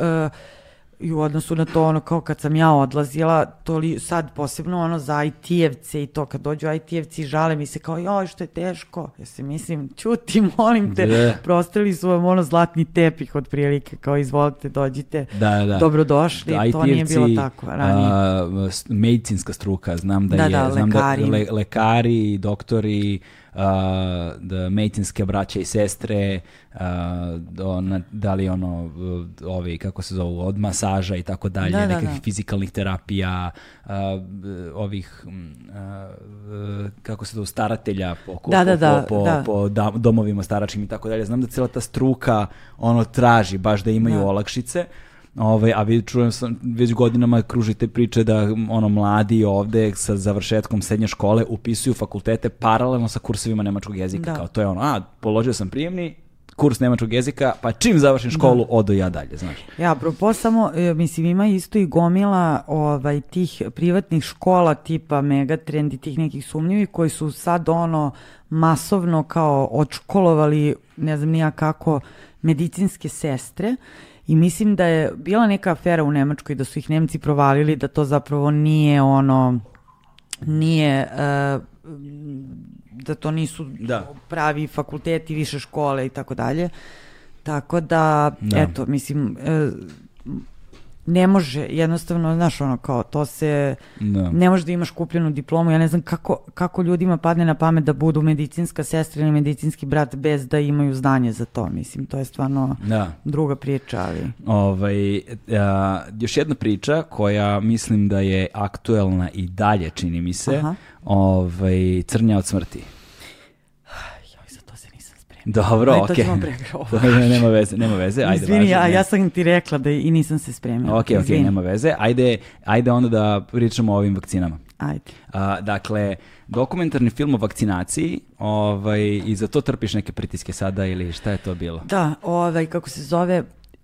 i u odnosu na to ono kao kad sam ja odlazila, to li, sad posebno ono za IT-evce i to kad dođu IT-evci žale mi se kao joj što je teško, ja se mislim čuti molim te, Da. prostili su vam ono zlatni tepih otprilike kao izvolite dođite, Da, da. dobrodošli, to nije bilo tako ranije. a, medicinska struka, znam da, Da, je, da, znam lekari. da le, lekari, doktori, da medicinske braće i sestre, do, na, da li ono, ovi, kako se zovu, od masaža i tako dalje, Da, da, nekakvih da. fizikalnih terapija, a, ovih, a, kako se zovu, staratelja po, po, Da, da, da, po, po, da. po da- domovima staračkim i tako dalje. Znam da cijela ta struka ono traži baš da imaju Da. olakšice. Ovaj, a vi čujem sam, već godinama kružite priče da ono mladi ovde sa završetkom srednje škole upisuju fakultete paralelno sa kursevima nemačkog jezika. Da. Kao to je ono, a, položio sam prijemni, kurs nemačkog jezika, pa čim završim školu, odo ja dalje, znaš. Ja, apropo samo, e, mislim, ima isto i gomila ovaj, tih privatnih škola tipa Megatrend i tih nekih sumnjivih koji su sad ono masovno kao odškolovali, ne znam nija kako, medicinske sestre i mislim da je bila neka afera u Nemačkoj da su ih Nemci provalili da to zapravo nije ono nije e, da to nisu Da. pravi fakulteti, više škole i tako dalje. Tako da, Da. eto, mislim, e, ne može, jednostavno, znaš, ono, kao, to se, Da. ne može da imaš kupljenu diplomu, ja ne znam kako, kako ljudima padne na pamet da budu medicinska sestra ili medicinski brat bez da imaju znanje za to, mislim, to je stvarno Da. druga priča, ali... Ovaj, a, još jedna priča koja mislim da je aktuelna i dalje, čini mi se, Aha. ovaj, crnja od smrti. Joj, za to se nisam spremila. Dobro, okej. To ne- nema veze, nema veze. Ajde, Izvini, važi, ja, ja sam ti rekla da i nisam se spremila. Ok, ok, Izvini. nema veze. Ajde, ajde onda da pričamo o ovim vakcinama. Ajde. A, dakle, dokumentarni film o vakcinaciji ovaj, i za to trpiš neke pritiske sada ili šta je to bilo? Da, ovaj, kako se zove,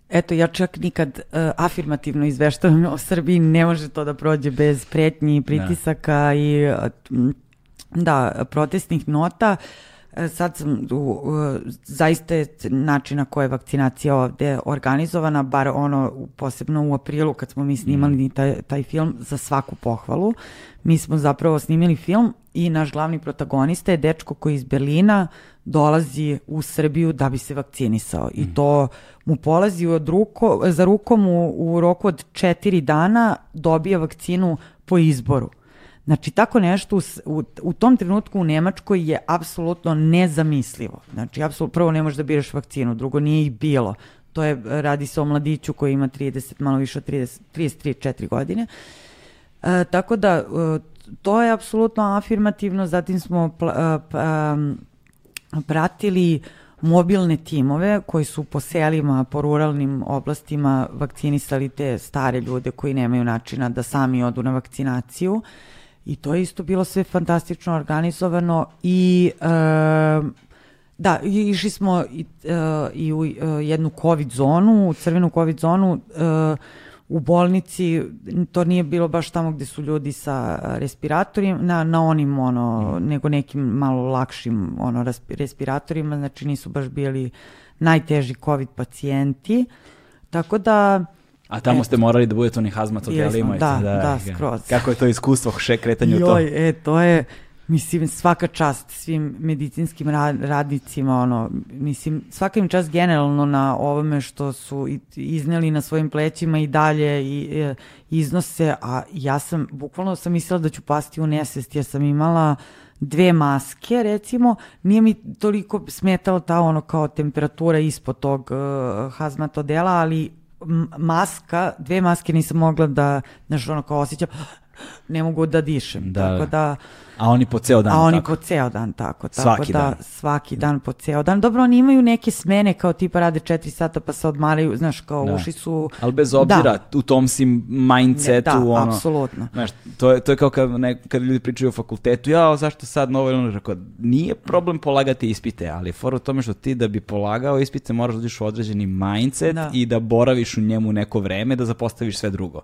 eto, ja čak nikad uh, afirmativno izveštavam o Srbiji, ne može to da prođe bez pretnji i pritisaka i uh, m, da, protestnih nota. E, Sad sam, u, u, zaista je način na koje je vakcinacija ovde organizovana, bar ono posebno u aprilu kad smo mi snimali taj, taj film za svaku pohvalu. Mi smo zapravo snimili film i naš glavni protagonista je dečko koji iz Berlina dolazi u Srbiju da bi se vakcinisao i to mu polazi od ruko, za rukom u, u roku od četiri dana dobija vakcinu po izboru. Znači, tako nešto u, u, u tom trenutku u Nemačkoj je apsolutno nezamislivo. Znači, apsolutno, prvo ne možeš da biraš vakcinu, drugo nije ih bilo. To je, radi se o mladiću koji ima 30, malo više od 30, 33-4 godine. E, tako da, e, to je apsolutno afirmativno, zatim smo e, pratili mobilne timove koji su po selima, po ruralnim oblastima vakcinisali te stare ljude koji nemaju načina da sami odu na vakcinaciju. I to je isto bilo sve fantastično organizovano i e, da, išli smo i, e, i u e, jednu covid zonu, u crvenu covid zonu, e, u bolnici, to nije bilo baš tamo gde su ljudi sa respiratorima, na, na onim, ono, mm. nego nekim malo lakšim, ono, respiratorima, znači nisu baš bili najteži COVID pacijenti. Tako da... A tamo et, ste morali da budete onih hazmat odelima. Da, da, da, skroz. Kako je to iskustvo, še kretanje Joj, u to? Joj, e, to je mislim, svaka čast svim medicinskim radnicima, ono, mislim, svaka im čast generalno na ovome što su izneli na svojim plećima i dalje i, i iznose, a ja sam, bukvalno sam mislila da ću pasti u nesvest, jer sam imala dve maske, recimo, nije mi toliko smetala ta ono kao temperatura ispod tog uh, hazmat odela, ali maska, dve maske nisam mogla da, znaš, ono kao osjećam, ne mogu da dišem, da. tako da A oni po ceo dan A oni tako. po ceo dan tako. tako svaki da, dan. Svaki dan po ceo dan. Dobro, oni imaju neke smene kao tipa rade 4 sata pa se odmaraju, znaš, kao da. uši su... Ali bez obzira, da. u tom si mindsetu, ne, da, ono... apsolutno. Znaš, to je, to je kao kad, ne, kad ljudi pričaju o fakultetu, ja, zašto sad novo ono, rekao, nije problem polagati ispite, ali for u tome što ti da bi polagao ispite moraš da uđeš u određeni mindset da. i da boraviš u njemu neko vreme, da zapostaviš sve drugo.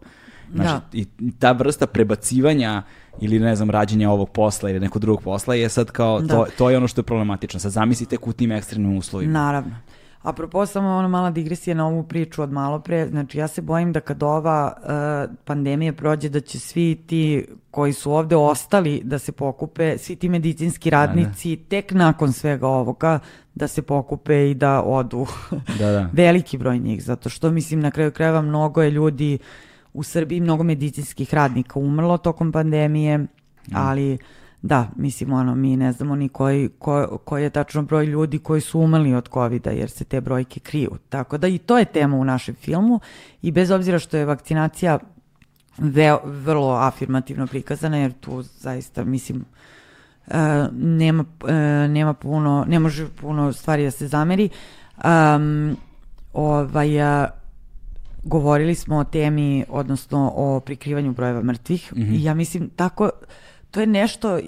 Znači, da. i ta vrsta prebacivanja ili ne znam, rađenja ovog posla ili nekog drugog posla je sad kao, da. to, to je ono što je problematično. Sad zamislite u tim ekstremnim uslovima. Naravno. Apropo, samo ono mala digresija na ovu priču od malo pre, znači ja se bojim da kad ova uh, pandemija prođe da će svi ti koji su ovde ostali da se pokupe, svi ti medicinski radnici da, da. tek nakon svega ovoga da se pokupe i da odu. Da, da. Veliki broj njih, zato što mislim na kraju krajeva mnogo je ljudi uh, u Srbiji mnogo medicinskih radnika umrlo tokom pandemije, mm. ali da, mislim, ono, mi ne znamo ni koji, ko, koji je tačno broj ljudi koji su umrli od covid jer se te brojke kriju. Tako da i to je tema u našem filmu i bez obzira što je vakcinacija veo, vrlo afirmativno prikazana, jer tu zaista, mislim, uh, nema, uh, nema puno, ne može puno stvari da se zameri. Um, ovaj, uh, govorili smo o temi, odnosno o prikrivanju brojeva mrtvih mm -hmm. i ja mislim tako, to je nešto, uh,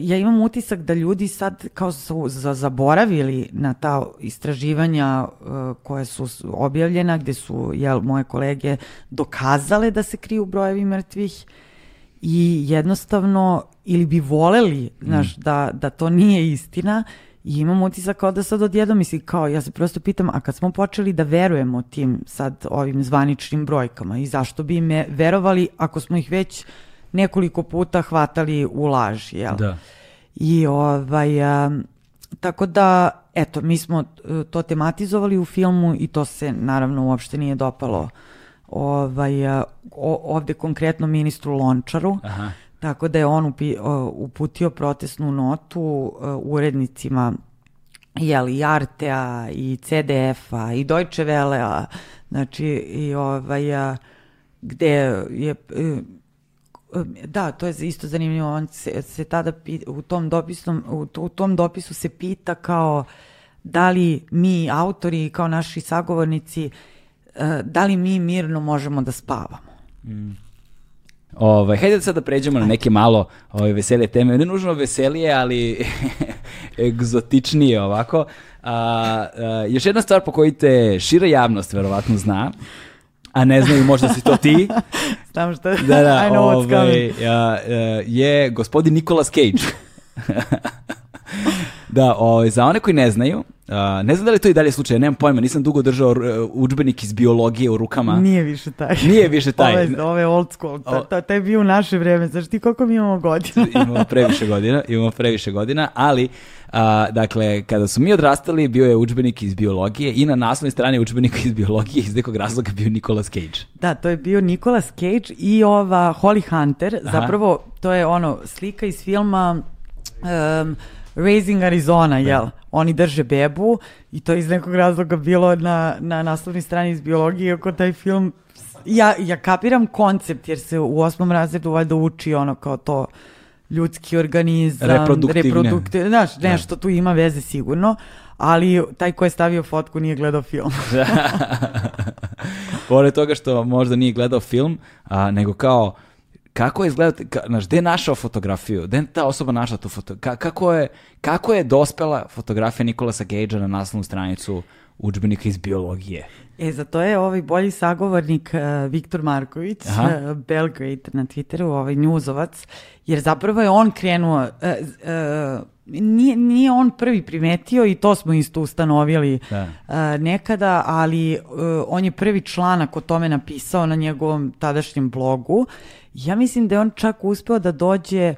ja imam utisak da ljudi sad kao su zaboravili na ta istraživanja uh, koje su objavljena, gde su jel, moje kolege dokazale da se kriju brojevi mrtvih i jednostavno ili bi voleli, znaš, mm. da, da to nije istina I imam utisak kao da sad odjedno misli, kao ja se prosto pitam, a kad smo počeli da verujemo tim sad ovim zvaničnim brojkama i zašto bi me verovali ako smo ih već nekoliko puta hvatali u laž, jel? Da. I ovaj, a, tako da, eto, mi smo e, to tematizovali u filmu i to se naravno uopšte nije dopalo ovaj, a, ovde konkretno ministru Lončaru. Aha Tako da je on upi, uputio protestnu notu urednicima jeli, i Artea i CDF-a i Deutsche Welle-a, znači i ovaj, a, gde je e, da, to je isto zanimljivo, on se, se tada u tom, dopisnom, u, u tom dopisu se pita kao da li mi autori kao naši sagovornici e, da li mi mirno možemo da spavamo. Mm. Ovaj, hajde sad da pređemo na neke malo ovaj, veselije teme. Ne nužno veselije, ali egzotičnije ovako. A, a, još jedna stvar po kojoj te šira javnost verovatno zna, a ne znaju možda si to ti. Znam što da, da, I know ovaj, what's coming. A, a, je gospodin Nicolas Cage. Da, ovaj, za one koji ne znaju, Uh, ne znam da li to i dalje slučaj, nemam pojma, nisam dugo držao udžbenik iz biologije u rukama. Nije više taj. Nije više taj. ove, ove old school, ta, ta, taj je bio u naše vreme, znaš ti koliko mi imamo godina? imamo previše godina, imamo previše godina, ali a, dakle, kada su mi odrastali, bio je udžbenik iz biologije i na naslovnoj strani udžbenika iz biologije iz nekog razloga bio Nicolas Cage. Da, to je bio Nicolas Cage i ova Holly Hunter, Aha. zapravo to je ono slika iz filma um, Raising Arizona, da. jel? Oni drže bebu i to iz nekog razloga bilo na, na naslovnoj strani iz biologije, oko taj film ja, ja kapiram koncept jer se u osmom razredu valjda uči ono kao to ljudski organizam, Reproduktivne. reproduktivne, znaš, nešto tu ima veze sigurno, ali taj ko je stavio fotku nije gledao film. Pored toga što možda nije gledao film, a, nego kao kako je izgledao, ka, znaš, gde je našao fotografiju, gde je ta osoba našla tu fotografiju, kako je, kako je dospela fotografija Nikolasa Gage na naslovnu stranicu učbenika iz biologije? E, za to je ovaj bolji sagovornik uh, Viktor Marković, uh, Belgrade na Twitteru, ovaj njuzovac, jer zapravo je on krenuo, uh, uh, nije, nije on prvi primetio i to smo isto ustanovili da. uh, nekada, ali uh, on je prvi članak o tome napisao na njegovom tadašnjem blogu. Ja mislim da je on čak uspeo da dođe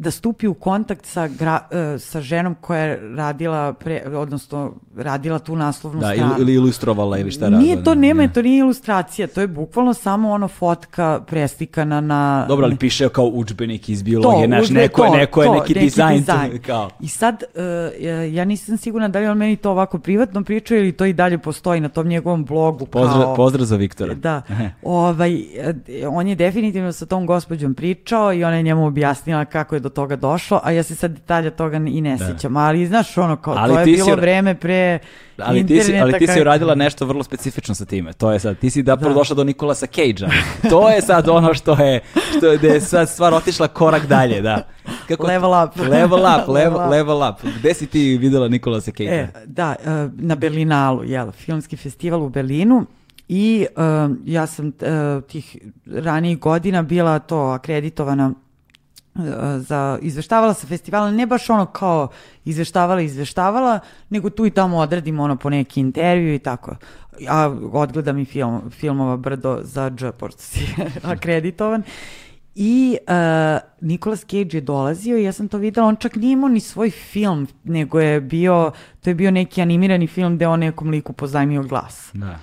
da stupi u kontakt sa, gra, uh, sa ženom koja je radila, pre, odnosno radila tu naslovnu da, stranu. ili ilustrovala ili šta radila. Nije to, nema, ne. to nije ilustracija, to je bukvalno samo ono fotka preslikana na... Dobro, ali piše kao učbenik iz biologije, to, naš, neko, to, neko je to, neki, neki dizajn. dizajn. kao. I sad, uh, ja nisam sigurna da li on meni to ovako privatno pričao ili to i dalje postoji na tom njegovom blogu. Pozdrav, kao, pozdrav za Viktora. Da, ovaj, on je definitivno sa tom gospođom pričao i ona je njemu objasnila kako je do toga došlo, a ja se sad detalja toga i ne da. sjećam, ali znaš ono kao, ali to je bilo si... vreme pre ali ti si, ali ti si uradila nešto vrlo specifično sa time. To je sad, ti si da, da. došla do Nikolasa Cage-a. To je sad ono što je, što je, je sad stvar otišla korak dalje, da. Kako level up. Level up, level, level up. Gde si ti videla Nikolasa Cage-a? E, da, e, na Berlinalu, jel, filmski festival u Berlinu. I uh, ja sam uh, tih ranijih godina bila to akreditovana za izveštavala sa festivala, ne baš ono kao izveštavala, izveštavala, nego tu i tamo odredim ono po neki intervju i tako. Ja odgledam i film, filmova Brdo za Dž, pošto si akreditovan. I uh, Nicolas Cage je dolazio i ja sam to videla, on čak nije imao ni svoj film, nego je bio, to je bio neki animirani film gde on nekom liku pozajmio glas. Da.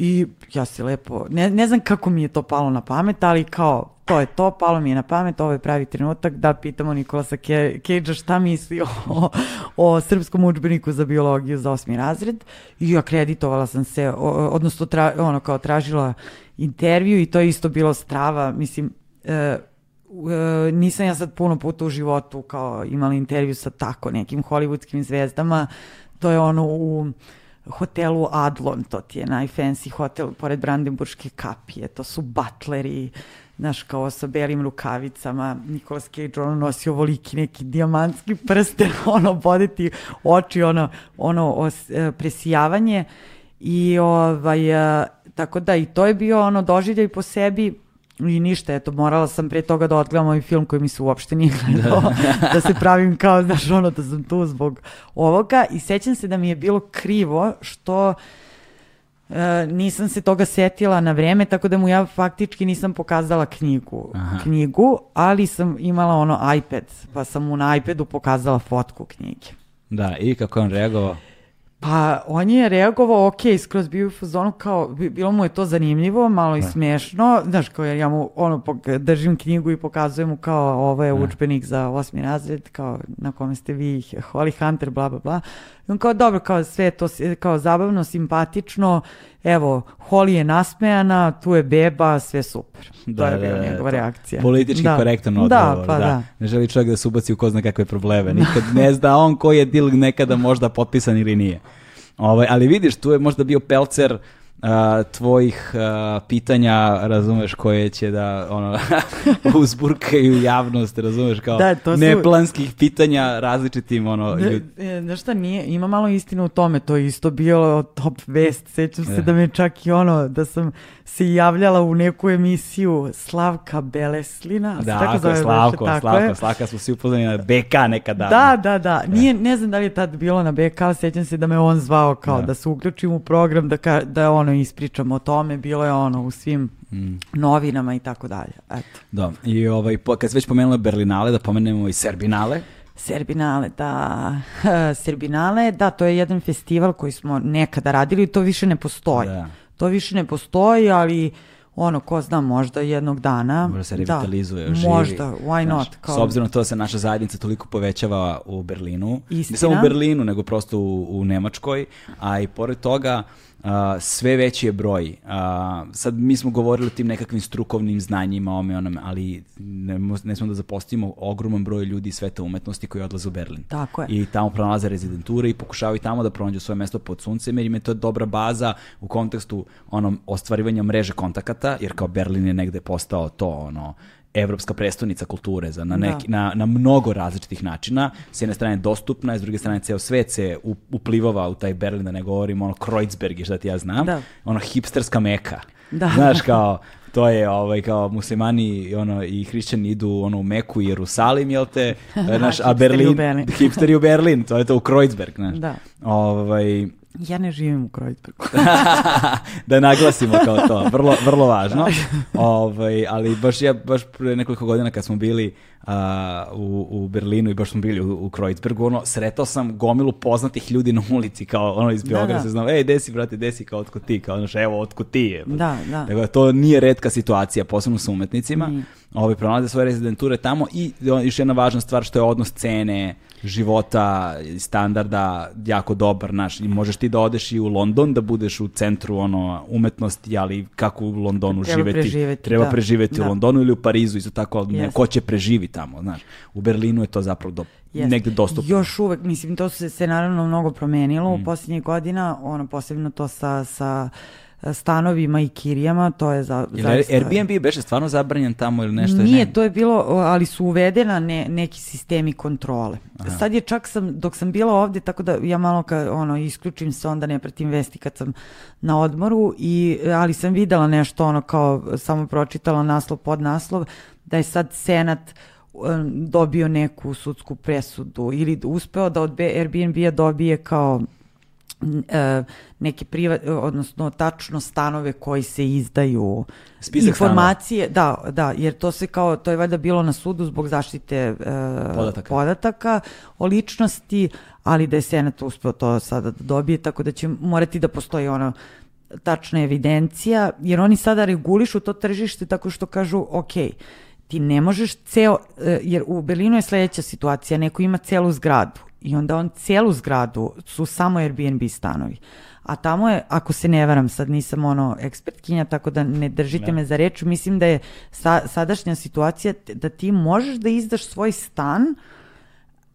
I ja se lepo, ne, ne znam kako mi je to palo na pamet, ali kao to je to, palo mi je na pamet, ovo je pravi trenutak da pitamo Nikolasa Cage-a šta misli o, o srpskom učbeniku za biologiju za osmi razred. I akreditovala sam se, odnosno tra, ono kao tražila intervju i to je isto bilo strava, mislim, e, e, nisam ja sad puno puta u životu kao imala intervju sa tako nekim hollywoodskim zvezdama, to je ono u hotelu Adlon, to ti je najfancy hotel pored Brandenburške kapije, to su butleri, znaš, kao sa belim rukavicama, Nikolas Cage, ono, nosi ovoliki neki dijamantski prsten, ono, boditi oči, ono, ono, os, e, presijavanje. I, ovaj, e, tako da, i to je bio, ono, doživljaj po sebi, I ništa, eto, morala sam pre toga da odgledam ovaj film koji mi se uopšte nije gledao, da. da se pravim kao, znaš, ono, da sam tu zbog ovoga i sećam se da mi je bilo krivo što E, nisam se toga setila na vreme, tako da mu ja faktički nisam pokazala knjigu, Aha. knjigu, ali sam imala ono iPad, pa sam mu na iPadu pokazala fotku knjige. Da, i kako je on reagovao? Pa on je reagovao, ok, skroz bio u fazonu kao, bilo mu je to zanimljivo, malo i da. smešno, znaš, kao ja mu ono, držim knjigu i pokazujem mu kao ovo je da. učbenik za osmi razred, kao na kome ste vi, Holly Hunter, bla, bla, bla. I on kao, dobro, kao sve to kao zabavno, simpatično, evo, Holly je nasmejana, tu je beba, sve super. Da, to je bila da, da, njegova reakcija. Politički da. korektan da, odgovor, da, pa da. da. Ne želi čovjek da se ubaci u ko zna kakve probleme. Nikad ne zna on koji je dil nekada možda potpisan ili nije. Ovaj, ali vidiš, tu je možda bio Pelcer uh, tvojih uh, pitanja, razumeš, koje će da ono, uzburkaju javnost, razumeš, kao da, to su... neplanskih pitanja različitim ono, ljud... E, znaš šta, nije, ima malo istine u tome, to je isto bilo top vest, sećam se da me čak i ono, da sam se javljala u neku emisiju Slavka Beleslina. Da, tako zove, Slavko, tako Slavko. Slavka smo svi upoznali na BK nekada. Da, da, da. Nije, ne znam da li je tad bilo na BK, sećam se da me on zvao kao da, da se uključim u program, da, ka, da ono ispričam o tome, bilo je ono u svim mm. novinama i tako dalje. Eto. Da, i ovaj, kad se već pomenula Berlinale, da pomenemo i Serbinale. Serbinale, da. Serbinale, da, to je jedan festival koji smo nekada radili i to više ne postoji. Da. To više ne postoji, ali ono, ko zna, možda jednog dana. Možda se da. revitalizuje, da, živi. Možda, why not? Znaš, kao... S obzirom na to da se naša zajednica toliko povećava u Berlinu. Istina. Ne samo u Berlinu, nego prosto u, u Nemačkoj. A i pored toga, sve veći je broj. Uh, sad mi smo govorili o tim nekakvim strukovnim znanjima, ome onome, ali ne, ne smo da zapostavimo ogroman broj ljudi iz sveta umetnosti koji odlaze u Berlin. Tako je. I tamo pronalaze rezidenture i pokušavaju tamo da pronađu svoje mesto pod suncem, jer im je to dobra baza u kontekstu onom ostvarivanja mreže kontakata, jer kao Berlin je negde postao to ono evropska prestonica kulture za, na, da. neki, da. na, na mnogo različitih načina. S jedne strane dostupna, s druge strane ceo svet se uplivava u taj Berlin, da ne govorim ono Kreuzberg i šta ti ja znam. Da. Ono hipsterska meka. Da. Znaš, kao, to je ovaj kao muslimani ono i hrišćani idu ono u Meku i Jerusalim jel te naš a Berlin, Berlin. hipsteri u Berlin to je to u Kreuzberg znaš da. ovaj Ja ne živim u Kreuzbergu. da naglasimo kao to, vrlo, vrlo važno. ovaj, ali baš ja, baš pre nekoliko godina kad smo bili uh, u, u Berlinu i baš smo bili u, u Kreuzbergu, ono, sretao sam gomilu poznatih ljudi na ulici, kao ono iz Beograda, da, da. se znam, ej, desi, brate, desi, kao otko ti, kao ono, evo, otko ti je. Da, da. Dakle, to nije redka situacija, posebno sa umetnicima. Mm. Ovi pronalaze svoje rezidenture tamo i još jedna važna stvar što je odnos cene, života standarda jako dobar naš i možeš ti da odeš i u London da budeš u centru ono umetnosti ali kako u Londonu treba živeti preživeti, treba da. preživeti da. u Londonu ili u Parizu isto tako ali ne, ko će preživi tamo znaš u Berlinu je to zapravo do, Jeste. negde dostupno još uvek mislim to se, se naravno mnogo promenilo mm. u posljednjih godina ono posebno to sa, sa stanovima i kirijama, to je za, ili zaista... Airbnb beše stvarno zabranjen tamo ili nešto? Nije, ne... to je bilo, ali su uvedena ne, neki sistemi kontrole. Aha. Sad je čak sam, dok sam bila ovde, tako da ja malo ka, ono, isključim se, onda ne pratim vesti kad sam na odmoru, i, ali sam videla nešto, ono, kao, samo pročitala naslov pod naslov, da je sad Senat um, dobio neku sudsku presudu ili uspeo da od Airbnb-a dobije kao e, neke privat, odnosno tačno stanove koji se izdaju Spisak informacije, stanova. da, da, jer to se kao, to je valjda bilo na sudu zbog zaštite e, podataka. podataka o ličnosti, ali da je Senat uspeo to sada da dobije, tako da će morati da postoji ono tačna evidencija, jer oni sada regulišu to tržište tako što kažu, ok, ti ne možeš ceo, e, jer u Berlinu je sledeća situacija, neko ima celu zgradu I onda on cijelu zgradu su samo Airbnb stanovi. A tamo je, ako se ne varam, sad nisam ono ekspertkinja, tako da ne držite ne. me za reč, mislim da je sa, sadašnja situacija da ti možeš da izdaš svoj stan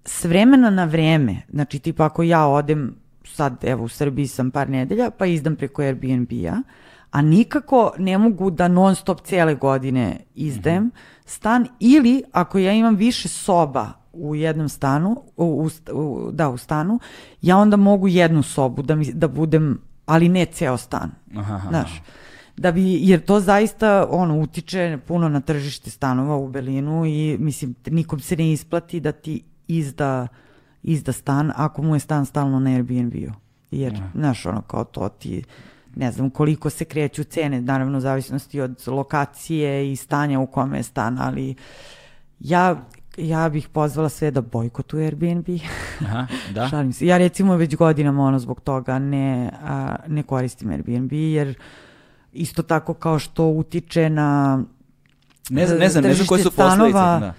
s vremena na vreme. Znači, tipa ako ja odem, sad evo u Srbiji sam par nedelja, pa izdam preko Airbnb-a, a nikako ne mogu da non stop cele godine izdajem mm -hmm. Stan ili ako ja imam više soba u jednom stanu, u, u, da, u stanu, ja onda mogu jednu sobu da, mi, da budem, ali ne ceo stan. Aha, aha. Znaš, da bi, jer to zaista ono, utiče puno na tržište stanova u Berlinu i mislim, nikom se ne isplati da ti izda, izda stan ako mu je stan stalno na Airbnb-u. Jer, Aha. znaš, ono, kao to ti, ne znam koliko se kreću cene, naravno u zavisnosti od lokacije i stanja u kome je stan, ali ja ja bih pozvala sve da bojkotuju Airbnb. Aha, da. Šalim se. Ja recimo već godinama ono zbog toga ne, a, ne koristim Airbnb jer isto tako kao što utiče na ne znam, ne znam, ne znam koje su posledice. Da.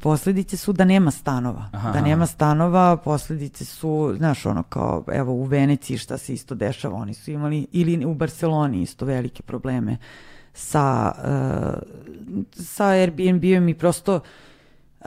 Posledice su da nema stanova. Aha, da nema stanova, posledice su, znaš, ono kao, evo u Veneciji šta se isto dešava, oni su imali, ili u Barceloni isto velike probleme. Sa, uh, sa Airbnb-om i prosto uh,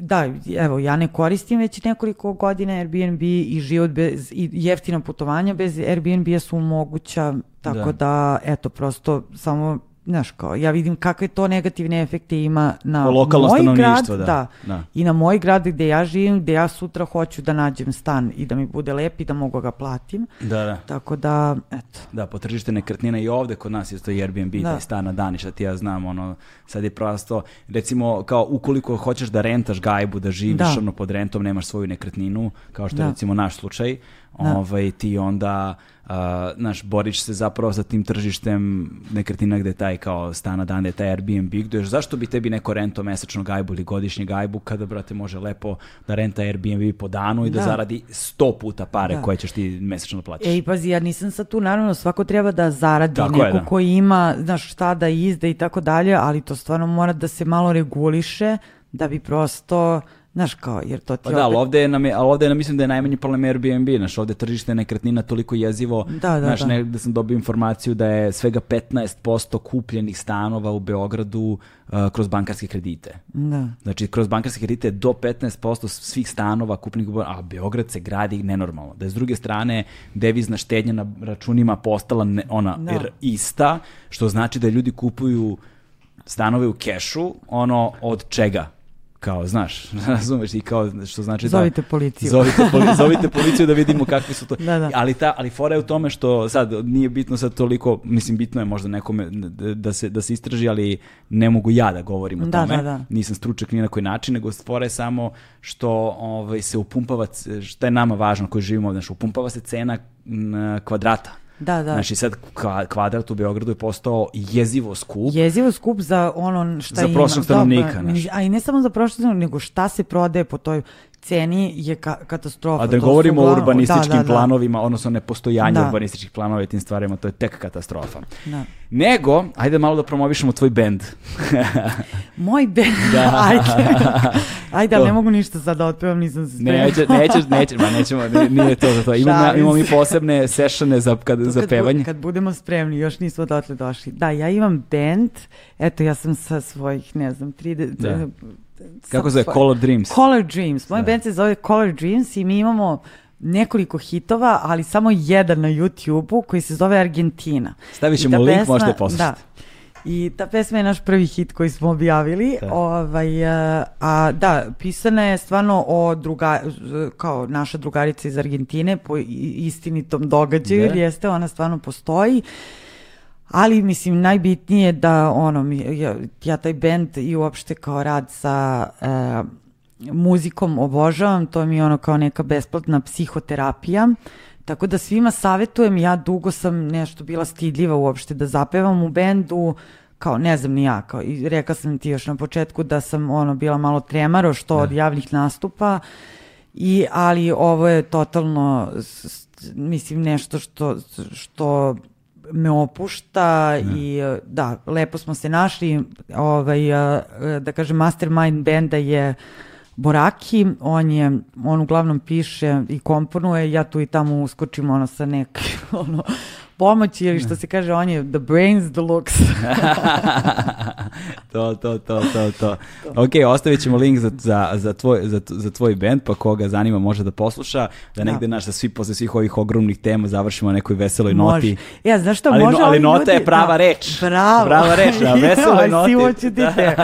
da, evo, ja ne koristim već nekoliko godina Airbnb i život bez, i jeftina putovanja bez Airbnb-a su moguća, tako da. da, eto, prosto samo znaš kao, ja vidim kakve to negativne efekte ima na moj grad, da. Da, da, i na moj grad gde ja živim, gde ja sutra hoću da nađem stan i da mi bude lep i da mogu ga platim. Da, da. Tako da, eto. Da, potržište nekretnina i ovde kod nas isto Airbnb, da. taj stan na dani, šta ti ja znam, ono, sad je prosto, recimo, kao ukoliko hoćeš da rentaš gajbu, da živiš da. ono pod rentom, nemaš svoju nekretninu, kao što da. je recimo naš slučaj, da. ovaj, ti onda Uh, naš, boriš se zapravo sa tim tržištem nekretina gde taj kao stana dan, je taj Airbnb, gde još zašto bi tebi neko rento mesečno gajbu ili godišnje gajbu kada, brate, može lepo da renta Airbnb po danu i da, da zaradi sto puta pare da. koje ćeš ti mesečno da plaćaš. Ej, pazi, ja nisam sad tu, naravno, svako treba da zaradi tako neko je, da. koji ima, znaš, šta da izda i tako dalje, ali to stvarno mora da se malo reguliše da bi prosto Znaš kao, jer to ti Pa da, ali ovde, je nam je, ali ovde je, mislim da je najmanji problem Airbnb, znaš, ovde tržište nekretnina toliko jezivo, Da, da, znaš, da. negde sam dobio informaciju da je svega 15% kupljenih stanova u Beogradu uh, kroz bankarske kredite. Da. Znači, kroz bankarske kredite do 15% svih stanova kupljenih u Beogradu, a Beograd se gradi nenormalno. Da je s druge strane devizna štednja na računima postala ne, ona Da. er- ista, što znači da ljudi kupuju stanove u kešu, ono, od čega? Kao, znaš, razumeš, i kao, što znači Zovite da... policiju. Zovite, poli, zovite policiju da vidimo kakvi su to. Da, da. Ali, ta, ali fora je u tome što sad nije bitno sad toliko, mislim bitno je možda nekome da- da se, da se istraži, ali ne mogu ja da govorim o Da, tome. da, da. Nisam stručak ni na koji način, nego fora je samo što ovaj, se upumpava, šta je nama važno koji živimo znači upumpava se cena kvadrata. Da, da. Znači sad kva- kvadrat u Beogradu je postao jezivo skup. Jezivo skup za ono šta Za ima. prosječnog Da, stanovnika, pa, znaš. A i ne samo za prosječnog stanovnika, nego šta se prodaje po toj ceni je ka katastrofa. A da To govorimo o urbanističkim da, da, da. planovima, odnosno nepostojanje Da. urbanističkih planova i tim stvarima, to je tek katastrofa. Da. Nego, ajde malo da promovišemo tvoj bend. Moj band, Da. ajde, ajde, ali To. ne mogu ništa sad da otpevam, nisam se spremila. Neće, nećeš, nećeš, ma nećemo, nije, to za to. Imamo, imamo mi se. posebne sešane za, kad, za Kad bu- pevanje. Kad budemo spremni, još nismo dotle došli. Da, ja imam band, eto, ja sam sa svojih, ne znam, 30... Kako zove? svoj- Color Dreams. Color Dreams. Moj Da. band se zove Color Dreams i mi imamo nekoliko hitova, ali samo jedan na YouTube-u koji se zove Argentina. Stavit ćemo link, pesma- možete poslušati. Da. I ta pesma je naš prvi hit koji smo objavili. Da. Ovaj, a, a, da, pisana je stvarno o druga, kao naša drugarica iz Argentine po istinitom događaju, Da. jer jeste, ona stvarno postoji. Ali, mislim, najbitnije je da, ono, mi- ja, ja taj band i uopšte kao rad sa e, muzikom obožavam, to mi je ono kao neka besplatna psihoterapija, tako da svima savetujem, ja dugo sam nešto bila stidljiva uopšte da zapevam u bendu, kao ne znam ni ja, kao, i rekla sam ti još na početku da sam ono bila malo tremaro što od javnih nastupa, i, ali ovo je totalno, mislim, nešto što, što me opušta i e, da, lepo smo se našli, ovaj, e, da kažem, mastermind benda je Boraki, on je, on uglavnom piše i komponuje, ja tu i tamo uskočim ono sa neke ono, pomoći ili što se kaže, on je the brains deluxe. to, to, to, to, to. Ok, ostavit ćemo link za, za, za, tvoj, za, za tvoj band, pa koga zanima može da posluša, da negde naš, da svi posle svih ovih ogromnih tema završimo na nekoj veseloj noti. Može. Ja, znaš što, Ali može no- ali nota ljudi- je prava reč. Bravo. Prava reč, na veseloj noti. sivo ću ti te.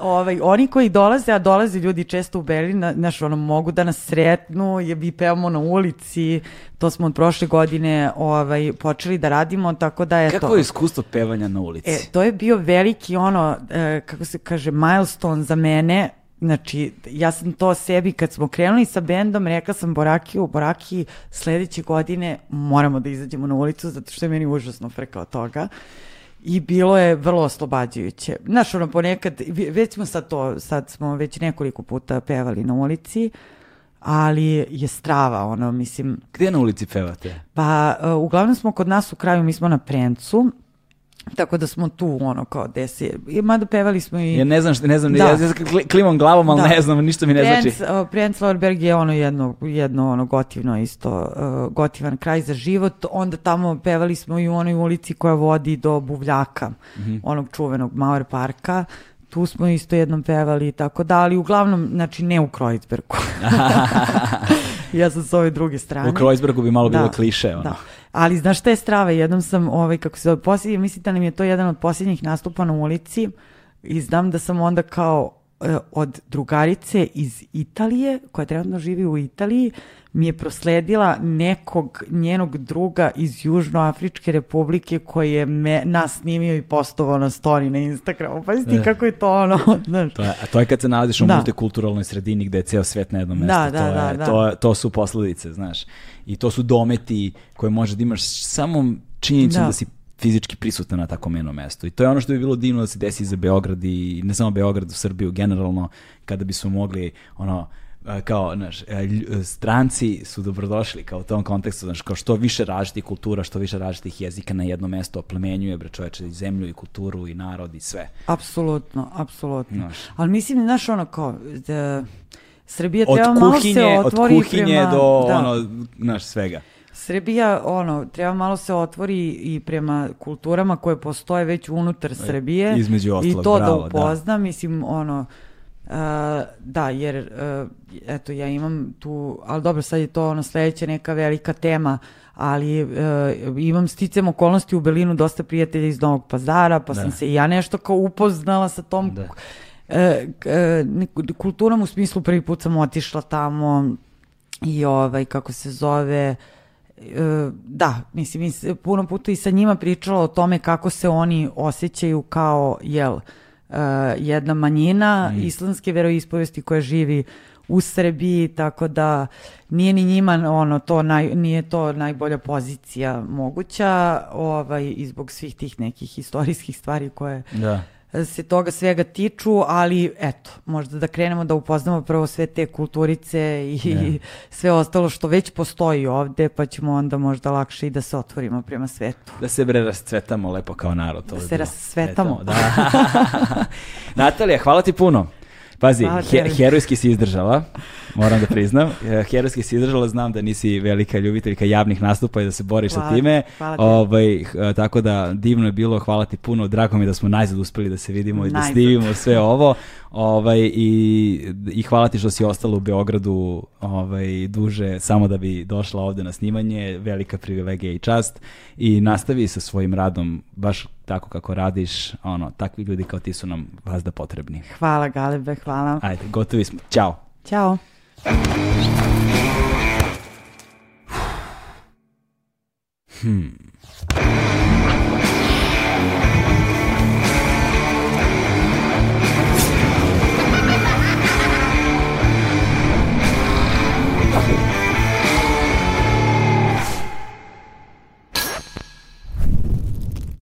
ovaj, oni koji dolaze, a dolaze ljudi često u Berlin, na- znaš, ono, mogu da nas sretnu, je mi pevamo na ulici, to smo od prošle godine ovaj, počeli da radimo, tako da je Kako to... je iskustvo pevanja na ulici? E, to je bio veliki ono, e, kako se kaže, milestone za mene. Znači, ja sam to sebi, kad smo krenuli sa bendom, rekla sam Borakiju, Boraki, sledeće godine moramo da izađemo na ulicu, zato što je meni užasno frka od toga. I bilo je vrlo oslobađajuće. Znaš, ono, ponekad, već smo sad to, sad smo već nekoliko puta pevali na ulici, ali je strava, ono, mislim, Gde na ulici pevate? pa uh, uglavnom smo kod nas u kraju, mi smo na Prencu, tako da smo tu ono kao desi. I mada pevali smo i... Ja ne znam, šta, ne znam, Da. ja, ja kli- klimam glavom, ali Da. ne znam, ništa mi ne znači. Prenc, uh, Prenc Lauerberg je ono jedno, jedno ono gotivno isto, uh, gotivan kraj za život. Onda tamo pevali smo i u onoj ulici koja vodi do Buvljaka, Mhm. onog čuvenog Mauer parka. Tu smo isto jednom pevali i tako da, ali uglavnom, znači ne u Kreuzbergu. ja sam s ove druge strane. U Kreuzbergu bi malo bilo kliše, ono. Da. Ali znaš šta je strava? Jednom sam, ovaj, kako se zove, posljednji, mislim da nam je to jedan od posljednjih nastupa na ulici i znam da sam onda kao od drugarice iz Italije, koja trenutno živi u Italiji, mi je prosledila nekog njenog druga iz Južnoafričke republike koji je me, nas snimio i postovao na story na Instagramu. Pa ti E. kako je to ono, znaš. To je, a to je kad se nalaziš u Da. multikulturalnoj sredini gde je ceo svet na jednom Da, mestu. da, to, da, je, da. To, to su posledice, znaš. I to su dometi koje može da imaš samo činjenicom da. Da. si fizički prisutan na takvom jednom mestu. I to je ono što bi bilo divno da se desi za Beograd i ne samo Beograd, u Srbiju generalno, kada bismo mogli ono, e, kao, znaš, e, lj- stranci su dobrodošli kao u tom kontekstu, znaš, kao što više različitih kultura, što više različitih jezika na jedno mesto oplemenjuje, bre čoveče, i zemlju i kulturu i narod i sve. Apsolutno, apsolutno. Znaš. Ali mislim, znaš, ono kao, da, Srbija treba malo se kuhinje, od otvori kuhinje prema... do da. ono, znaš, svega. Srbija, ono, treba malo se otvori i prema kulturama koje postoje već unutar Srbije. E, između ostalog, I to bravo, da upozna, mislim, ono, uh, da, jer, uh, eto, ja imam tu, ali dobro, sad je to ono sledeća neka velika tema, ali uh, imam sticam okolnosti u Berlinu dosta prijatelja iz Novog pazara, pa Da. sam se i ja nešto kao upoznala sa tom Da. nek- kulturom u smislu prvi put sam otišla tamo i ovaj, kako se zove, e, da, mislim, puno puta i sa njima pričala o tome kako se oni osjećaju kao, jel, e, jedna manjina Mm. islamske veroispovesti koja živi u Srbiji, tako da nije ni njima ono to naj, nije to najbolja pozicija moguća, ovaj i zbog svih tih nekih istorijskih stvari koje Da. Se toga svega tiču, ali eto, možda da krenemo da upoznamo prvo sve te kulturice i Ne. sve ostalo što već postoji ovde, pa ćemo onda možda lakše i da se otvorimo prema svetu. Da se bre rascvetamo lepo kao narod. To Da se rascvetamo. Da. Natalija, hvala ti puno. Pazi, Hvala he, herojski si izdržala, moram da priznam. E, Herojski si izdržala, znam da nisi velika ljubiteljka javnih nastupa i da se boriš sa Hvala, time. hvala. Ovaj, h- tako da divno je bilo, hvala ti puno. Drago mi je da smo najzad uspeli da se vidimo i da snimimo sve ovo. Ovaj, i, I hvala ti što si ostala u Beogradu ovaj, duže samo da bi došla ovde na snimanje. Velika privilegija i čast. I nastavi sa svojim radom baš tako kako radiš. Ono, takvi ljudi kao ti su nam vazda potrebni. Hvala Galebe, hvala. Ajde, gotovi smo. Ćao. Ćao. Hmm.